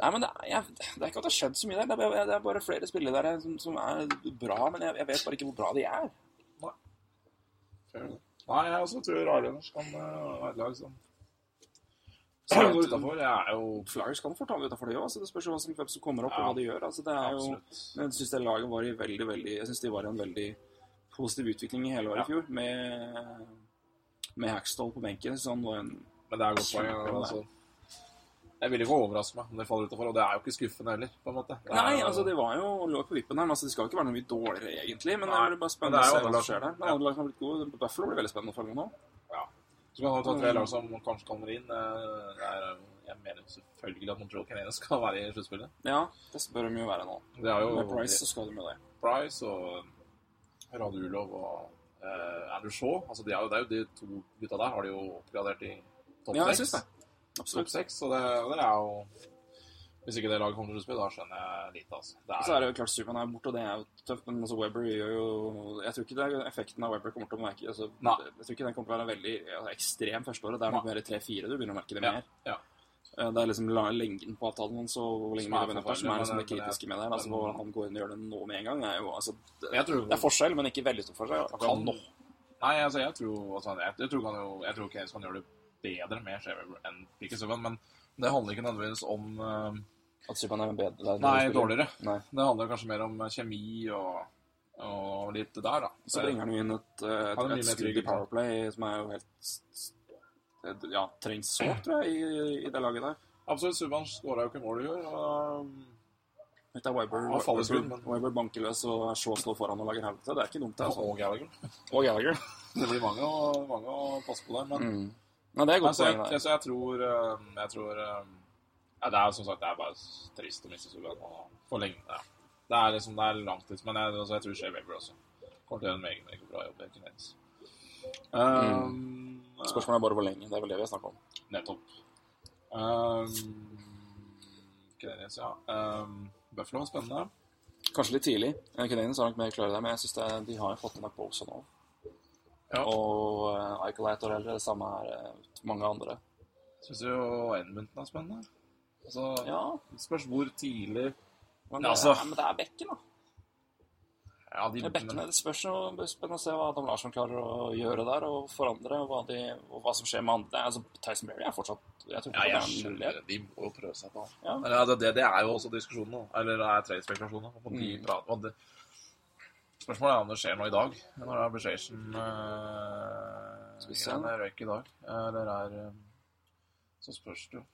nei, men det er, jeg, det er ikke at det har skjedd så mye der. Det er, det er bare flere spillere der som, som er bra, men jeg, jeg vet bare ikke hvor bra de er. Nei, nei jeg også tror Islanders kan eh, være et lag som utafor. Er jo Flyers kan fort havne utenfor det òg. Det spørs jo hvem som kommer opp, Ja. og hva de gjør. Altså, det er jo, absolutt jeg syns det laget var i veldig, veldig Jeg syns de var i en veldig positiv utvikling i hele året i fjor, med, med Hackstall på benken. sånn, Men det er godt poeng. Altså. Jeg vil ikke overraske meg om det faller utenfor, og det er jo ikke skuffende heller, på en måte. Det er Nei, altså det var jo lå på vippen her. men Altså, det skal jo ikke være noe mye dårligere, egentlig. Men det Nei, er bare spennende å se hva som skjer der. Men andre lag har blitt gode. Buffalo blir veldig spennende å følge nå. Ja. Så kan man ta tre lag som kanskje kommer inn. Eh, Det er, jeg mener selvfølgelig at Montreal Canadiens skal være i sluttspillet. Ja, det bør de jo være nå. Det jo Med Price så skal de jo det. Price og Radulov og eh, Andrew Shaw. Altså, de er jo, det er jo de to gutta der har de jo oppgradert i topp Ja, jeg seks. syns det. Topp Absolutt. så det, det er jo Hvis ikke det laget kommer til å spille, da skjønner jeg lite, altså. Det Og så er det jo klart Supermann er borte, og det er jo tøft, men altså Webber gjør jo Jeg tror ikke det er effekten av Webber kommer til å merke altså, Jeg tror ikke den kommer til å være veldig ja, ekstrem førsteåret. Det er nok mer 3-4 du begynner å merke det mer. ja. Eh, Det er liksom lengden på avtalen hans og hvor lenge Som er vi venter, som er liksom det kritiske med det. her. Altså, men- hvor han går inn og gjør det nå med en gang, er jo altså Det, det er forskjell, men ikke veldig stor forskjell. kan nå. Nei, altså, jeg tror altså, jeg, jeg tror jo Jeg tror Keynes kan gjøre det bedre med Shaver enn Pickett Subban, men det handler ikke nødvendigvis om uh, At Subhaan er bedre det er Nei, dårligere. Nei. Det handler kanskje mer om kjemi og, og litt der, da. Så bringer han jo inn et, et, et, Han et skudd i Powerplay som er jo helt Ja, trengs sårt, tror jeg, i, i det laget der. Absolutt. Subban skåra jo ikke mål i år. og Dette er Weiber, ja, faller skudd, men- Weber bankeløs og så slå foran og lager helvete. Det er ikke dumt, det. Altså. Og Gallagher. Og Gallagher. Det blir mange, å- mange å passe på der, men Mm. Nei, det er godt poeng jeg, jeg tror eh, Jeg tror eh, ja, Det er som sagt det er bare trist å miste Subban for lenge. Ja. Det er liksom det er langtids, men jeg, altså, jeg tror Shea Weber også kommer til å gjøre en meget, meget bra jobb. Um, Canadiens. Spørsmålet er bare hvor lenge. Det er vel det vi har snakket om. Nettopp. Um, Canadiens, ja. Um, Buffalo, spennende. Kanskje litt tidlig. Canadiens har nok mer klare der, men jeg synes de har fått en Bosa nå. Ja. Og uh, Icolite og eldre, det samme er uh, mange andre. Syns jo Edmundton er spennende. Altså, Ja, spørs hvor tidlig men, Ja, det, altså- ja, men det er bekken, da. Ja, de Det bekkene, det spørs jo det spennende å se hva Adam Larsson klarer å gjøre der, og forandre, og hva, de, og hva som skjer med andre. Altså, Tyson Berry er fortsatt Jeg tror Ja, jeg det er De må jo prøve seg på. Ja. Men, altså, det, det er jo også diskusjonen nå. Eller det er trade-spekulasjoner. Mm. prater, og det, spørsmålet er om det skjer noe i dag. Når det er Beskjeden uh, se. røyk i dag? Eller er eh, Så spørs det jo.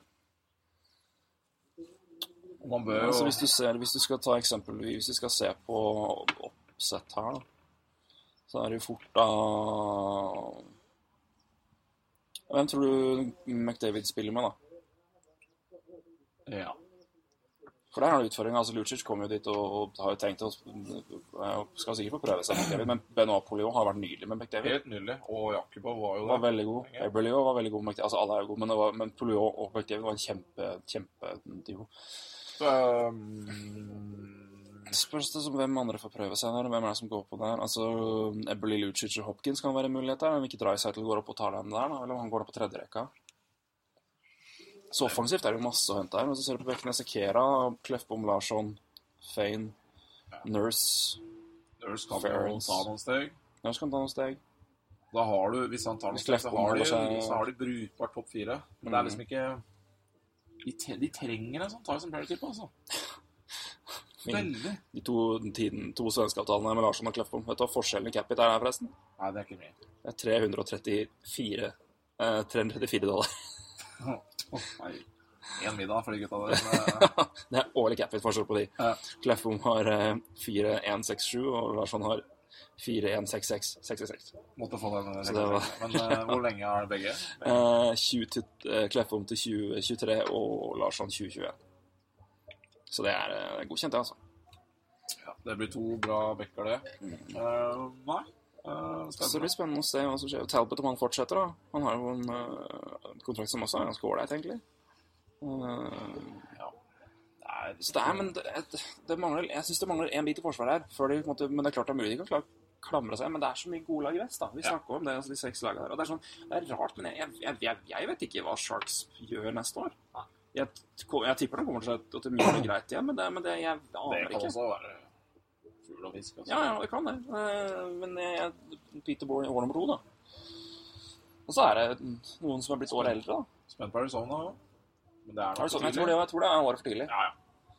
Man bør jo Altså, hvis, du ser, hvis du skal ta eksempelvis Hvis vi skal se på oppsett her, da, så er det jo fort da Hvem tror du McDavid spiller med, da? Ja. For der har du utfordringa. Altså, Lucic kom jo dit og, og har jo tenkt å Skal sikkert få prøve seg McDavid, men Benoit Polio har vært nydelig med McDavid. Helt nydelig. Og Jakubov var jo det. var veldig god. Eberley var veldig god. med McDavid. Altså, alle er jo gode, men, var, men Polio og McDavid var en kjempe, kjempeduo. Så, um, Spørs det som hvem andre får prøve seg der. Hvem er det som går på der? Altså, Eberly Lucic og Hopkins kan være en mulighet der. Om ikke Drycytle går opp og tar den der. Eller om han går opp på tredje rekka. Så offensivt er det jo masse å hente her. Men så ser du på bekkene Sekera, Kleffbom Larsson, Fane, Nurse Nurse kan jo ta noen steg. Nurse kan ta noen steg. Da har du, Hvis han tar noen steg, så har de, så har de brukbart topp fire. Men det er liksom ikke De, trenger en sånn Tyson Berry-type, altså. Veldig. De to, tiden, to svenskeavtalene med Larsson og Kleffbom. Vet du hva forskjellen i capit er der, forresten? Nei, det er ikke mye. Det er 334, eh, 334 dollar. Nei. Én middag for de gutta der. men, Det er årlig capit-forskjell på de. Ja. Kleffbom har eh, 4167, og Larsson har 416666. Måtte få den. Så Men eh, hvor lenge er det begge? Eh, 20 til, eh, Kleffbom til 2023 og Larsson 2021. Så det er eh, godkjent, det, altså. Ja, det blir to bra backer, det. Eh, nei. Uh, Så det blir spennende. å se hva som skjer. Talbot om han fortsetter, da. Han har jo en uh, kontrakt som også er ganske ålreit, egentlig. Ja. Nei, så det er, men det, det, det mangler, jeg syns det mangler én bit i forsvaret her. De, en måte, men det er klart det er mulig de kan klare klamre seg, men det er så mye gode lag i vest. da. Vi Ja. snakker om det, altså de seks lagene der. Og det er sånn, det er rart, men jeg, jeg, jeg, jeg vet ikke hva Sharks gjør neste år. Jeg, jeg tipper den kommer å til mye det greit igjen, men det, men det jeg Det aner kan ikke. også være fugl og fisk. Altså. Ja, ja, det kan det. Eh, Men jeg, Peter Bohr i år nummer to, da. Og så er det noen som er blitt året eldre, da. Spent på Arizona òg. Men det er nok det for Jeg tror det, jeg tror det er året for tidlig. Ja, ja.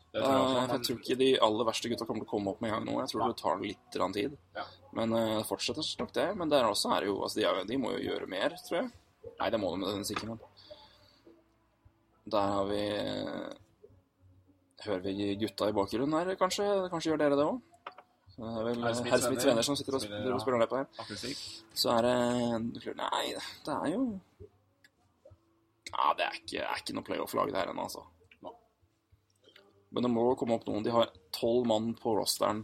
Det tror jeg også. Eh, men- jeg tror ikke de aller verste gutta kommer til å komme opp med en gang nå. Jeg tror det tar litt tid. Ja. Men eh, det fortsetter nok det. Men der også er det jo altså de, er, de må jo gjøre mer, tror jeg. Nei, det må de ikke, men Der har vi eh, Hører vi gutta i bakgrunnen her, kanskje? Kanskje gjør dere det òg? Det er vel Herr Smiths venner som sitter og spiller, og spiller her. Så er det Nei, det er jo Ja, det er ikke, er ikke noe playoff-lag det her ennå, altså. Men det må komme opp noen. De har tolv mann på rosteren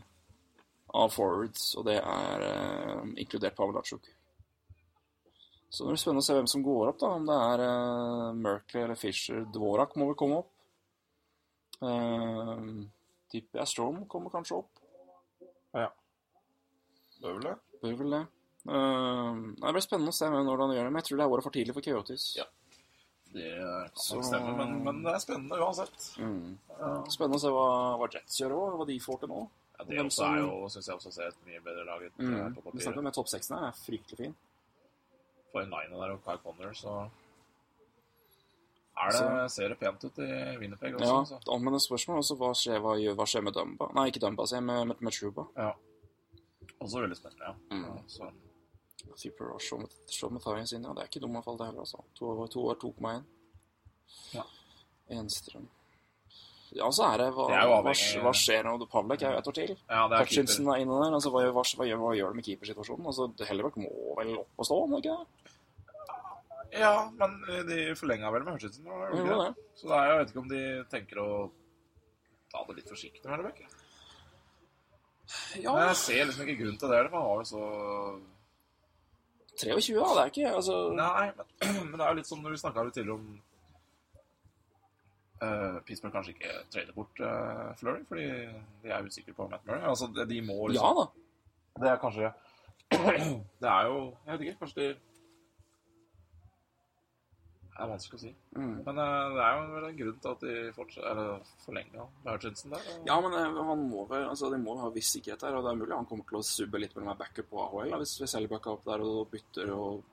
av forwards, og det er eh, inkludert Pavel Datsjuk. Så det blir spennende å se hvem som går opp, da. Om det er uh, Merkley eller Fisher. Dvorak må vel komme opp. Uh, tipper jeg Strom kommer kanskje opp. Bør vel det? Bør vel det. Uh, det blir spennende å se når han gjør det, men jeg tror det er året for tidlig for Coyotes. Ja. Det kan Så- stemme, men, men det er spennende uansett. Mm. Uh, Spennende å se hva, hva Jets gjør òg, hva de får til nå. Ja, det også som- er jo, syns jeg også ser et mye bedre lag ut eh, Mm. på Vi papiret. snakker om topp seksen her, er fryktelig fin. For en line der og Kyle Connor, så er det, ser det pent ut i Winnerpeg også. Ja, altså. da- men det spørsmålet også hva skjer, hva, hva skjer med Dumba? Nei, ikke Dumba, sier med, med, med Truba. Ja. Også veldig spennende, ja. Mm. ja så, Super og Shaw med- med Tharians inn, ja. Det er ikke dum falle, det heller, altså. To år, to år 2,1. Ja. Enstrøm. Ja, så er det hva, Det er hva, hva skjer nå? Pavlek er jo et år til. ja, det er Hutchinson er inne der. Altså, hva, hva, hva, gjør, hva gjør det med keepersituasjonen? Altså, Hellebøk må vel opp og stå, må ikke det? Ja, men de forlenga vel med Hutchinson? det. det? Så er, jeg vet ikke om de tenker å ta det litt forsiktig med Hellebekk. Ja, Men jeg ser liksom ikke grunn til det, for han var jo så 23, da. Det er ikke altså, Nei, men, men det er jo litt som når vi snakka tidligere om uh, Pittsburgh kanskje ikke trader bort uh, Flurry, fordi de er usikre på Matt Murray. Altså, de, de må Ja liksom da. Det er kanskje Det er jo Jeg vet ikke, kanskje de Det er vanskelig å si. Mm. Men uh, det er jo vel en grunn til at de forlenga Hutchinson der. og- Ja, men eh, han må altså, de må ha viss sikkerhet her, og det er mulig han kommer til å subbe litt mellom backup på AHL. Da, hvis vi selger backup opp der og bytter og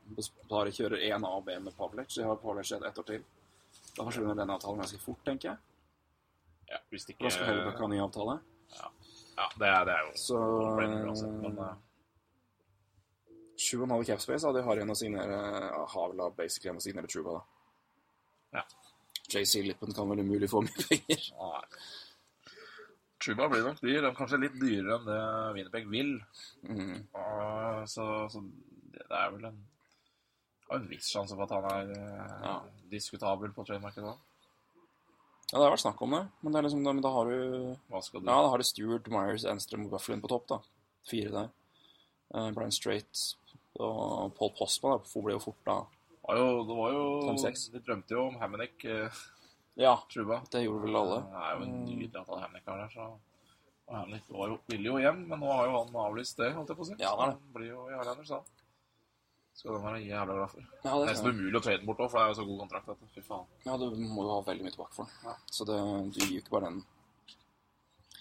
bare kjører én A og B med Pavlic. så har Pavlec ett år til. Da forsvinner den avtalen ganske fort, tenker jeg. Ja, hvis Da ikke skal Hellebøk ha ny avtale. Ja, det er, det er jo Så uansett, men eh, 7,5 capspace, da. De har igjen å signere Havla basically å signere Truba, da. Ja. JC Lippen kan vel umulig få mye penger. Nei. Truba blir nok dyr. Er kanskje litt dyrere enn det Winnerpeg vil. Mm. Og Så, så det, er vel en en viss sjanse for at han er eh, Ja. diskutabel på trademarket da. Ja, det har vært snakk om det, men, det er liksom, men da har du Hva skal du Ja, da har du Stuart, Myers, Enstrøm og Bufflin på topp, da. Fire der. Uh, Brian Strait og Paul Postman da, ble jo fort da. Var jo, det var jo Fem-seks. De drømte jo om Hammonick, eh, Ja, Truba. det gjorde vel alle. Det er jo en nydelig at Hammonick er der, så og Hammonick var jo, ville jo hjem, men nå har jo han avlyst det, holdt jeg på å si. Ja, det er det. Han blir jo i Highlander, sa han. Skal den være jævla glad for. Ja, det Nesten umulig å trade den bort òg, for det er jo så god kontrakt. At, fy faen. ja, du må jo ha veldig mye tilbake for den. Ja. Så det, du gir jo ikke bare den.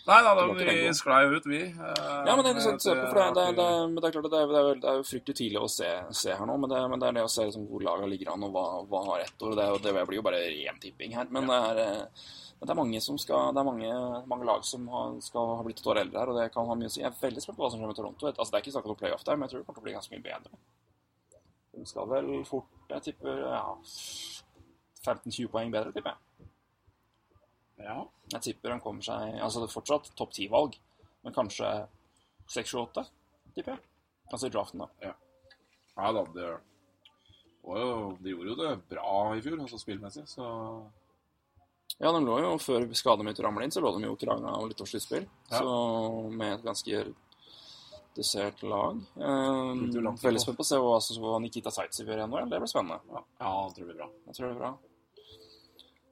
Nei da, da vi sklei jo ut, vi. eh, Ja, men det er interessant å se på, for det, det, det, det er klart at det er, det er, det er jo fryktelig tidlig å se, se her nå, men det, men det er det å se liksom hvor laga ligger an, og hva, hva har ett år. Det, det blir jo bare ren tipping her. Men det er, eh, det er mange som skal, det er mange, mange lag som har, skal ha blitt et år eldre her, og det kan ha mye å si. Jeg er veldig spent på hva som skjer med Toronto. Altså, det er ikke snakk om playoff der, men jeg tror det kommer til å bli ganske mye bedre. De skal vel fort, jeg tipper, ja 15-20 poeng bedre, tipper jeg. Ja. Jeg tipper han kommer seg Altså det er fortsatt topp 10-valg, men kanskje 6-7-8, tipper jeg. Altså i draften, da. ja da, det jo De gjorde jo det bra i fjor, altså spillmessig, så Ja, de lå jo før skaden begynte ramlet inn, så lå de jo kranga og litt av sluttspill. Ja. Så med et ganske dessert lag. Um, veldig spent på å se hva, hva Nikita Zaitsev gjør i NHL. Det blir spennende. Ja, ja det tror vi bra. Jeg tror det er bra.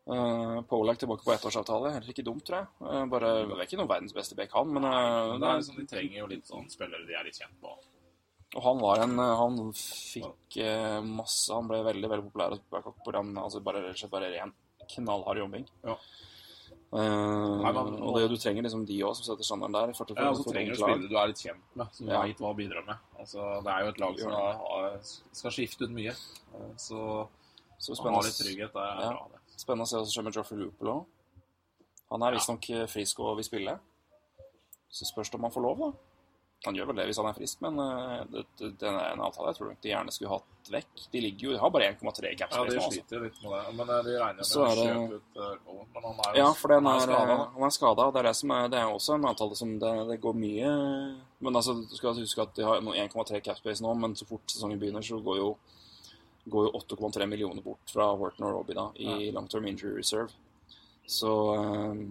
Uh, Polak tilbake på ettårsavtale. Heller ikke dumt, tror jeg. Eh, bare, det er ikke noen verdens beste back, han, men eh, Men det er sånn, de trenger jo litt sånn spillere de er litt kjent på. Og han var en eh, Han fikk eh, masse Han ble veldig veldig populær hos Babcock på den, altså bare, rett og slett bare ren knallhard jobbing. Ja. Eh, Nei, men- og det, du trenger liksom de òg som setter standarden der. For, Ja, og så trenger du spillere du er litt kjent med, som Ja. vet hva bidrar med. Altså, det er jo et lag som har, skal skifte ut mye. Eh, Så Så å ha litt trygghet, det er Ja. bra, det. Spennende å se hva som skjer med Joffrey Loopel òg. Han er visstnok eh, frisk og vil spille. Så spørs det om han får lov, da. Han gjør vel det hvis han er frisk, men eh, det, det, det er en avtale jeg tror de gjerne skulle hatt vekk. De ligger jo, de har bare 1,3 caps Ja, de altså. sliter litt med det. Men eh, de regner Så med å det- kjøpe ut Men han er jo Ja, for den er, han er skada, det er det som er Det er også en avtale som det, det går mye Men altså, du skal huske at de har 1,3 capspace nå, men så fort sesongen begynner, så går jo går jo 8,3 millioner bort fra Horton og Robbie da, i long term injury reserve. Så eh,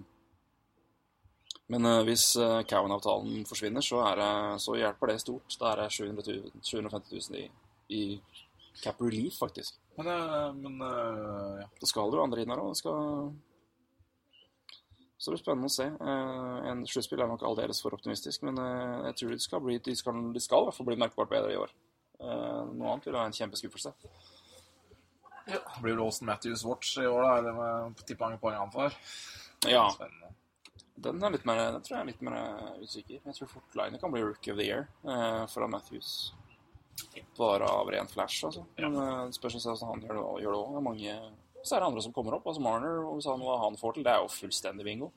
Men eh, hvis uh, Cowan-avtalen forsvinner, så, det, så hjelper det stort. Da er det 700 000, 750 000 i, i cap relief, faktisk. Men, eh, men eh, ja. Det skal jo andre inn her òg. Så det blir spennende å se. Eh, En sluttspill er nok aldeles for optimistisk, men eh, jeg tror de skal, bli, de skal, de skal i hvert fall bli merkbart bedre i år. Eh, Noe annet vil være en kjempeskuffelse. Det blir vel Austin Matthews Watch i år, da, eller med tipper mange poeng han får. Ja, Spennende. den, er litt mer, den tror jeg er litt mer eh, usikker. Jeg tror fort Line kan bli Rookie of the Year eh, foran Matthews. Bare av ren flash, altså. Men eh, det spørs hvordan han gjør det òg. det er mange Så er det andre som kommer opp. Altså Marner, hvis han, hva han får til, det er jo fullstendig bingo.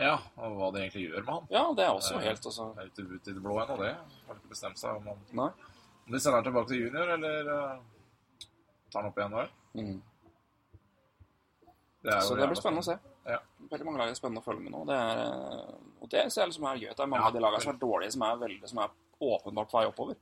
Ja, og hva de egentlig gjør med han. Ja, det er også helt, altså. Det er litt ut i det blå ennå, det. Har ikke bestemt seg om han Nei. De sender han tilbake til junior, eller uh, tar han opp igjen nå? Mm. Det Så det blir spennende å se. Ja. Veldig mange lag er spennende å følge med nå. Det er, eh, og det ser jeg liksom er gøy. Det er mange Ja. av de lagene som er dårlige, som er, veldig, som er åpenbart på vei oppover.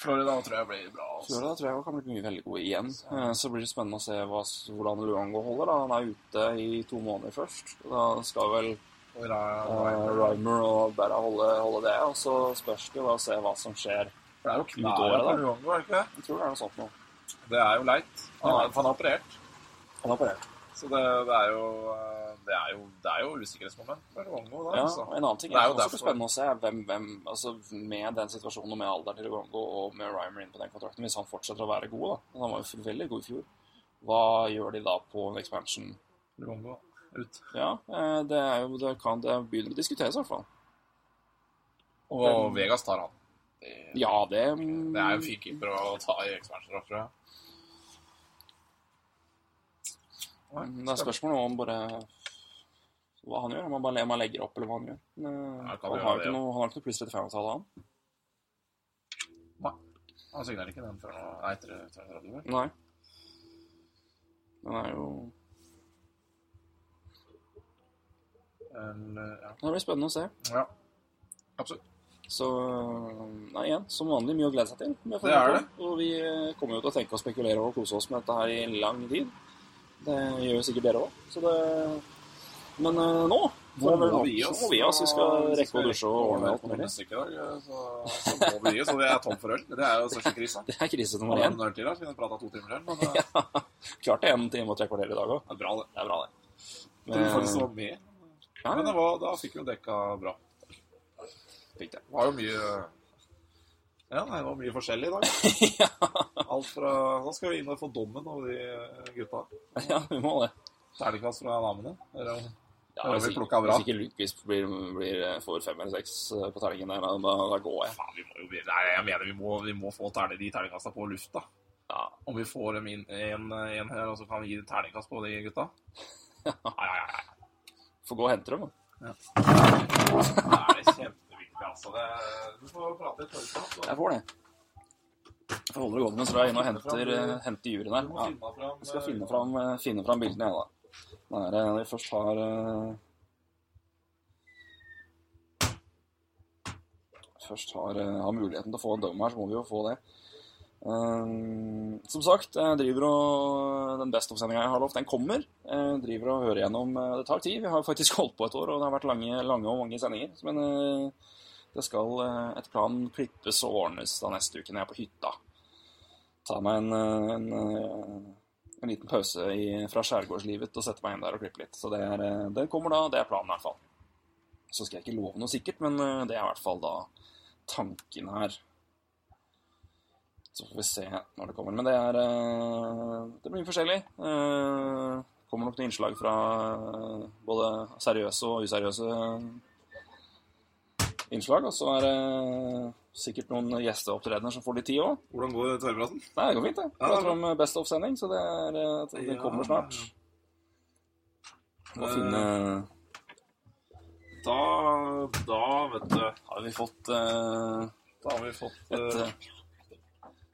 Florida tror jeg blir bra. Altså. Florida tror jeg kan bli mye veldig god igjen. Eh, Så blir det spennende å se hva, hvordan Luango holder. da. Han er ute i to måneder først. Da skal vel Rymer og bare holde, holde det. Og så spørs det jo da å se hva som skjer. For det er jo Knut knæra da. Luongo, er det ikke det? Jeg tror det er noe sånt nå. Det er jo leit. Han er, han er operert. Han har operert. Så det, det er jo Det er jo, det er jo usikkerhetsmoment Luongo, da. Ja, altså. en annen ting Det er jo også derfor- spennende å se, hvem, hvem altså med den situasjonen og med alderen til Luango og med Rymer inn på den kontrakten, hvis han fortsetter å være god, da Han var jo veldig god i fjor. Hva gjør de da på en expansion? Luongo ut. Ja, eh, det er jo Det kan det begynner å diskuteres, i hvert fall. Og Vegas tar han. Det, Ja, det det er jo fin keeper å ta i expansion, tror jeg. Mm, Det er spørsmål om bare hva han gjør. Om han bare legger opp, eller hva han gjør. Men, eh, Ja, han, har det, ja. noe, han har ikke noe pluss 35-avtale, han. Nei. Han signerer ikke den før nå. Nei, etter 33, vel? Nei. Den er jo Eller, ja. Det blir spennende å se. ja. Absolutt. Så Nei, igjen, som vanlig mye å glede seg til. Det er det. Og vi eh, kommer jo til å tenke og spekulere og kose oss med dette her i lang tid. Det gjør jo sikkert dere òg. Det Men eh, nå får det. Så må vi gi oss. Vi skal rekke å dusje og ordne alt mulig. Så, så må vi gi oss. Og vi er tom for øl. Det er jo største krisa. Det er krise nummer én. øl til her, så vi kan prate to timer. Men det Klart det er en time og tre kvarter i dag òg. er bra, det. Det er bra, det. Men... Du var med. Ja, Men det var, da fikk vi jo dekka bra. fikk det. Det var jo mye Ja, nei, det var mye forskjellig i dag. Alt fra Da skal vi inn og få dommen over de gutta. Ja, vi må det. Terningkast fra damene. Eller, Ja, Ja, hvis, vi plukket bra. hvis ikke Lundqvist blir, blir, får fem eller seks eh, på terningen der, da, da går jeg. faen, vi må jo bli- Nei, jeg mener vi må, vi må få terne, de terningkasta på lufta. Ja. Om vi får dem inn en, en her, og så kan vi gi terningkast på de gutta. Ja, ja, ja. Ja. Får gå og hente dem, da. Det er kjempeviktig, altså. Det, du får prate litt høyt. Jeg får det. Jeg holder det gående mens drar er inn og henter, eh, henter juryen her. Ja. Jeg skal finne fram, eh, finne fram bildene, jeg, da. Når eh, vi først har eh, Først har, eh, har muligheten til å få en dom her, så må vi jo få det. Eh, som sagt, jeg driver og den beste of-sendinga jeg har lovt, den kommer. Jeg driver og hører gjennom eh, Det tar tid. Vi har faktisk holdt på et år, og det har vært lange, lange og mange sendinger. Men eh, det skal eh, etter planen klippes og ordnes da neste uke når jeg er på hytta. Ta meg en, en, en liten pause i, fra skjærgårdslivet og sette meg inn der og klippe litt. Så det, er, det kommer da. Det er planen i hvert fall. Så skal jeg ikke love noe sikkert, men det er i hvert fall da tanken her. Så får vi se når det kommer. Men det er eh, Det blir forskjellig. Eh, kommer nok noen innslag fra eh, både seriøse og useriøse innslag. Og så er det sikkert noen gjesteopptredener som får litt tid òg. Hvordan går tverrpraten? Det går fint, det. Er Prater om Best of-sending, så det, er, det kommer snart. Må finne Da, da, vet du Har vi fått Da har vi fått et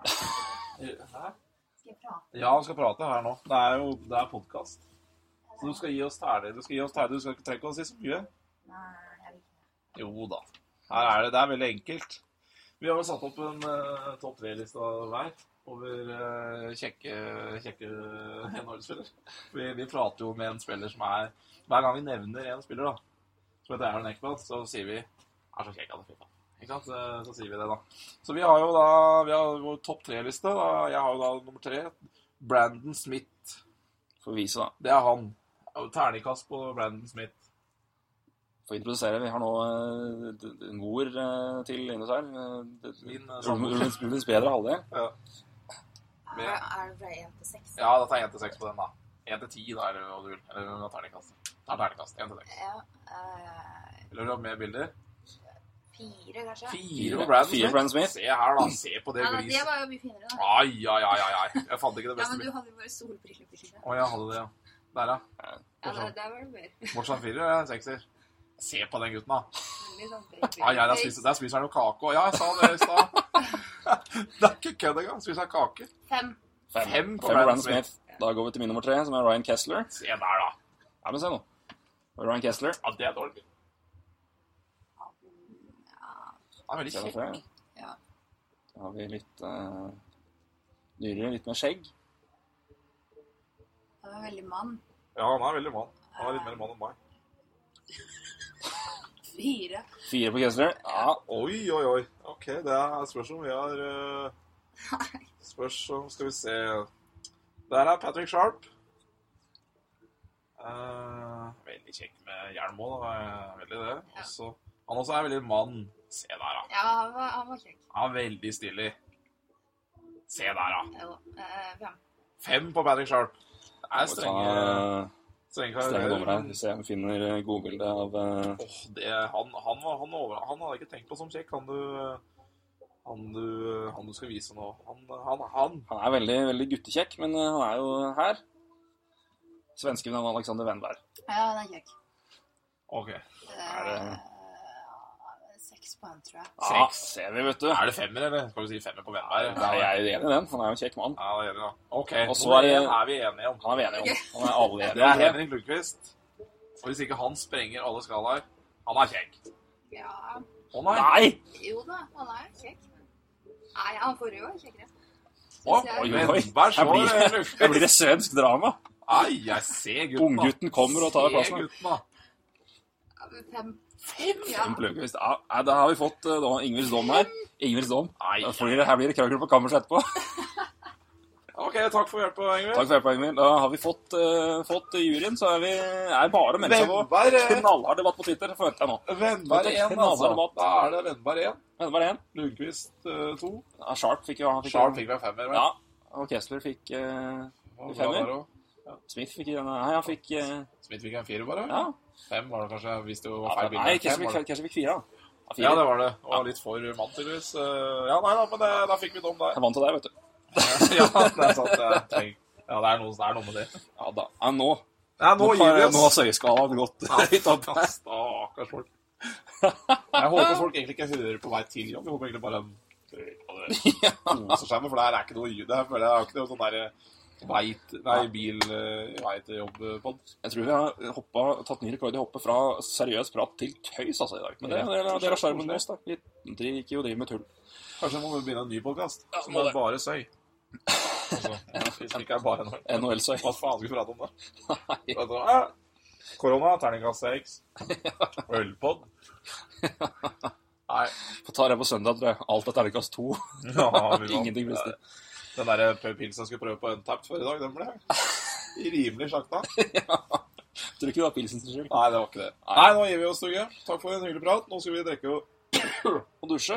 eh, jeg Hæ? Ja, han skal prate her nå. Det er jo det er podkast. Så du skal gi oss tæler. Du skal gi oss tæler. Du skal ikke trekke oss i så mye. Jo da. Her er det. Det er veldig enkelt. Vi har jo satt opp en uh, topp tre-liste hver over uh, kjekke, kjekke NHL-spillere. Vi, vi prater jo med en spiller som er Hver gang vi nevner en spiller, da, som heter Aaron Eckblad, så sier vi er så kjekk han er, fy faen. Ikke sant? Så, så sier vi det, da. Så vi har jo da vi har vår topp tre-liste. Jeg har jo da nummer tre. Brandon Smith. Får vise, da. Det er han. Terningkast på Brandon Smith. Får introdusere. Vi har nå eh, en mor eh, til inne her. Eh, Min, Ulvens- Ulvens bedre halvdel. Ja. Er er det fra 1 til 6? Ja, da tar jeg 1 til 6 på den, da. 1 til 10, da, eller hva du vil. Eller hva Det er terningkast. 1 til 6. Ja. Vil du ha mer bilder? Fire, kanskje? Fire på Brandon Fire Smith. Brandon Smith. Se her, da. Se på det Ja, det var jo mye finere, da. Ai, ai, ai, ai, ai. Jeg fant ikke det beste. Ja, men du hadde jo bare siden. Å, jeg hadde det, ja. Der, ja. Ja, der, var det mer. Morsan firer eller sekser? Se på den gutten, da. Sånn. Ai, ai, der spiser, der spiser han jo kake òg. Ja, jeg sa det i stad. Det er ikke kødd engang. Spiser han kake. Fem. Fem, Fem på Fem Brandon Smith. Da går vi til min nummer tre, som er Ryan Kessler. Se der, da. Ja, men se nå. Ryan Kessler. Ja, det er dårlig. Han er veldig kjekk. Ja. Da har vi litt uh, dyrere, litt mer skjegg. Han er veldig mann. Ja, han er veldig mann. Han er litt mer mann enn meg. Fire. Fire på Kessler. Ja, Oi, oi, oi. Ok, det er spørs om vi har uh, Spørs om Skal vi se Der er Patrick Sharp. Uh, veldig kjekk med hjelm òg, da. Eh, Veldig det. Ja. Også, han også er veldig mann. Se der, da. Ja, han var, han var kjekk. Han er veldig stilig. Se der, da. Jo. Eh, fem. Fem på Patrick Sharp. Det er strenge, strenge strenge dommer her. Hvis Vi ser om vi finner godbildet av uh... oh, det, han, han, var- han, over, han hadde jeg ikke tenkt på som kjekk. Han du, han du, han du skal vise nå. Han, han, han. Han er veldig, veldig guttekjekk, men eh, han er jo her. Svenske Alexander Wendberg. Ja, han er kjekk. Ok. Det... Er det- Eh, på han, tror jeg. Ja, ser vi, vet du. Er det femmer, eller? Skal du si femmer på Vennberg? Nei, jeg er enig i den. Han er jo en kjekk mann. Ja, det er enig, da. Ok, Og så nummer er er vi enige om. Han er vi enige om. Han er alle enige er om. det. Henrik Lundqvist. Og hvis ikke han sprenger alle skalaer Han er kjekk. Ja, Å nei! Nei! jo da, han er kjekk. Nei, han forrige var kjekkere. Å. Oi, oi, oi. Her så blir, det- her blir det svensk drama. Ai, jeg ser gutten, da. Unggutten kommer og tar Se plassen. Fem. Fem? Ja. Fem Lundqvist. Ja, da har vi fått uh, da, Ingvids dom her. Ingvids dom. Nei, Da blir her blir det krangel på kammerset etterpå. Ok, takk for hjelpa, Ingvild. Takk for hjelpa, Ingvild. Da har vi fått, uh, fått juryen, så er vi er bare mennesker på Vennberg eh, knallhard debatt på Twitter, forventer jeg nå. Vennberg 1, Knallhard altså. debatt. Da er det Vennberg 1. Men det var én. Lundqvist 2. Ja, Sharp fikk jo han fikk Sharp fikk vel femmer? Ja, og Kessler fikk uh, femmer. Ja. Smith fikk en, Nei, han fikk uh, Smith fikk en firer, bare? Ja. Fem var det kanskje, hvis det var feil bilde. nei, Fem vi fikk, fire, da. Ja, det var det. Og litt for mann, tydeligvis. Eh, Ja, nei da, men det, da fikk vi dom der. Jeg vant til deg, vet du. ja, det er sant. Jeg Ja, det er noe, det er noe med det. Ja da. Ja, nå. Ja, nå gir vi oss. Nå har søyeskalaen gått høyt opp. Stakkars folk. Jeg håper folk egentlig ikke hører på vei til jobb. Jeg håper egentlig bare det. Koser seg med, for det her er ikke noe. Det her føler jeg er ikke noe sånn der Veit Nei, bil eh, vei til jobb-pod. Jeg tror vi har hoppa, tatt ny rekord i å hoppe fra seriøs prat til tøys altså, i dag. Men det, det, er- det er skjermen vår. Vi driver ikke og driver med tull. Kanskje må vi begynne en ny podkast Ja, som er bare søy. Altså, hvis det ikke er bare. NHL-søy. Hva faen skal vi prate om da? Nei. Eh, Korona, terningkast seks. Ølpod. Nei. Få ta det på søndag, tror jeg. Alt er terningkast to. Ja, Ingenting visste. Den der pilsen jeg skulle prøve på Untapped før i dag, den ble rimelig sjakta. Tror ikke det var pilsen sin skyld. Nei, det var ikke det. Nei, nå gir vi oss, Tugge. Takk for en hyggelig prat. Nå skal vi drikke og Og dusje.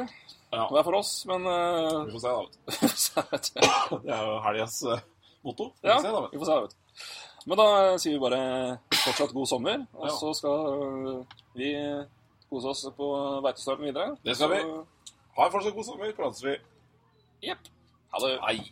Ja. Det er for oss, men uh, Vi får se, da. vet du. får. Det er jo helgas eh, motto. Vi Ja, se, da, vet du. vi får se, vet du. Men da sier vi bare fortsatt god sommer, og Ja. så skal vi kose oss på veitestarten videre. Det skal vi. Ha en fortsatt god sommer. Prates vi. Jepp. Ha det. Hei.